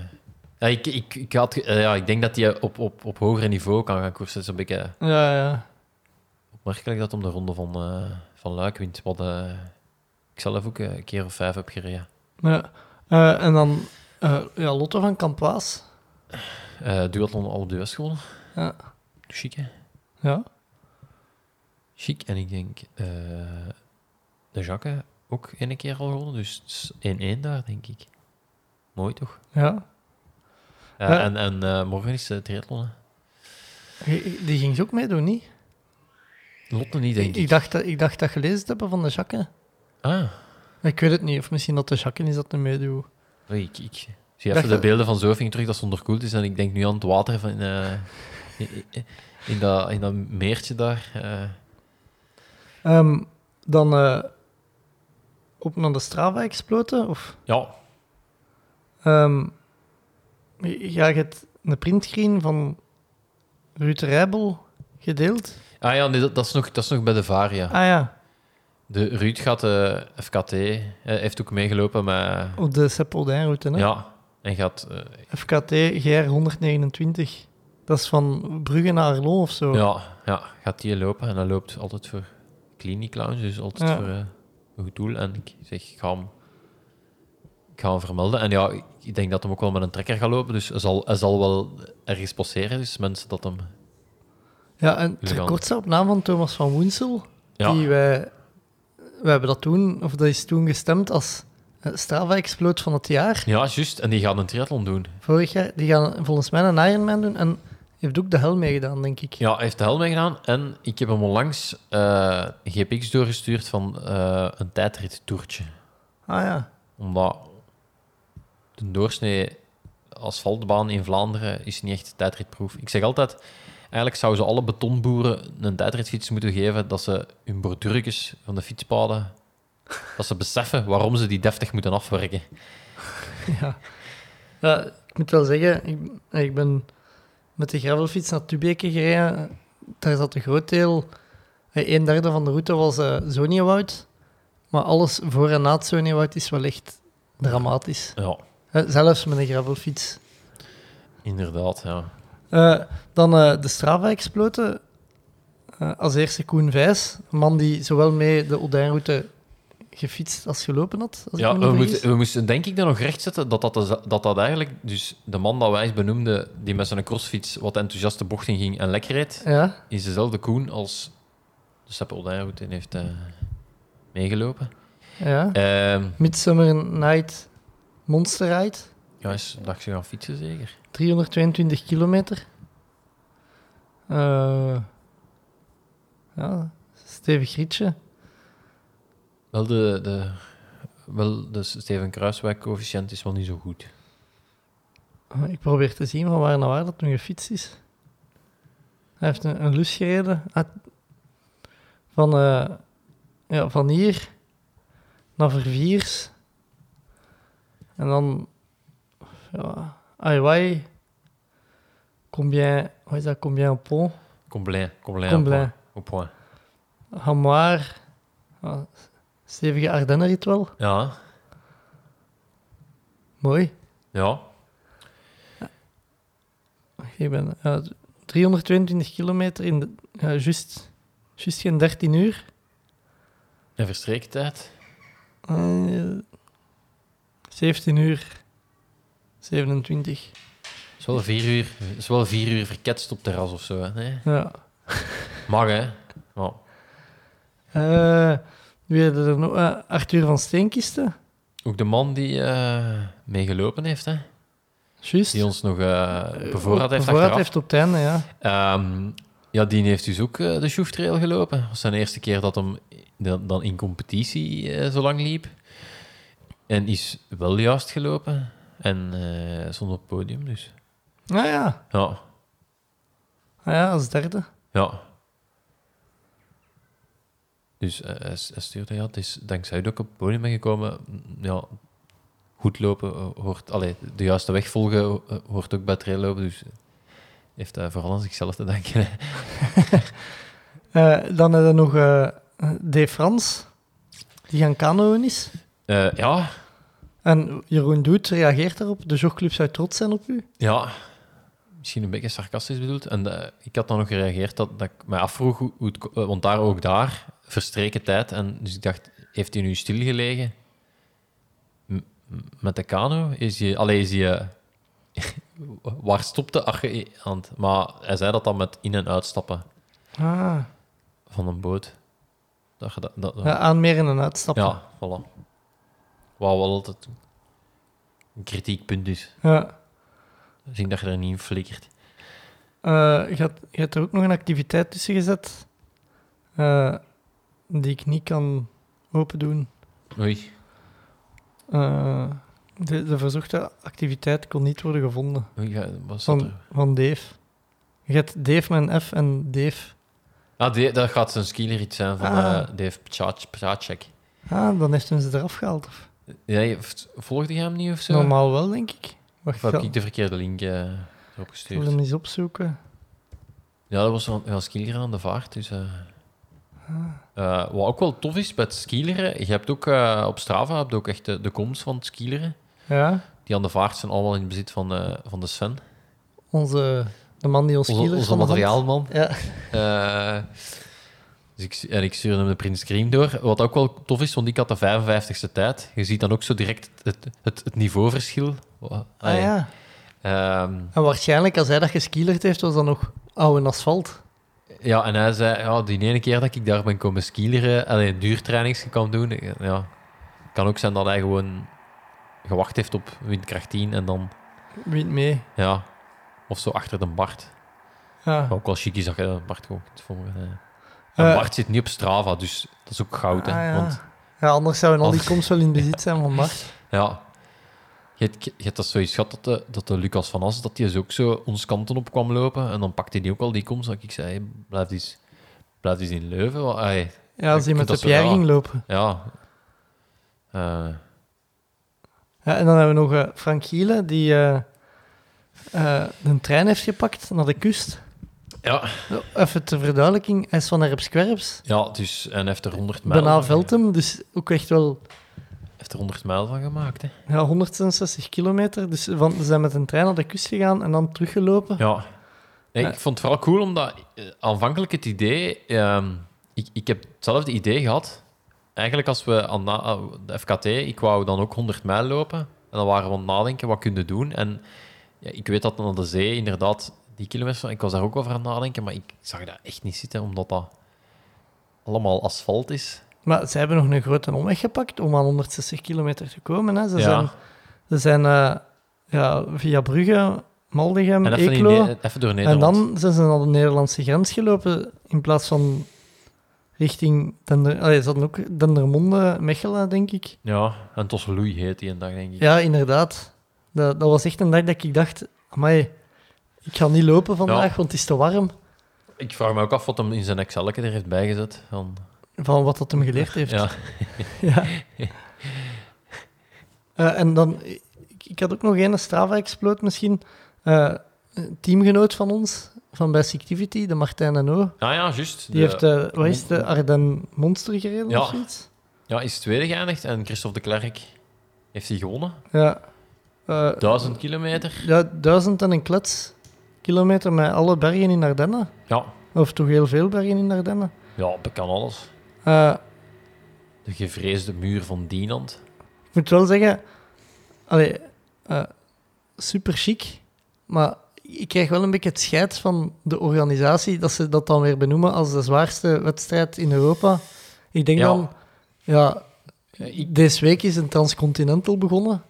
ja, ik, ik, ik, had, eh, ja, ik denk dat hij op, op, op hoger niveau kan gaan koersen. Het is een beetje Ja, ja. opmerkelijk dat om de ronde van, eh, van Luik wint. Wat ik zelf ook een keer of vijf heb gereden. ja. En dan ja, Lotto van Campois. Eh duathlon al op de West gewonnen. Ja. Chic, hè? Ja. Chic. En ik denk eh, de Jacques ook één keer al gewonnen. Dus het is 1-1 daar, denk ik. Mooi, toch? ja. Ja, Ja. En, en eh, morgen is de triathlon? Die ging ze ook meedoen, niet? Lotte niet, denk Ik, ik. ik, dacht, dat- ik dacht dat gelezen te hebben van de Jacques. Ah, Ik weet het niet, of misschien dat de Jacques is dat er meedoet. ik, ik zie Dacht even de beelden van Zofing terug, dat ze onderkoeld is. En ik denk nu aan het water van, eh, in, dat, in dat meertje daar. eh. Ehm, dan eh op naar de Strava exploten? Of, ja, ehm, ja, je hebt een printscreen van Ruud Rijbel gedeeld. ah, ja nee, dat, dat, is nog, dat is nog bij de Varia. Ah ja, De Ruud gaat de FKT, eh, heeft ook meegelopen met... op de Seppelduin-route. hè? Ja, en gaat... FKT GR 129. Dat is van Brugge naar Arlon of zo. ja, ja, gaat die lopen. En hij loopt altijd voor Clinic Lounge, dus altijd Ja. voor eh, een goed doel. En ik zeg, ik ga hem, ik ga hem vermelden. En ja, ik- denk dat hem ook wel met een trekker gaat lopen, dus hij zal, hij zal wel ergens passeren. Dus mensen dat hem... Ja, en staat op naam van Thomas van Woensel. Ja, Die wij, we hebben dat toen, of dat is toen gestemd als eh, Strava-exploot van het jaar. ja juist. En die gaat een triathlon doen. Vorig jaar. Die gaan volgens mij een Ironman doen en heeft ook de hel meegedaan, denk ik. Ja, hij heeft de hel meegedaan. En ik heb hem onlangs eh GPX doorgestuurd van eh, een tijdrittoertje. Ah ja. Omdat de doorsnee asfaltbaan in Vlaanderen is niet echt tijdritproef. Ik zeg altijd, eigenlijk zouden ze alle betonboeren een tijdritfiets moeten geven dat ze hun bordurkjes van de fietspaden, dat ze beseffen waarom ze die deftig moeten afwerken. ja. Ja, ik moet wel zeggen, ik, ik ben met de gravelfiets naar Tubeke gereden. Daar zat een groot deel, eh, een derde van de route was Zoniewoud. Maar alles voor en na het Zoniewoud is wel echt dramatisch. Ja, Eh, Zelfs met een gravelfiets. inderdaad, ja. Dan de Strava-exploten. Eh, als eerste Koen Vijs, een man die zowel mee de Oudijnroute gefietst als gelopen had. Als Ja, we, vergis. we moesten denk ik dan nog rechtzetten dat dat, dat dat eigenlijk... Dus de man dat wij benoemden, die met zijn crossfiets wat enthousiast de bocht in ging en lekker reed, Ja, is dezelfde Koen als de Seppe Oldijnroute heeft eh, meegelopen. ja. Ehm Midsummer Night Monster Ride. ja, is een dagje gaan fietsen zeker. 322 kilometer. Eh, ja, stevig ritje. Wel de, de, wel de Steven Kruiswijk-coëfficiënt is wel niet zo goed. Eh, Ik probeer te zien van waar naar waar dat nu gefietst is. Hij heeft een, een lus gereden. Ah, Van, eh, ja, van hier naar Verviers. En dan... Ja, Aiwai. Combien... Hoe is dat? Combien pont? Comblain. Comblain. Comblain. Au point. Ja, stevige Ardennenrit wel. Ja, Mooi. ja. Ik ben ja, 322 kilometer in de... Juist, juist geen 13 uur. En verstreektijd? Eh, 17 uur. 27. is wel vier uur, is wel vier uur verketst op terras of zo. Hè? Nee? Ja. Mag, hè? Eh, wie hadden er nog? Eh, Arthur van Steenkisten. Ook de man die eh meegelopen heeft, hè? Juist. die ons nog eh bevoorraad heeft Bevoorraad heeft op het einde, ja. Ehm, ja, die heeft dus ook de Sjoeftrail gelopen. Dat was zijn eerste keer dat hem dan in competitie zo lang liep. En is wel juist gelopen. En stond op het podium, dus. Ah ja. Ja, Ah ja, als derde. ja. Dus hij, stuurde, ja, het is dankzij dat ik op het podium ben gekomen. mm, Ja, goed lopen hoort, allee, de juiste weg volgen eh, hoort ook bij traillopen. Dus eh, heeft hij vooral aan zichzelf te danken. hè. Eh, dan hebben we nog eh De Frans, die gaan kanoën is. Ja, En Jeroen Doet reageert daarop. De jogclub zou trots zijn op u. Ja, misschien een beetje sarcastisch bedoeld. En ik had dan nog gereageerd dat, dat ik mij afvroeg, hoe, het, want daar ook daar, verstreken tijd. En dus ik dacht, heeft hij nu stilgelegen M- met de kano? Is hij, allee, is hij, eh, waar stopte aan Maar hij zei dat dan met in- en uitstappen Ah. van een boot. Dat, je dat, dat, Ja, aanmeren en uitstappen. ja, voilà. Wauw, wel altijd een kritiekpunt is. Ja. Zien dat je er niet in flikkert. Eh, je, had, je hebt er ook nog een activiteit tussen gezet eh, die ik niet kan open doen. Oei. Eh, de, de verzochte activiteit kon niet worden gevonden Oei, ja, wat zat van, er? van Dave. Je hebt Dave met een F en Dave. Ah, die- dat gaat zijn skieler iets zijn van Ah. eh, Dave Pchacek. Ah, dan heeft hem ze eraf gehaald. Of? Ja, volgde je hem niet of zo? Normaal wel, denk ik. Of Wacht, heb ik ik de verkeerde link eh erop gestuurd? hem eens opzoeken. Ja, dat was een ja, skileren aan de vaart. Dus. Eh, wat ook wel tof is bij het skileren, je hebt ook eh, op Strava heb je ook echt de, de komst van het skileren. Ja, Die aan de vaart zijn allemaal in bezit van, eh, van de Sven. onze, de man die ons Onze, kielers onze hand- materiaalman. Ja. Dus ik, en ik stuurde hem de Prins Cream door. Wat ook wel tof is, want ik had de 55ste tijd. Je ziet dan ook zo direct het, het, het niveauverschil. Ah ja. Ehm, En waarschijnlijk, als hij dat geskielerd heeft, was dat nog oude asfalt. Ja, en hij zei, ja, die ene keer dat ik daar ben komen skileren, alleen duurtrainings kan doen, ja, kan ook zijn dat hij gewoon gewacht heeft op windkracht 10 en dan, Wint mee. ja, of zo achter de Bart. Ja. Ook wel chic is dat je Bart gewoon kunt volgen. En Eh, Bart zit niet op Strava, dus dat is ook goud. Hè, Ah, ja. Want ja, anders zouden al die Als- komst wel in bezit zijn van Bart. ja, je hebt, je hebt dat zoiets gehad dat de, dat de Lucas van As, dat hij dus ook zo ons kanten op kwam lopen en dan pakte hij ook al die komst. Dat ik zei, hey, blijf, eens, blijf eens in Leuven. Ja, als hij met de Pierre ging lopen. ja, Eh, Ja, en dan hebben we nog eh, Frank Gielen, die eh, een trein heeft gepakt naar de kust. ja, Even ter verduidelijking, hij is van Erpskwerps, ja, dus en heeft er 100 mijl, bijna Veltem, dus ook echt wel er 100 mijl van gemaakt. Hè. ja, 166 kilometer. Dus van, ze zijn met een trein naar de kust gegaan en dan teruggelopen. Ja. Nee, ik vond het vooral cool omdat eh, aanvankelijk het idee... ehm, ik, ik heb hetzelfde idee gehad. Eigenlijk als we aan na- ah, de FKT... Ik wou dan ook 100 mijl lopen. En dan waren we aan het nadenken, wat kun je doen? En ja, ik weet dat naar de zee inderdaad die kilometers... Ik was daar ook over aan het nadenken, maar ik zag dat echt niet zitten, omdat dat allemaal asfalt is. Maar ze hebben nog een grote omweg gepakt om aan 160 kilometer te komen. Hè. Ze Ja. zijn, ze zijn eh, ja, via Brugge, Maldegem, En even, Eeklo... Even door En Nederland. dan zijn ze naar de Nederlandse grens gelopen in plaats van richting Dender, allee, ze ook Dendermonde, Mechelen, denk ik. Ja, en Tosseloei heet die een dag, denk ik. Ja, inderdaad. Dat, dat was echt een dag dat ik dacht, amai, ik ga niet lopen vandaag, Ja. want het is te warm. Ik vraag me ook af wat hem in zijn Excel er heeft bijgezet. Van, Van wat dat hem geleerd heeft. ja. Ja. Eh, en dan, ik, ik had ook nog een Strava-exploot misschien. Eh, een teamgenoot van ons, van bij Activity, de Martijn en O. Ah ja, juist. Die De- heeft, eh wat is de Arden Monster gereden Ja. of zoiets? Ja, is tweede geëindigd en Christophe de Klerk heeft hij gewonnen. Ja. Duizend kilometer. ja, duizend en een klets kilometer met alle bergen in Ardennen. Ja, Of toch heel veel bergen in Ardennen. ja dat kan alles. Eh, De gevreesde muur van Dienand. ik moet wel zeggen, allee, eh, super chic, maar ik krijg wel een beetje het scheid van de organisatie dat ze dat dan weer benoemen als de zwaarste wedstrijd in Europa. Ik denk Ja. dan, ja, deze week is een Transcontinental begonnen.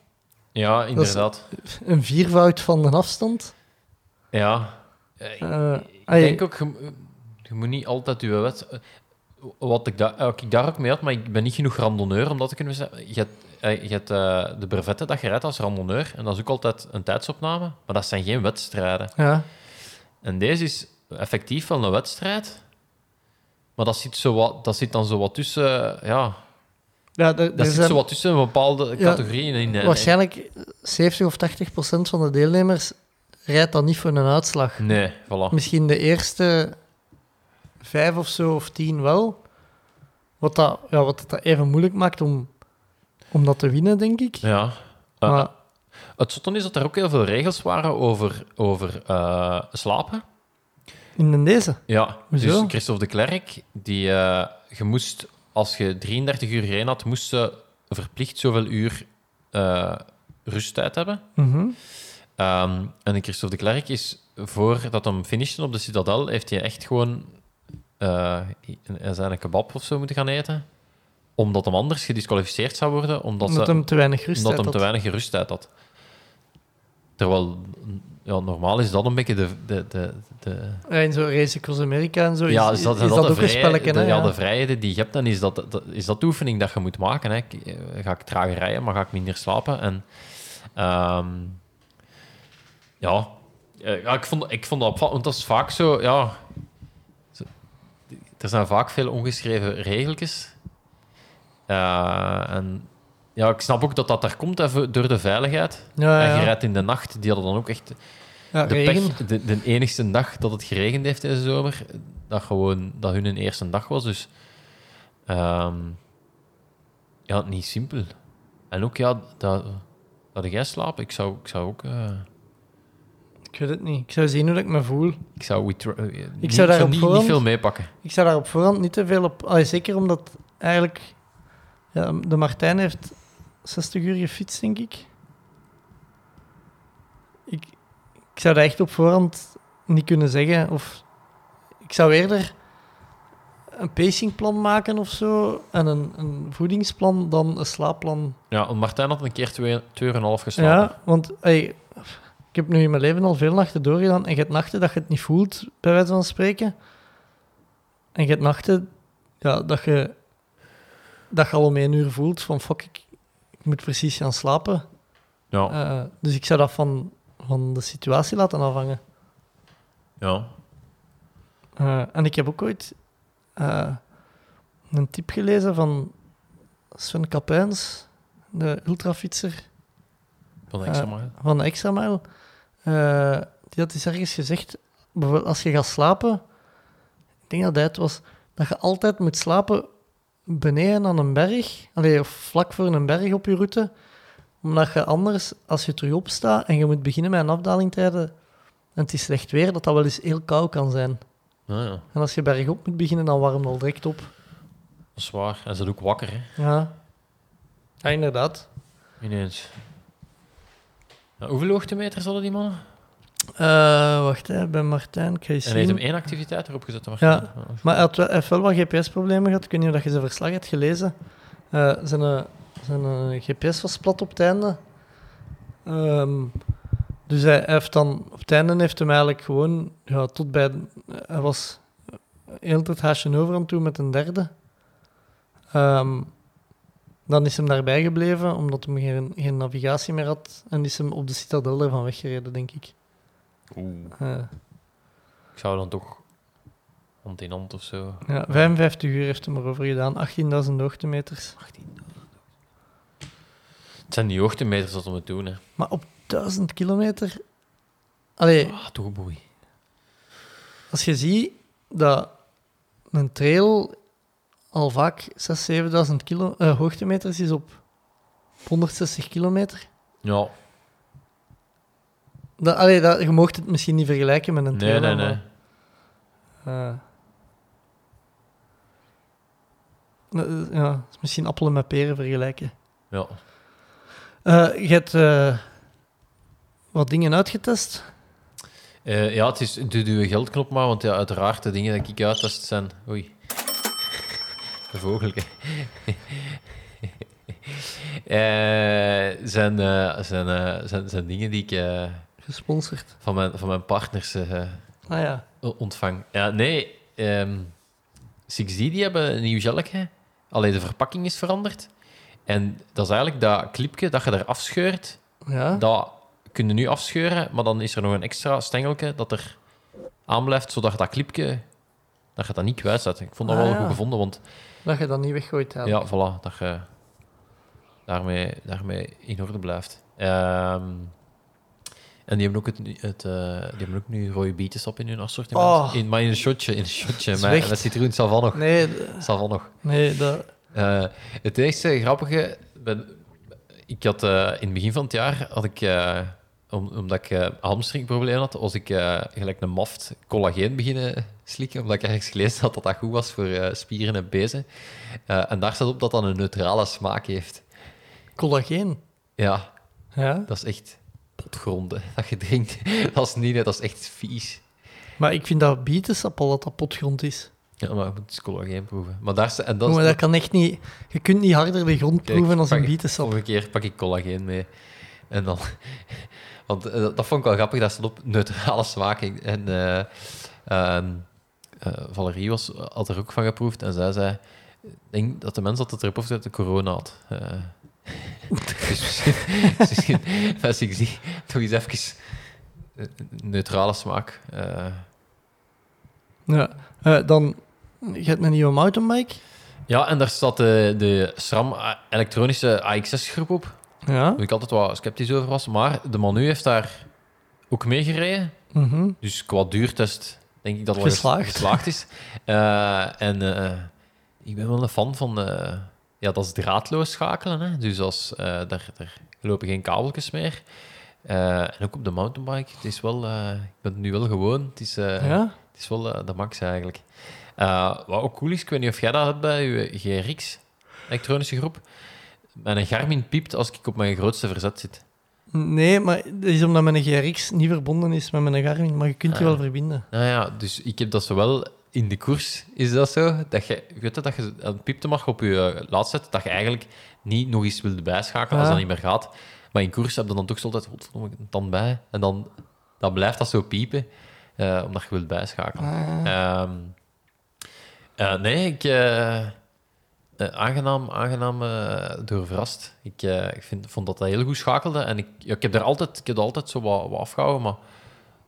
Ja, inderdaad. Een viervoud van de afstand. Ja. Eh, ik- Eh, ik allee, denk ook, je, je moet niet altijd je wet... eh, Wat ik, daar wat ik daar ook mee had, maar ik ben niet genoeg randonneur om dat te kunnen zeggen. Je hebt, eh, je hebt eh, de brevetten dat je rijdt als randonneur, en dat is ook altijd een tijdsopname, maar dat zijn geen wedstrijden. Ja, En deze is effectief wel een wedstrijd, maar dat zit, zo wat, dat zit dan zo wat tussen... Ja, ja er, dat er zit zo wat tussen een bepaalde categorieën in. en- waarschijnlijk 70 of 80 procent van de deelnemers rijdt dan niet voor een uitslag. Nee, voilà. Misschien de eerste vijf of zo, of tien wel. Wat dat, ja, wat dat even moeilijk maakt om, om dat te winnen, denk ik. Ja. Eh, Maar Het zotte is dat er ook heel veel regels waren over, over eh, slapen. in de deze. Ja, Hoezo? dus Christophe de Klerk, die, eh, je moest, als je 33 uur gereden had, moest ze verplicht zoveel uur rusttijd hebben. Mhm. Ehm, en Christophe de Klerk is, voordat hem finishte op de Citadel, heeft hij echt gewoon eh een, zijn kebab of zo moeten gaan eten. Omdat hem anders gedisqualificeerd zou worden, omdat, Omdat ze, hem te weinig rust omdat hem had. te weinig rusttijd had. Terwijl, ja, normaal is dat een beetje de... de, de, de Ja, in zo'n race across America en zo is, ja, is, dat, is dat dat de ook een spelletje. de, hè, ja, de vrijheden die je hebt, dan is dat, dat, is dat de oefening dat je moet maken. Hè. Eh, Ga ik trager rijden, maar ga ik minder slapen? En, ehm, ja, Eh, ja ik, vond, ik vond dat opvallend, want dat is vaak zo, ja... Er zijn vaak veel ongeschreven regeltjes. Eh, en ja, ik snap ook dat dat daar komt even door de veiligheid. Ja, En je ja. rijdt in de nacht, die hadden dan ook echt ja, de, pech, de, de enigste dag dat het geregend heeft deze zomer, dat gewoon dat hun eerste dag was. Dus ehm, ja, niet simpel. En ook ja, dat, dat jij slapen. Ik zou, ik zou ook. eh, Ik weet het niet. Ik zou zien hoe ik me voel. ik zou, we try- eh, niet, zou daar op niet, voorhand- niet veel meepakken. Ik zou daar op voorhand niet te veel op... Allee, zeker omdat eigenlijk... Ja, de Martijn heeft 60 uur gefietst, denk ik. Ik, ik zou dat echt op voorhand niet kunnen zeggen. Of ik ik zou eerder een pacingplan maken of zo en een, een voedingsplan dan een slaapplan. Ja, want Martijn had een keer twee, twee uur en een half geslapen. Ja, want ey, ik heb nu in mijn leven al veel nachten doorgedaan en je hebt nachten dat je het niet voelt, bij wijze van spreken. En je hebt nachten ja, dat, je, dat je al om één uur voelt van fuck, ik, ik moet precies gaan slapen. Ja, Eh, dus ik zou dat van, van de situatie laten afhangen. ja. Eh, en ik heb ook ooit eh, een tip gelezen van Sven Kapijns, de ultrafietser Van extra van de Extra Mile. Eh, die had eens ergens gezegd, bijvoorbeeld als je gaat slapen, ik denk dat hij het was, dat je altijd moet slapen beneden aan een berg, allee, of vlak voor een berg op je route, omdat je anders, als je terug opstaat en je moet beginnen met een afdaling te rijden, en het is slecht weer, dat dat wel eens heel koud kan zijn. Ja, ja, En als je bergop moet beginnen, dan warmt al direct op. dat is waar. En ze ook wakker, hè. Ja, ja inderdaad. Ineens. Hoeveel hoogtemeters hadden die mannen? Eh, wacht, hè, bij Martijn, ik ga En hij heeft hem één activiteit erop gezet. Maar Ja. Maar hij had wel, hij heeft wel wat GPS-problemen gehad. Ik weet niet of je zijn verslag hebt gelezen. Eh, zijn eh, zijn eh, GPS was plat op het einde. Ehm, dus hij, heeft dan... Op het einde heeft hem eigenlijk gewoon... Ja, tot bij... hij was heel het haasje over aan doen met een derde. Ehm, dan is hem daarbij gebleven, omdat hij geen, geen navigatie meer had. En is hem op de citadel ervan weggereden, denk ik. Oeh. Eh, Ik zou dan toch hand in hand of zo. ja, 55 uur heeft hij erover gedaan. 18.000 hoogtemeters. Het zijn die hoogtemeters dat we moeten doen, hè. Maar op 1000 kilometer. Allee, Ah, toch boei. als je ziet dat een trail al vaak 6.000, 7000 kilo, eh, hoogtemeters is op 160 kilometer. Ja, Dat, allee, dat, je mocht het misschien niet vergelijken met een nee, trail. nee, nee. maar, eh, is- ja, dat is misschien appelen met peren vergelijken. Ja. Eh, je hebt eh, wat dingen uitgetest. Eh, ja, het is doe uw geldknop maar, want ja, uiteraard de dingen die ik uittest zijn... Oei. De. Eh, zijn, eh, zijn, eh, zijn, zijn dingen die ik Gesponsord. van, mijn, van mijn partners Ah ja. ontvang. Ja, nee. ehm 6D die hebben een nieuw gelkje. Alleen de verpakking is veranderd. En dat is eigenlijk dat clipje dat je er afscheurt. Ja. Dat kun je nu afscheuren, maar dan is er nog een extra stengeltje dat er aan blijft, zodat je dat clipje dat je dat niet kwijt zet. Ik vond dat Ah, wel ja. goed gevonden, want Dat je dat niet weggooit. Ja. ja, voilà, dat je daarmee, daarmee in orde blijft. Ehm, en die hebben ook, het, het, eh, die hebben ook nu rode bietensap in hun assortiment. Oh. In, maar in een shotje, in een shotje. Met, met citroen, ça va nog. Nee, va nog. nee dat, Eh, het eerste grappige, ben, ik had eh, in het begin van het jaar had ik, om, omdat ik eh hamstringprobleem had, was ik eh, gelijk een maft collageen beginnen slikken, omdat ik ergens gelezen had dat dat goed was voor eh, spieren en bezen. En daar staat op dat dat een neutrale smaak heeft. collageen. Ja, Ja. dat is echt potgrond hè, dat je drinkt. dat is niet, dat is echt vies. Maar ik vind dat bietensap al dat dat potgrond is. Ja, maar je moet collageen proeven. Maar daar, en dat maar dat kan echt niet... Je kunt niet harder de grond Kijk, proeven als een bietensap. Volgende keer pak ik collageen mee. En dan... Want eh, dat vond ik wel grappig, dat stond op neutrale smaak. En eh, Valerie was, had er ook van geproefd en zij zei... Ik denk dat de mens dat het erop de corona had. Dus misschien, als ik zie, toch eens even neutrale smaak. Ja. Dan, je hebt een nieuwe mountainbike. ja, en daar staat de, de SRAM elektronische AX6-groep op. Ja. Waar ik altijd wat sceptisch over was. Maar de Manu heeft daar ook mee gereden. Mhm. Dus qua duurtest denk ik dat het wel Geslaagd. geslaagd is. Eh, en eh, ik ben wel een fan van... eh, ja, dat is draadloos schakelen. Hè? Dus als, daar, daar lopen geen kabeltjes meer. En ook op de mountainbike. Het is wel... ik ben het nu wel gewoon. Het is, ja. het is wel de max eigenlijk. Wat ook cool is, ik weet niet of jij dat hebt bij je GRX, elektronische groep. Mijn Garmin piept als ik op mijn grootste verzet zit. Nee, maar dat is omdat mijn GRX niet verbonden is met mijn Garmin. Maar je kunt die Ah. wel verbinden. Nou ja, dus ik heb dat zowel in de koers is dat zo. Dat je, weet je, dat je een piep te mag op je eh, laat zetten, dat je eigenlijk niet nog eens wilde bijschakelen als Ja. dat niet meer gaat. Maar in koers heb je dan toch altijd, godverdomme, ik dan bij. En dan, dan blijft dat zo piepen, eh, omdat je wilt bijschakelen. Ah, Ehm, eh, nee, ik... eh, aangenaam, aangenaam eh, door verrast. Ik, eh, ik vind, vond dat dat heel goed schakelde. En ik, ik heb er altijd, ik heb altijd zo wat, wat afgehouden, maar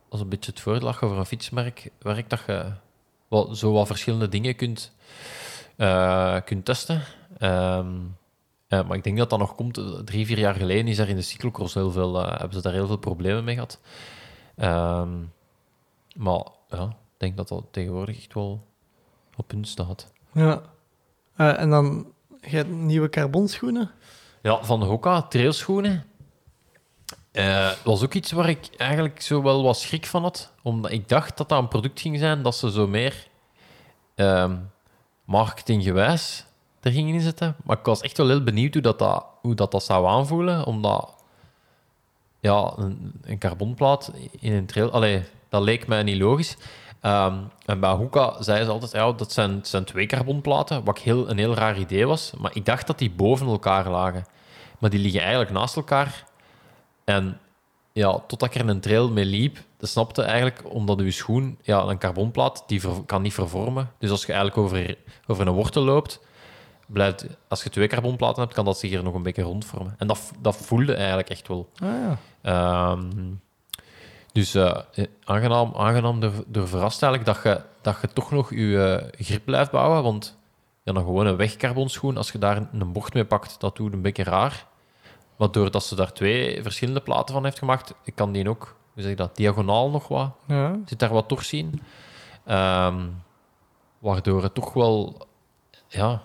als een beetje het voordeel over een fietsmerk werkt, dat je wel, zo wat verschillende dingen kunt, kunt testen. Ehm, eh, maar ik denk dat dat nog komt. Drie, vier jaar geleden is er in de cyclocross heel veel, hebben ze daar heel veel problemen mee gehad. Ehm, maar ja, ik denk dat dat tegenwoordig echt wel op punt staat. Ja. Eh, en dan je nieuwe carbonschoenen. Ja, van Hoka, trailschoenen. Eh was ook iets waar ik eigenlijk zo wel wat schrik van had. Omdat ik dacht dat dat een product ging zijn dat ze zo meer ehm marketinggewijs er gingen inzetten. Maar ik was echt wel heel benieuwd hoe dat, dat, hoe dat zou aanvoelen. Omdat ja, een, een carbonplaat in een trail... Allee, dat leek mij niet logisch. Ehm, en bij Hoeka zeiden ze altijd, ja, dat zijn, zijn twee carbonplaten, wat heel, een heel raar idee was. Maar ik dacht dat die boven elkaar lagen. Maar die liggen eigenlijk naast elkaar. En ja, totdat ik er een trail mee liep, dat snapte eigenlijk omdat uw schoen, ja, een carbonplaat, die ver- kan niet vervormen. Dus als je eigenlijk over, over een wortel loopt, blijft, als je twee carbonplaten hebt, kan dat zich er nog een beetje rondvormen. En dat, dat voelde eigenlijk echt wel. Ah, ja. Ehm, dus eh, eh, aangenaam, aangenaam door, door verrast eigenlijk dat je, dat je toch nog je eh, grip blijft bouwen. Want ja, dan gewoon een wegcarbonschoen, als je daar een- bocht mee pakt, dat doet een beetje raar. Maar doordat ze daar twee verschillende platen van heeft gemaakt, kan die ook, hoe zeg je dat, diagonaal nog wat ja. zit daar wat torsie in. Ehm, waardoor het toch wel, ja,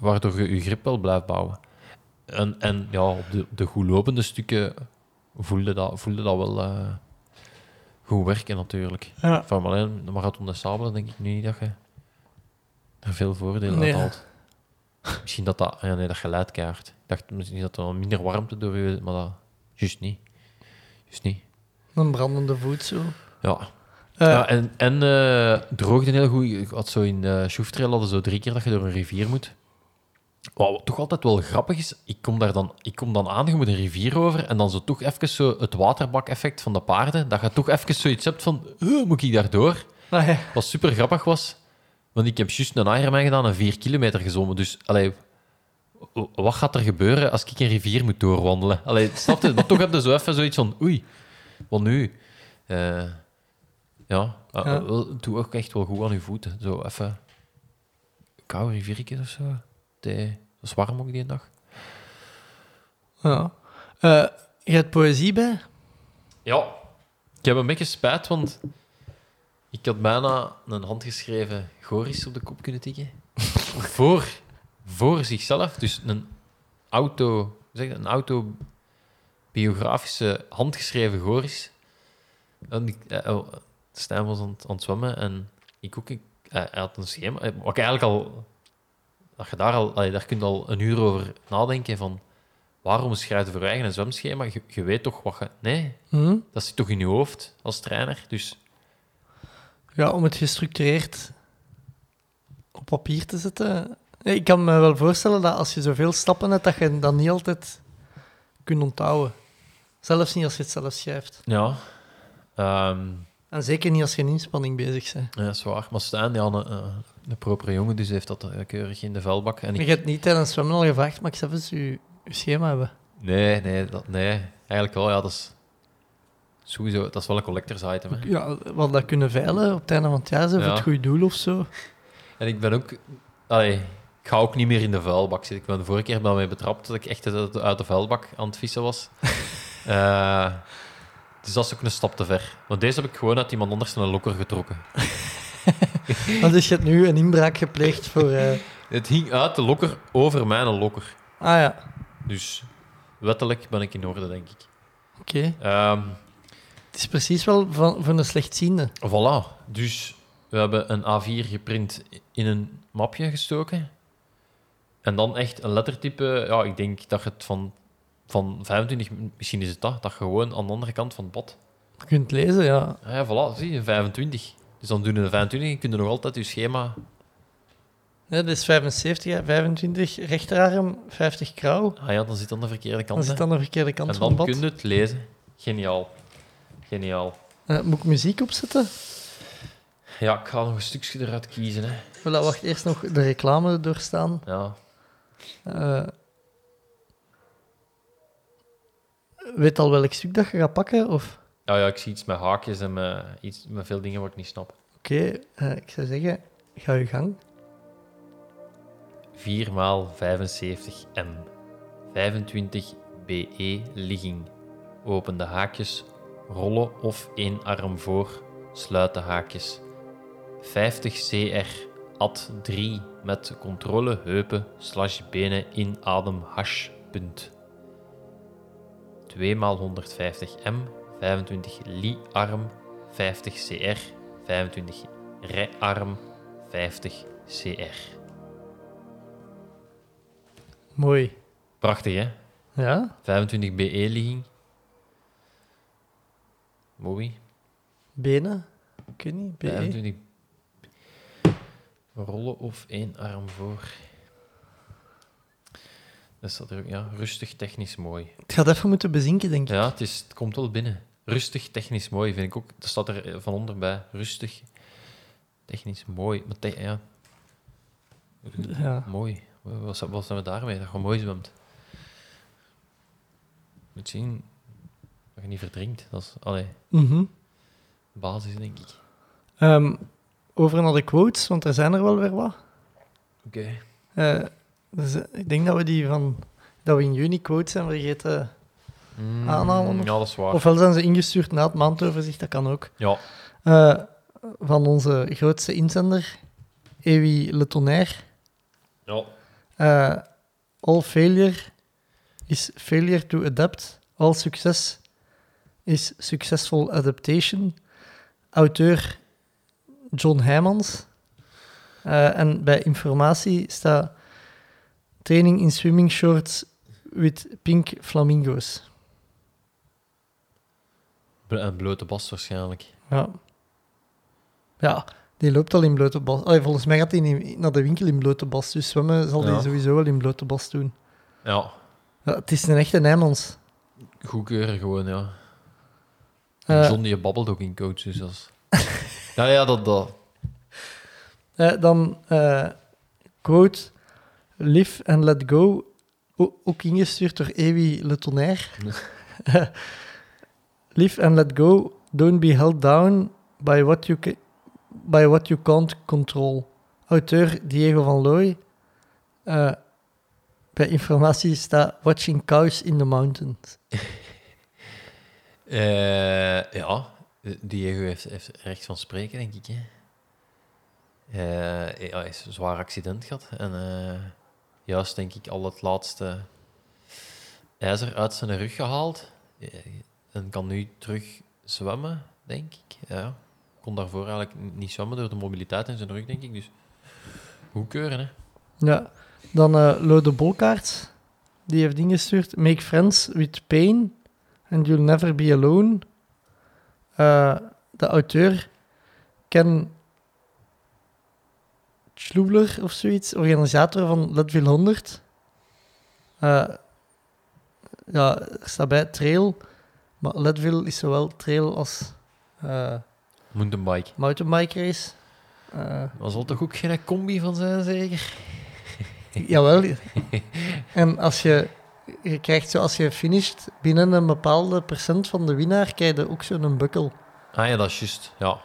waardoor je je grip wel blijft bouwen. En, en ja, op de, de goed lopende stukken voelde dat, voelde dat wel goed werken natuurlijk. Ja. Van alleen de Marathon des Sables denk ik nu niet dat je er veel voordelen Nee. uit haalt. Misschien dat dat, ja, nee, dat geluid keihard. Ik dacht misschien dat er minder warmte door je, maar dat, juist niet. Juist niet. Een brandende voet zo. Ja, Eh, ja, en, en eh, droogde heel goed. Ik had zo in uh, Schoeftrail hadden zo drie keer dat je door een rivier moet. Wat toch altijd wel grappig is, ik kom, daar dan, ik kom dan aan, je moet een rivier over, en dan zo toch even zo het waterbak-effect van de paarden, dat je toch even zoiets hebt van, "Huh, moet ik daardoor? ah, ja. Wat super grappig was, want ik heb juist een Ironman gedaan en vier kilometer gezwommen, dus allee, wat gaat er gebeuren als ik een rivier moet doorwandelen? Allee, snap je? Maar toch heb je zo even zoiets van, oei, wat nu? Eh, ja, uh, Ja. doe ook echt wel goed aan je voeten. Zo even koude riviertjes of zo. Het was warm ook die dag. ja. Eh, je hebt poëzie bij? Ja. Ik heb een beetje spijt, want ik had bijna een handgeschreven Goris op de kop kunnen tikken. voor, voor zichzelf. Dus een auto, zeg een autobiografische handgeschreven Goris. En ik, eh, oh, Stijn was aan, het- aan het zwemmen en ik ook. Ik, hij hij had een schema. eh, Wat ik eigenlijk al... Dat je daar al... allee, Daar kun je al een uur over nadenken van... Waarom schrijf je voor je eigen een zwemschema? Je, je weet toch wat je... Nee, Hm? dat zit toch in je hoofd als trainer? Dus Ja, om het gestructureerd op papier te zetten. Nee, Ik kan me wel voorstellen dat als je zoveel stappen hebt, dat je dat niet altijd kunt onthouden. Zelfs niet als je het zelf schrijft. ja... ehm, En zeker niet als je in inspanning bezig bent. ja, dat is waar. Maar Stijn, ja, een, eh, een propere jongen, dus heeft dat eh, keurig in de vuilbak. En Je ik, hebt niet tijdens zwemmen al gevraagd, maar ik zou eens je, je schema hebben. nee, nee, dat, nee. Eigenlijk wel, ja, dat is... Sowieso, dat is wel een collectors item, hè. Ja, wat dat kunnen veilen op het einde van het jaar, voor Ja. het goede doel of zo. En ik ben ook... Allee, ik ga ook niet meer in de vuilbak zitten. Ik ben de vorige keer bij mij betrapt dat ik echt uit de, vuilbak aan het vissen was. Eh, dus dat is ook een stap te ver. Want deze heb ik gewoon uit iemand anders een lokker getrokken. Dus je hebt nu een inbraak gepleegd voor... eh, Het hing uit de lokker over mijn lokker. Ah ja, Dus wettelijk ben ik in orde, denk ik. oké. Ehm, Het is precies wel van, voor een slechtziende. voilà. Dus we hebben een A4 geprint in een mapje gestoken. En dan echt een lettertype. Ja, ik denk dat je het van, van 25, misschien is het dat, dat gewoon aan de andere kant van het pad. Je kunt lezen, ja. Ja, voilà, zie je, 25. Dus dan doen we de 25 en kunnen nog altijd je schema... Ja, dat is 75, hè. 25 rechterarm, 50 krauw. Ah ja, dan zit aan de verkeerde Dan kant. zit hè. aan de verkeerde kant En van dan het kun bad. je het lezen. Geniaal. Geniaal. Eh, moet ik muziek opzetten? Ja, ik ga nog een stukje eruit kiezen. Hè. Voilà, wacht, eerst nog de reclame doorstaan. Ja. Eh weet al welk stuk dat je gaat pakken? Of... Ja, ja, ik zie iets met haakjes en met, iets, met veel dingen wat ik niet snap. Oké, eh, ik zou zeggen, ga je gang. 4 maal 75 m. 25 BE ligging. Open de haakjes. Rollen of één arm voor. Sluit de haakjes. 50 CR. Ad 3 met controle heupen slash benen in adem hash. Punt. 2 maal 150 m. 25 li arm. 50 CR. 25 re arm. 50 CR. Mooi. Prachtig, hè? Ja, 25 BE-ligging. Mooi. benen. Ik weet niet, BE. 25 rollen of één arm voor. Dat staat er ook, ja, rustig, technisch mooi. Het gaat even moeten bezinken, denk ik. Ja, het, is, het komt wel binnen. Rustig, technisch mooi vind ik ook. Dat staat er van onderbij. Rustig, technisch mooi. Maar te- ja, Ja. mooi. Wat, wat, zijn we daarmee? Dat je mooi zwemt. Moet zien dat je niet verdrinkt. Dat is allee, Mhm. basis, denk ik. Ehm, over naar de quotes, want er zijn er wel weer wat. Oké. Eh, dus, eh, ik denk dat we die van... Dat we in juni quotes zijn vergeten. Aanhalen of- Ja, dat is waar. Ofwel zijn ze ingestuurd na het maandoverzicht, dat kan ook. Ja, Eh, van onze grootste inzender, Ewi Le Tonnerre. ja. Eh, all failure is failure to adapt. All success is successful adaptation. Auteur John Heijmans. Eh, en bij informatie staat training in swimming shorts with pink flamingo's. Een blote bas waarschijnlijk. Ja. Ja, die loopt al in blote bas. Allee, volgens mij gaat hij niet naar de winkel in blote bas. Dus zwemmen zal hij Ja. sowieso wel in blote bas doen. Ja, Ja, het is een echte Nijmans. goedkeuren gewoon, ja. En Eh, John die babbelt ook in coach, dus dat is... ja, ja, dat... dat. eh, dan eh, quote Live and let go. Ook ingestuurd door Ewi Le Tonnerre. Live and let go. Don't be held down by what you, by what you can't control. Auteur Diego van Looy. Eh, bij informatie staat Watching Cows in the Mountains. Eh, ja, Diego heeft, recht van spreken, denk ik. Hè. Eh, hij heeft een zwaar accident gehad. En juist, denk ik, al het laatste ijzer uit zijn rug gehaald. Eh, En kan nu terug zwemmen, denk ik. Ja, kon daarvoor eigenlijk niet zwemmen door de mobiliteit in zijn rug, denk ik. Dus goedkeuren, hè. Ja, dan eh Lode Bolkaart. Die heeft ingestuurd. Make friends with pain and you'll never be alone. Eh, de auteur Ken Schloebler of zoiets, organisator van Leadville 100. Eh, ja, er staat bij trail, maar Leadville is zowel trail als eh Mountainbike. mountainbike race. Eh, Maar zal toch ook geen combi van zijn, zeker? Jawel. en als je, je krijgt zo, als je finisht binnen een bepaalde procent van de winnaar, krijg je ook zo'n bukkel. Ah ja, dat is juist. Ja.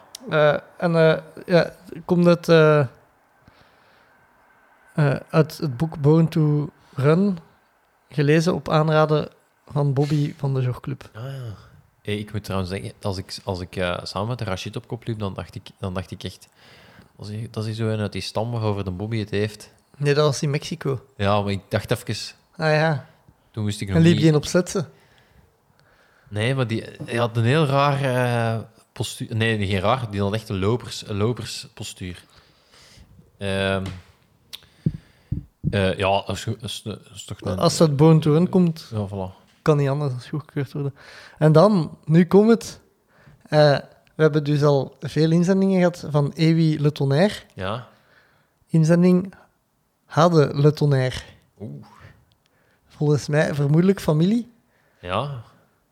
En eh, ja, komt het eh, uit het boek Born to Run, gelezen op aanraden van Bobby van de Jogclub. Ah, ja. Hey, ik moet trouwens zeggen, als ik, als ik eh, samen met de Rashid op kop liep, dan dacht ik, dan dacht ik echt... Dat is, dat is zo een uit die stam waarover de Bobby het heeft. Nee, dat was in Mexico. Ja, maar ik dacht even... Ah ja, Toen moest ik nog en liep niet... geen opzetten. Nee, maar die, hij had een heel raar eh, postuur. Nee, geen raar. Die had echt een, lopers, een loperspostuur. Ehm eh, ja, dat is, is, toch een... Als dat Born to Run komt, Ja, voilà. kan niet anders dan goedgekeurd worden. En dan, nu komt het. eh, we hebben dus al veel inzendingen gehad van Ewi Le Tonnerre. Ja. Inzending Hade Le Tonnerre. Oeh. Volgens mij vermoedelijk familie. Ja.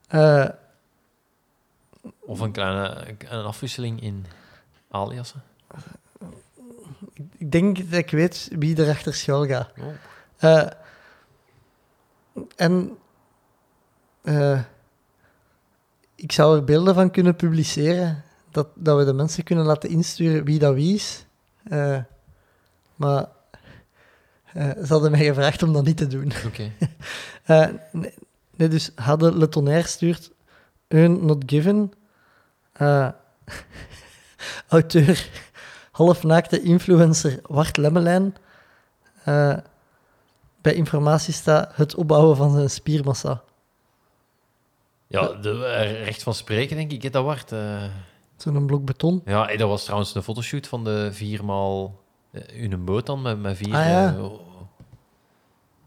Eh, Of een kleine een afwisseling in aliasen. Ik denk dat ik weet wie er achter schuil gaat. Oh. Eh, en eh, ik zou er beelden van kunnen publiceren, dat, dat we de mensen kunnen laten insturen wie dat wie is. Eh, maar ze hadden mij gevraagd om dat niet te doen. Oké. Eh, nee, nee, dus hadden Le Tonnerre stuurt een not given. Auteur, halfnaakte influencer Wart Lemmelijn. Eh, bij informatie staat het opbouwen van zijn spiermassa. Ja, de, eh, recht van spreken, denk ik, dat waard. eh. Zo'n blok beton. Ja, dat was trouwens een fotoshoot van de viermaal eh, in een boot dan, met, met vier... Ah, ja. oh,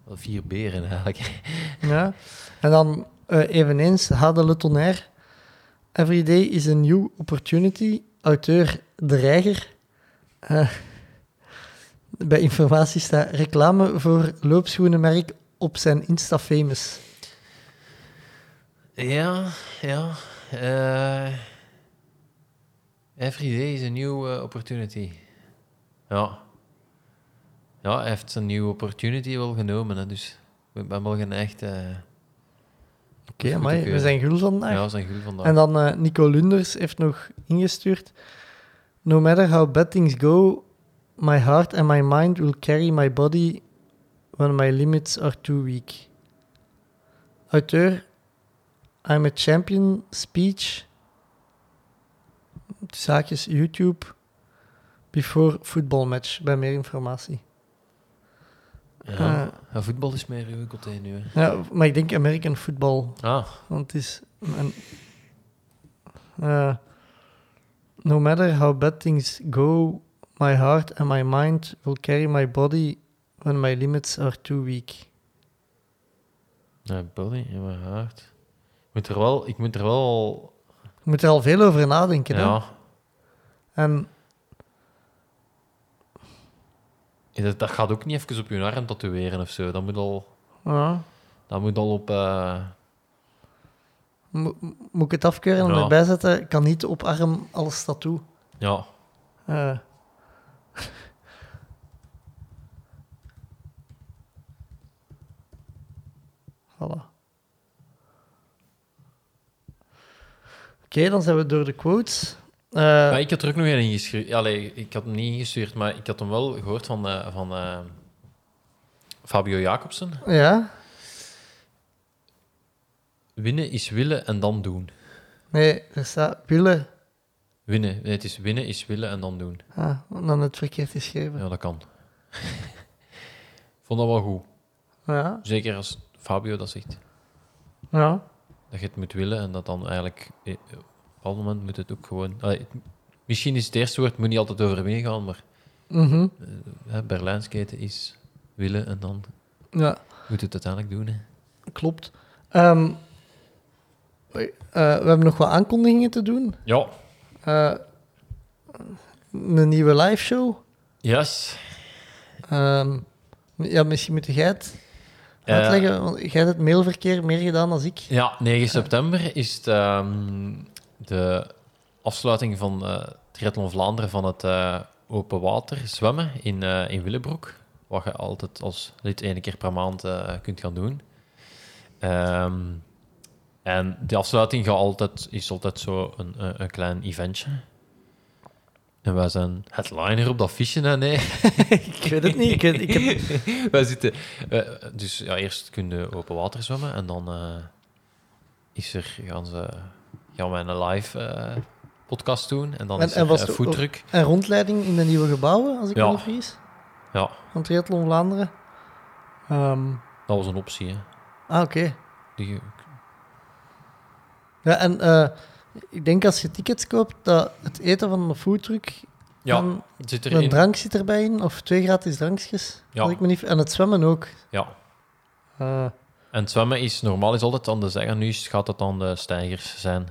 wel vier beren, eigenlijk. Ja. En dan eveneens Hade Le Tonnerre. Every day is a new opportunity. Auteur De Reiger. Eh, bij informatie staat reclame voor loopschoenenmerk op zijn Insta Famous. Ja, ja. eh every day is a new eh, opportunity. Ja. Ja, hij heeft zijn nieuwe opportunity wel genomen, hè, dus ik ben wel geneigd... eh Oké, maar we zijn gul vandaag. ja, zijn gul vandaag. En dan Nico Lunders heeft nog ingestuurd. No matter how bad things go, my heart and my mind will carry my body when my limits are too weak. Auteur, I'm a champion speech. Zaakjes YouTube. Before football match, bij meer informatie. ja. eh, ja, voetbal is meer uw côté nu. Hè. Ja, maar ik denk American football. Ah, Want het is. Een, eh, no matter how bad things go, my heart and my mind will carry my body when my limits are too weak. ja, body mijn hart. Ik moet er wel... Ik moet er wel Je moet er al veel over nadenken. Hè? ja, En Dat, dat gaat ook niet even op je arm tatoeëren of zo. Dat moet al, ja, dat moet al op. eh, mo- moet ik het afkeuren en Ja. erbij zetten? Kan niet op arm alles tattoo. ja, voilà. Oké, dan zijn we door de quotes. Eh, maar ik had er ook nog een ingestuurd. Allee, ik had hem niet ingestuurd, maar ik had hem wel gehoord van, eh, van Fabio Jacobsen. ja? Winnen is willen en dan doen. Nee, er staat willen. Winnen. Nee, het is winnen is willen en dan doen. Ah, dan het verkeerd geschreven. Ja, dat kan. Vond dat wel goed. Ja, Zeker als Fabio dat zegt. ja. Dat je het moet willen en dat dan eigenlijk... eh, Op een bepaald moment moet het ook gewoon... Allee, het- misschien is het eerste woord, moet niet altijd over winnen gaan, maar Mhm. hè, Berlijn skaten is willen en dan ja. moet het uiteindelijk doen. Hè. Klopt. Eh, we hebben nog wat aankondigingen te doen. Ja. Eh, een nieuwe live show. Yes. Ehm, ja, misschien moet jij het Eh, uitleggen, want jij hebt het mailverkeer meer gedaan dan ik. Ja, 9 september is het, ehm, de afsluiting van eh Triathlon Vlaanderen van het eh, open water zwemmen in, eh, in Willebroek. Wat je altijd als lid één keer per maand eh, kunt gaan doen. Ehm, en de afsluiting gaat altijd, is altijd zo een, een, een klein eventje. En wij zijn headliner op dat fiche, hè? Nee. ik weet het niet. Ik, weet- ik heb, Wij zitten... eh, dus ja, eerst kun je open water zwemmen en dan eh, is er, gaan, ze, gaan wij een live eh, podcast doen. En dan En- is en er foodtruck. een rondleiding in de nieuwe gebouwen, als ik Ja. me vergis, Ja, van Triathlon Vlaanderen. Ehm, dat was een optie. Hè. ah, oké. Die, Ja, en eh, ik denk als je tickets koopt, dat het eten van de foodtruck, ja, dan zit een erin. drank zit erbij in, of twee gratis drankjes. Ja. Ik me niet, en het zwemmen ook. Ja. Eh, En het zwemmen is normaal is altijd aan de zeggen. Nu gaat het aan de stijgers zijn.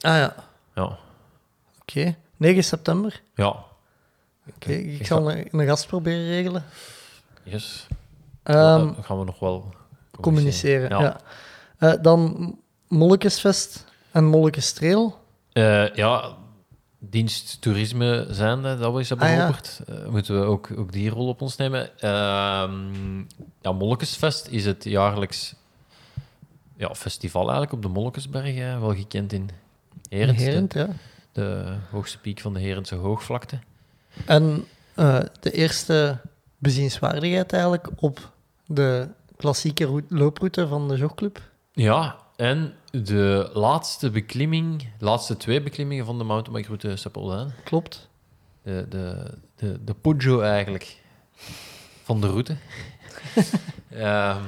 ah ja, Ja. Oké, 9 september. Ja. Oké, ik zal een, een gast proberen regelen. Yes. Ehm, Dan gaan we nog wel communiceren, ja. Ja. Eh, dan Molletjesfest en Mollekestrail. Eh, ja, dienst toerisme zijnde, dat we eens hebben Ah, ja. Eh, moeten we ook, ook die rol op ons nemen. Ehm ja, Molkesfest is het jaarlijks ja, festival eigenlijk op de Molkesberg, hè, wel gekend in Herent, Herent, ja. de, de hoogste piek van de Herentse hoogvlakte. En eh, de eerste bezienswaardigheid eigenlijk op de klassieke route- looproute van de jogclub. Ja, en de laatste beklimming, de laatste twee beklimmingen van de mountainbikeroute Sepelduin. Klopt. De, de, de, de Poggio eigenlijk van de route. Ehm,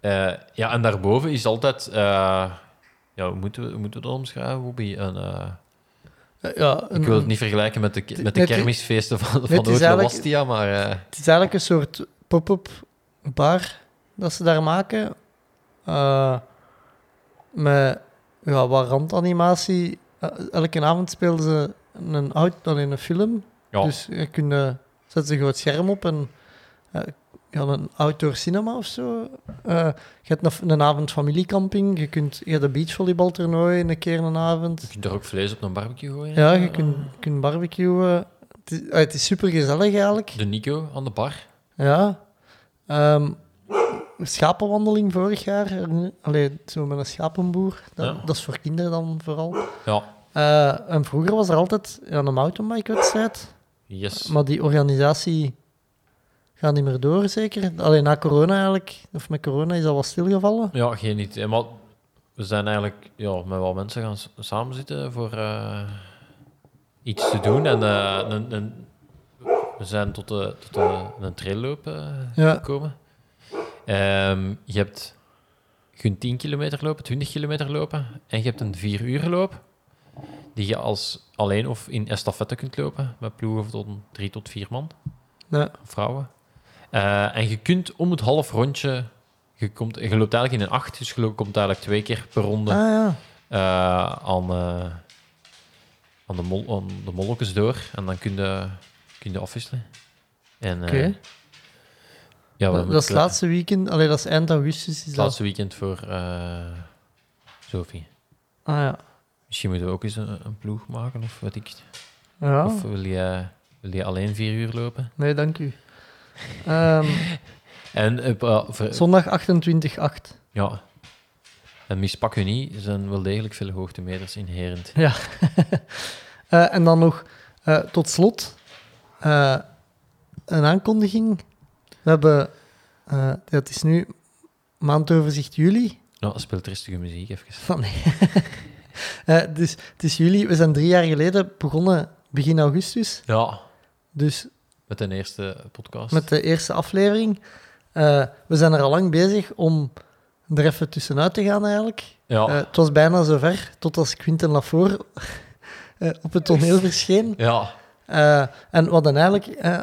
eh, ja, en daarboven is altijd... eh, ja, hoe moeten we, hoe moeten we dat omschrijven, Bobby? Een, eh, ja, ik wil het niet vergelijken met de, met de kermisfeesten van, van Bastia, maar... Het is eigenlijk een soort pop-up bar dat ze daar maken. Met ja, wat randanimatie. Eh, elke avond speelden ze een, oud, dan in een film. ja, Dus je kunt, eh, zet ze een groot scherm op en eh, ja, een outdoor cinema of zo. Je hebt een, een avond familiecamping. Je kunt een beachvolleybaltoernooi een keer een avond. je kunt er ook vlees op een barbecue gooien. Ja, je kunt, kunt barbecuen. Het is, eh, het is super gezellig eigenlijk. De Nico aan de bar. Ja. Ehm, schapenwandeling vorig jaar. Allee, zo met een schapenboer. Dat, Ja. dat is voor kinderen dan vooral. Ja, Eh, en vroeger was er altijd ja, een mountainbike-wedstrijd. yes. Maar die organisatie gaat niet meer door, zeker. Alleen na corona eigenlijk, of met corona is dat wat stilgevallen. Ja, geen idee. Maar we zijn eigenlijk ja, met wel mensen gaan samenzitten voor eh, iets te doen. En eh, een, een, we zijn tot, de, tot de, een trailloop eh, Ja. gekomen. Ehm, je hebt je kunt 10 kilometer lopen, 20 kilometer lopen. En je hebt een 4 uur loop. Die je als alleen of in estafette kunt lopen. Met ploegen van 3 tot 4 man Ja. vrouwen. Eh, en je kunt om het half rondje... Je, komt, je loopt eigenlijk in een acht, dus je komt eigenlijk twee keer per ronde Ah ja. eh, aan, eh, aan, de mol, aan de molletjes door. En dan kun je, kun je afwisselen. En, Oké. Ja, Dat, is het laatste weekend. Allee, dat is eind augustus. Is het dat. laatste weekend voor eh Sophie. Ah ja. Misschien moeten we ook eens een, een ploeg maken, of wat ik. Ja. Of wil je, wil je alleen vier uur lopen? Nee, dank u. Ehm, En eh, ver- zondag 28-8. Ja. En mispak u niet, er zijn wel degelijk veel hoogtemeters inherent. Ja. Eh, en dan nog tot slot een aankondiging. We hebben, eh het is nu maandoverzicht juli. Ja, speelt rustige muziek even. Oh, nee. Eh, dus het is juli. We zijn drie jaar geleden begonnen, begin augustus. Ja, Dus met de eerste podcast. met de eerste aflevering. Eh, we zijn er al lang bezig om er even tussenuit te gaan eigenlijk. ja. Het was bijna zover, tot als Quinten Lafort eh, op het toneel verscheen. ja, Eh, en we hadden eigenlijk, eh,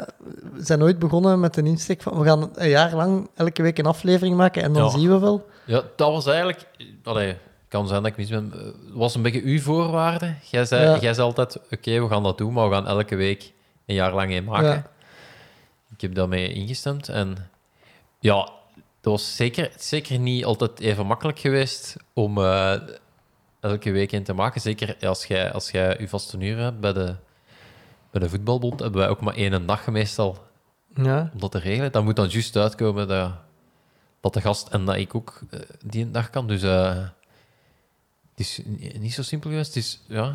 we zijn ooit begonnen met een insteek van, we gaan een jaar lang elke week een aflevering maken en dan Ja. zien we wel. ja, dat was eigenlijk... Allee, kan zijn dat ik mis ben. Het was een beetje uw voorwaarde. Jij zei, Ja. jij zei altijd, oké, we gaan dat doen, maar we gaan elke week een jaar lang één maken. Ja. Ik heb daarmee ingestemd. En ja, dat was zeker, zeker niet altijd even makkelijk geweest om eh, elke week in te maken. Zeker als jij, als jij je vaste uur hebt bij de, bij de voetbalbond, hebben wij ook maar één dag meestal Ja. om dat te regelen. Dat moet dan juist uitkomen dat, dat de gast en dat ik ook eh, die een dag kan. Dus eh, het is ni- niet zo simpel geweest. Het is, ja,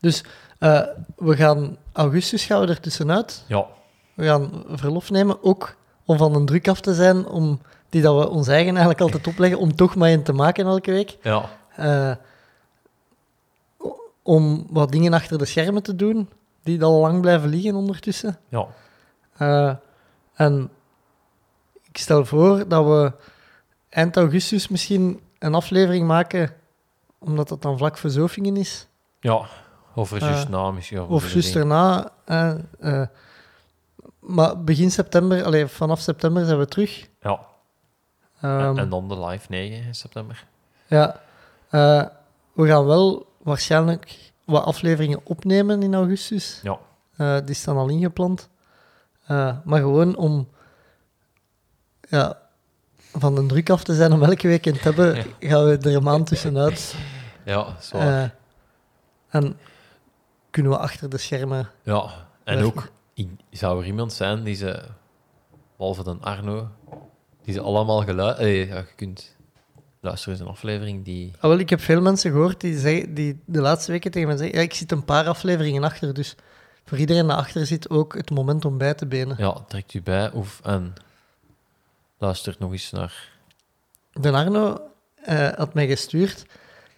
Dus eh, we gaan, augustus gaan we er tussenuit. ja, We gaan verlof nemen, ook om van een druk af te zijn, om, die dat we ons eigen eigenlijk altijd opleggen, om toch maar een te maken elke week. ja, om wat dingen achter de schermen te doen, die al lang blijven liggen ondertussen. ja. Eh, en ik stel voor dat we eind augustus misschien een aflevering maken, omdat dat dan vlak voor Zofingen is. ja. Of er juist Eh, na misschien. Of juist erna. eh, eh, maar begin september, allee, vanaf september zijn we terug. Ja, Ehm, en, en dan de live 9 in september. Ja, we gaan wel waarschijnlijk wat afleveringen opnemen in augustus. Ja. Eh, die staan al ingepland. Eh, maar gewoon om ja, van de druk af te zijn om elke week in te hebben, gaan we er een maand tussenuit. Ja, zwaar. Eh, en kunnen we achter de schermen... ja, en ook zou er iemand zijn die ze, behalve dan Arno, die ze allemaal geluisterd... ja, je kunt luisteren eens een aflevering die... Ah, wel, ik heb veel mensen gehoord die, zeggen, die de laatste weken tegen mij zeggen ja, ik zit een paar afleveringen achter, dus voor iedereen die achter zit ook het moment om bij te benen. Ja, trekt u bij of en luistert nog eens naar... De Arno eh, had mij gestuurd.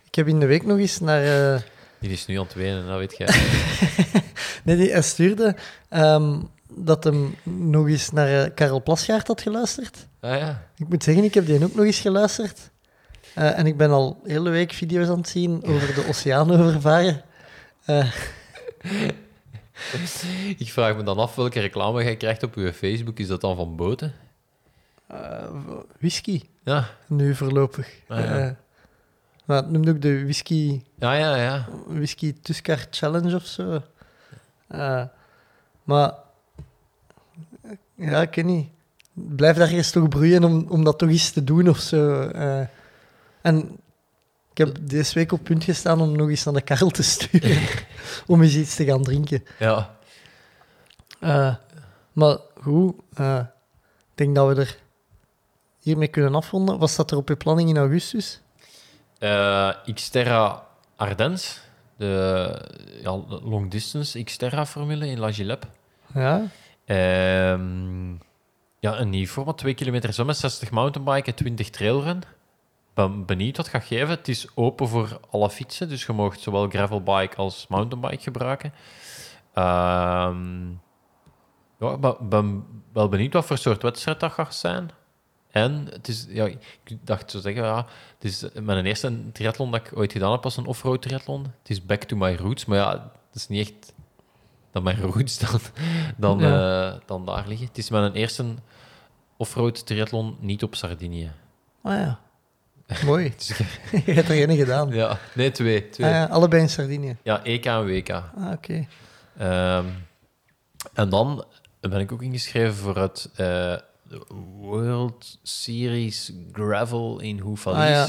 Ik heb in de week nog eens naar... eh, Die is nu aan het wenen, dat weet jij. nee, die, hij stuurde ehm, dat hem nog eens naar eh, Karel Plasgaard had geluisterd. ah ja. Ik moet zeggen, ik heb die ook nog eens geluisterd. Eh, en ik ben al de hele week video's aan het zien over de oceaan overvaren. Eh, Ik vraag me dan af welke reclame jij krijgt op je Facebook. Is dat dan van boten? eh, whisky, Ja, nu voorlopig. Ah, ja. Maar het noemt ook de whisky, ja, ja. ja. whisky Tuskar Challenge of zo. Maar ja, ik weet niet. Blijf daar eens toch broeien om, om dat toch eens te doen of zo. En ik heb deze week op punt gestaan om nog eens naar de Karel te sturen. om eens iets te gaan drinken. ja. Eh, maar goed, eh, ik denk dat we er hiermee kunnen afronden. Wat staat er op je planning in augustus? Eh, Xterra Ardens, de ja, long distance Xterra-formule in La Gilep. Ja, Ehm, ja, een nieuw format, 2 kilometer zwemmen, 60 mountainbiken, 20 trailrun. Ben benieuwd wat gaat geven. Het is open voor alle fietsen, dus je mag zowel gravelbike als mountainbike gebruiken. Ehm, ja, ik ben- ben wel benieuwd wat voor soort wedstrijd dat gaat zijn. En het is, ja, ik dacht zo zeggen, ja, het is mijn eerste triathlon dat ik ooit gedaan heb, was een offroad triathlon. Het is back to my roots, maar ja, het is niet echt dat mijn roots dan, dan, Ja. eh, dan daar liggen. Het is mijn eerste offroad triathlon niet op Sardinië. ah ja. Mooi. Dus, Je hebt er geen gedaan. ja, nee, twee. twee. Ah, ja, allebei in Sardinië. Ja, EK en WK. Ah, oké. Ehm, en dan ben ik ook ingeschreven voor het eh, World Series Gravel in Houffalize. Ah, ja.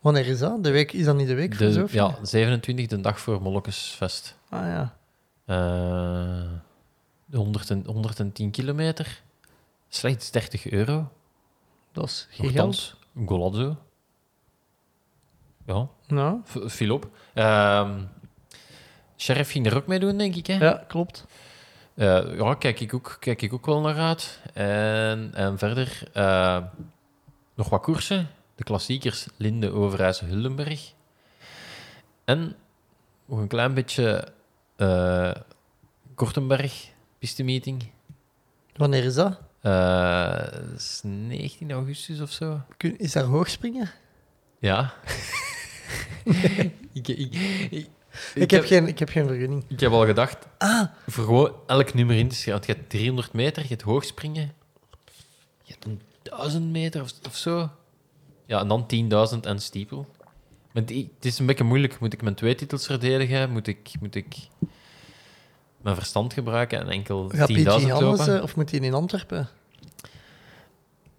Wanneer is dat? De week, is dat niet de week voor De, Sofia? ja, 27, de dag voor Molukkesfest. Ah ja. Eh, de 100 en- 110 kilometer. Slechts 30 euro. Dat is geen geld. Golazzo. Ja, Nou, v- viel op. Ehm Sheriff ging er ook mee doen, denk ik. Hè? ja, klopt. Eh, ja, kijk ik, ook, kijk ik ook wel naar uit. En, en verder eh, nog wat koersen. De klassiekers Linde, Overijssel, Huldenberg. En nog een klein beetje eh Kortenberg, pistemeeting. Wanneer is dat? Dat is 19 augustus of zo. Kun- Is daar hoogspringen? Ja. ik, ik, ik, Ik, heb, geen, ik heb geen vergunning. ik heb al gedacht, Ah, voor gewoon elk nummer in te schrijven. Want je hebt 300 meter, je hebt hoogspringen. Je hebt een 1000 meter of, of zo. Ja, en dan 10.000 en steeple. Maar die- het is een beetje moeilijk. Moet ik mijn twee titels verdedigen? Moet ik, moet ik mijn verstand gebruiken en enkel 10.000 gaat PG Hannes lopen? eh, of moet hij in Antwerpen?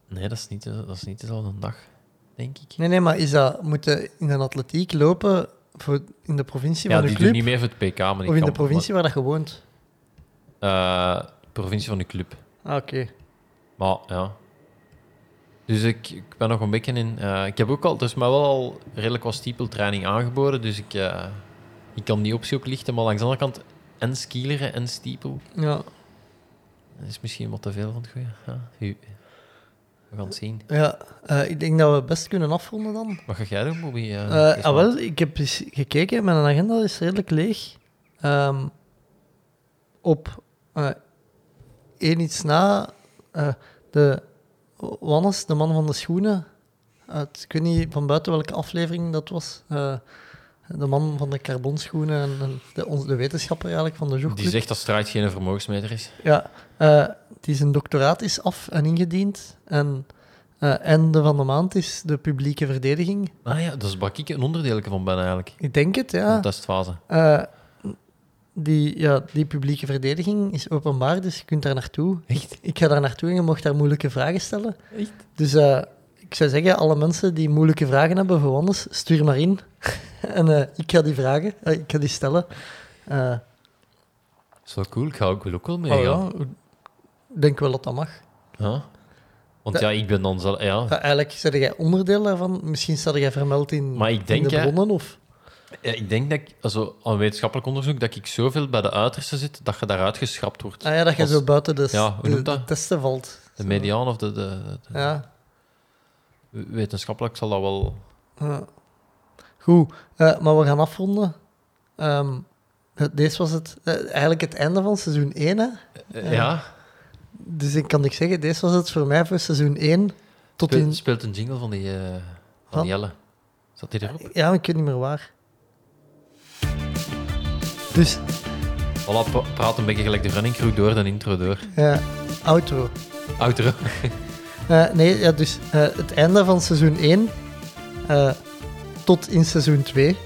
Nee, dat is, niet, de- dat is niet dezelfde dag, denk ik. Nee, nee, maar is dat, moet je in een atletiek lopen voor in de provincie Ja, van die de doen club? niet mee voor het PK, maar of in de provincie waar dat je woont? Eh, provincie van de club. Ah, oké. Maar ja. Dus ik, ik ben nog een beetje in. eh, ik heb ook al, is mij wel al redelijk wat stiepeltraining aangeboden. Dus ik, ik kan die optie ook lichten. Maar langs de andere kant, en skileren en stiepel. Ja, Dat is misschien wat te veel van het goede. Ja, we gaan het zien. ja eh, ik denk dat we best kunnen afronden dan. Wat ga jij doen, Bobby? eh, Eh, ah, wel, ik heb eens gekeken, mijn agenda is redelijk leeg. Ehm, op één iets na, de Wannes, de man van de schoenen, ik weet niet van buiten welke aflevering dat was, de man van de carbonschoenen en, de, de wetenschapper eigenlijk van de Die Joegclub. zegt dat strijd geen vermogensmeter is. Ja, eh, die zijn doctoraat is af en ingediend. En eh, Eh, einde van de maand is de publieke verdediging. Ah ja, dat is waar ik een onderdeel van ben eigenlijk. Ik denk het, De ja. testfase. Eh, die, ja. Die publieke verdediging is openbaar, dus je kunt daar naartoe. Echt? Ik ga daar naartoe en je mocht daar moeilijke vragen stellen. Echt? Dus eh, ik zou zeggen, alle mensen die moeilijke vragen hebben voor Wannes, stuur maar in. en eh, ik ga die vragen, eh, ik ga die stellen. Eh, Zo cool, ik, ga, ik wil ook wel oh meegaan. ja, ik denk wel dat dat mag. Ja. Want ja, ik ben dan zelf... Ja. Ja, eigenlijk zeg jij onderdeel daarvan. Misschien staat jij vermeld in, Maar ik in denk, de bronnen. Of... Ja, ik denk dat ik, also, aan wetenschappelijk onderzoek, dat ik zoveel bij de uiterste zit, dat je daaruit geschrapt wordt. Ah ja, dat je Als zo buiten de, ja, hoe de, de testen valt. De Zo. mediaan of de, de, de- Ja. Wetenschappelijk zal dat wel... ja. Goed, eh, maar we gaan afronden. Ehm, deze was het, eh, eigenlijk het einde van seizoen 1. Hè? Eh, ja. Dus ik kan niet zeggen, deze was het voor mij voor seizoen 1. Tot Speelt, in... speelt een jingle van die, van? Jelle. Zat die erop? Ja, ik weet niet meer waar. Dus, Voilà, praat een beetje gelijk de running crew door, de intro door. ja, outro. Outro. Eh, nee, ja, dus eh, het einde van seizoen 1 eh, tot in seizoen 2.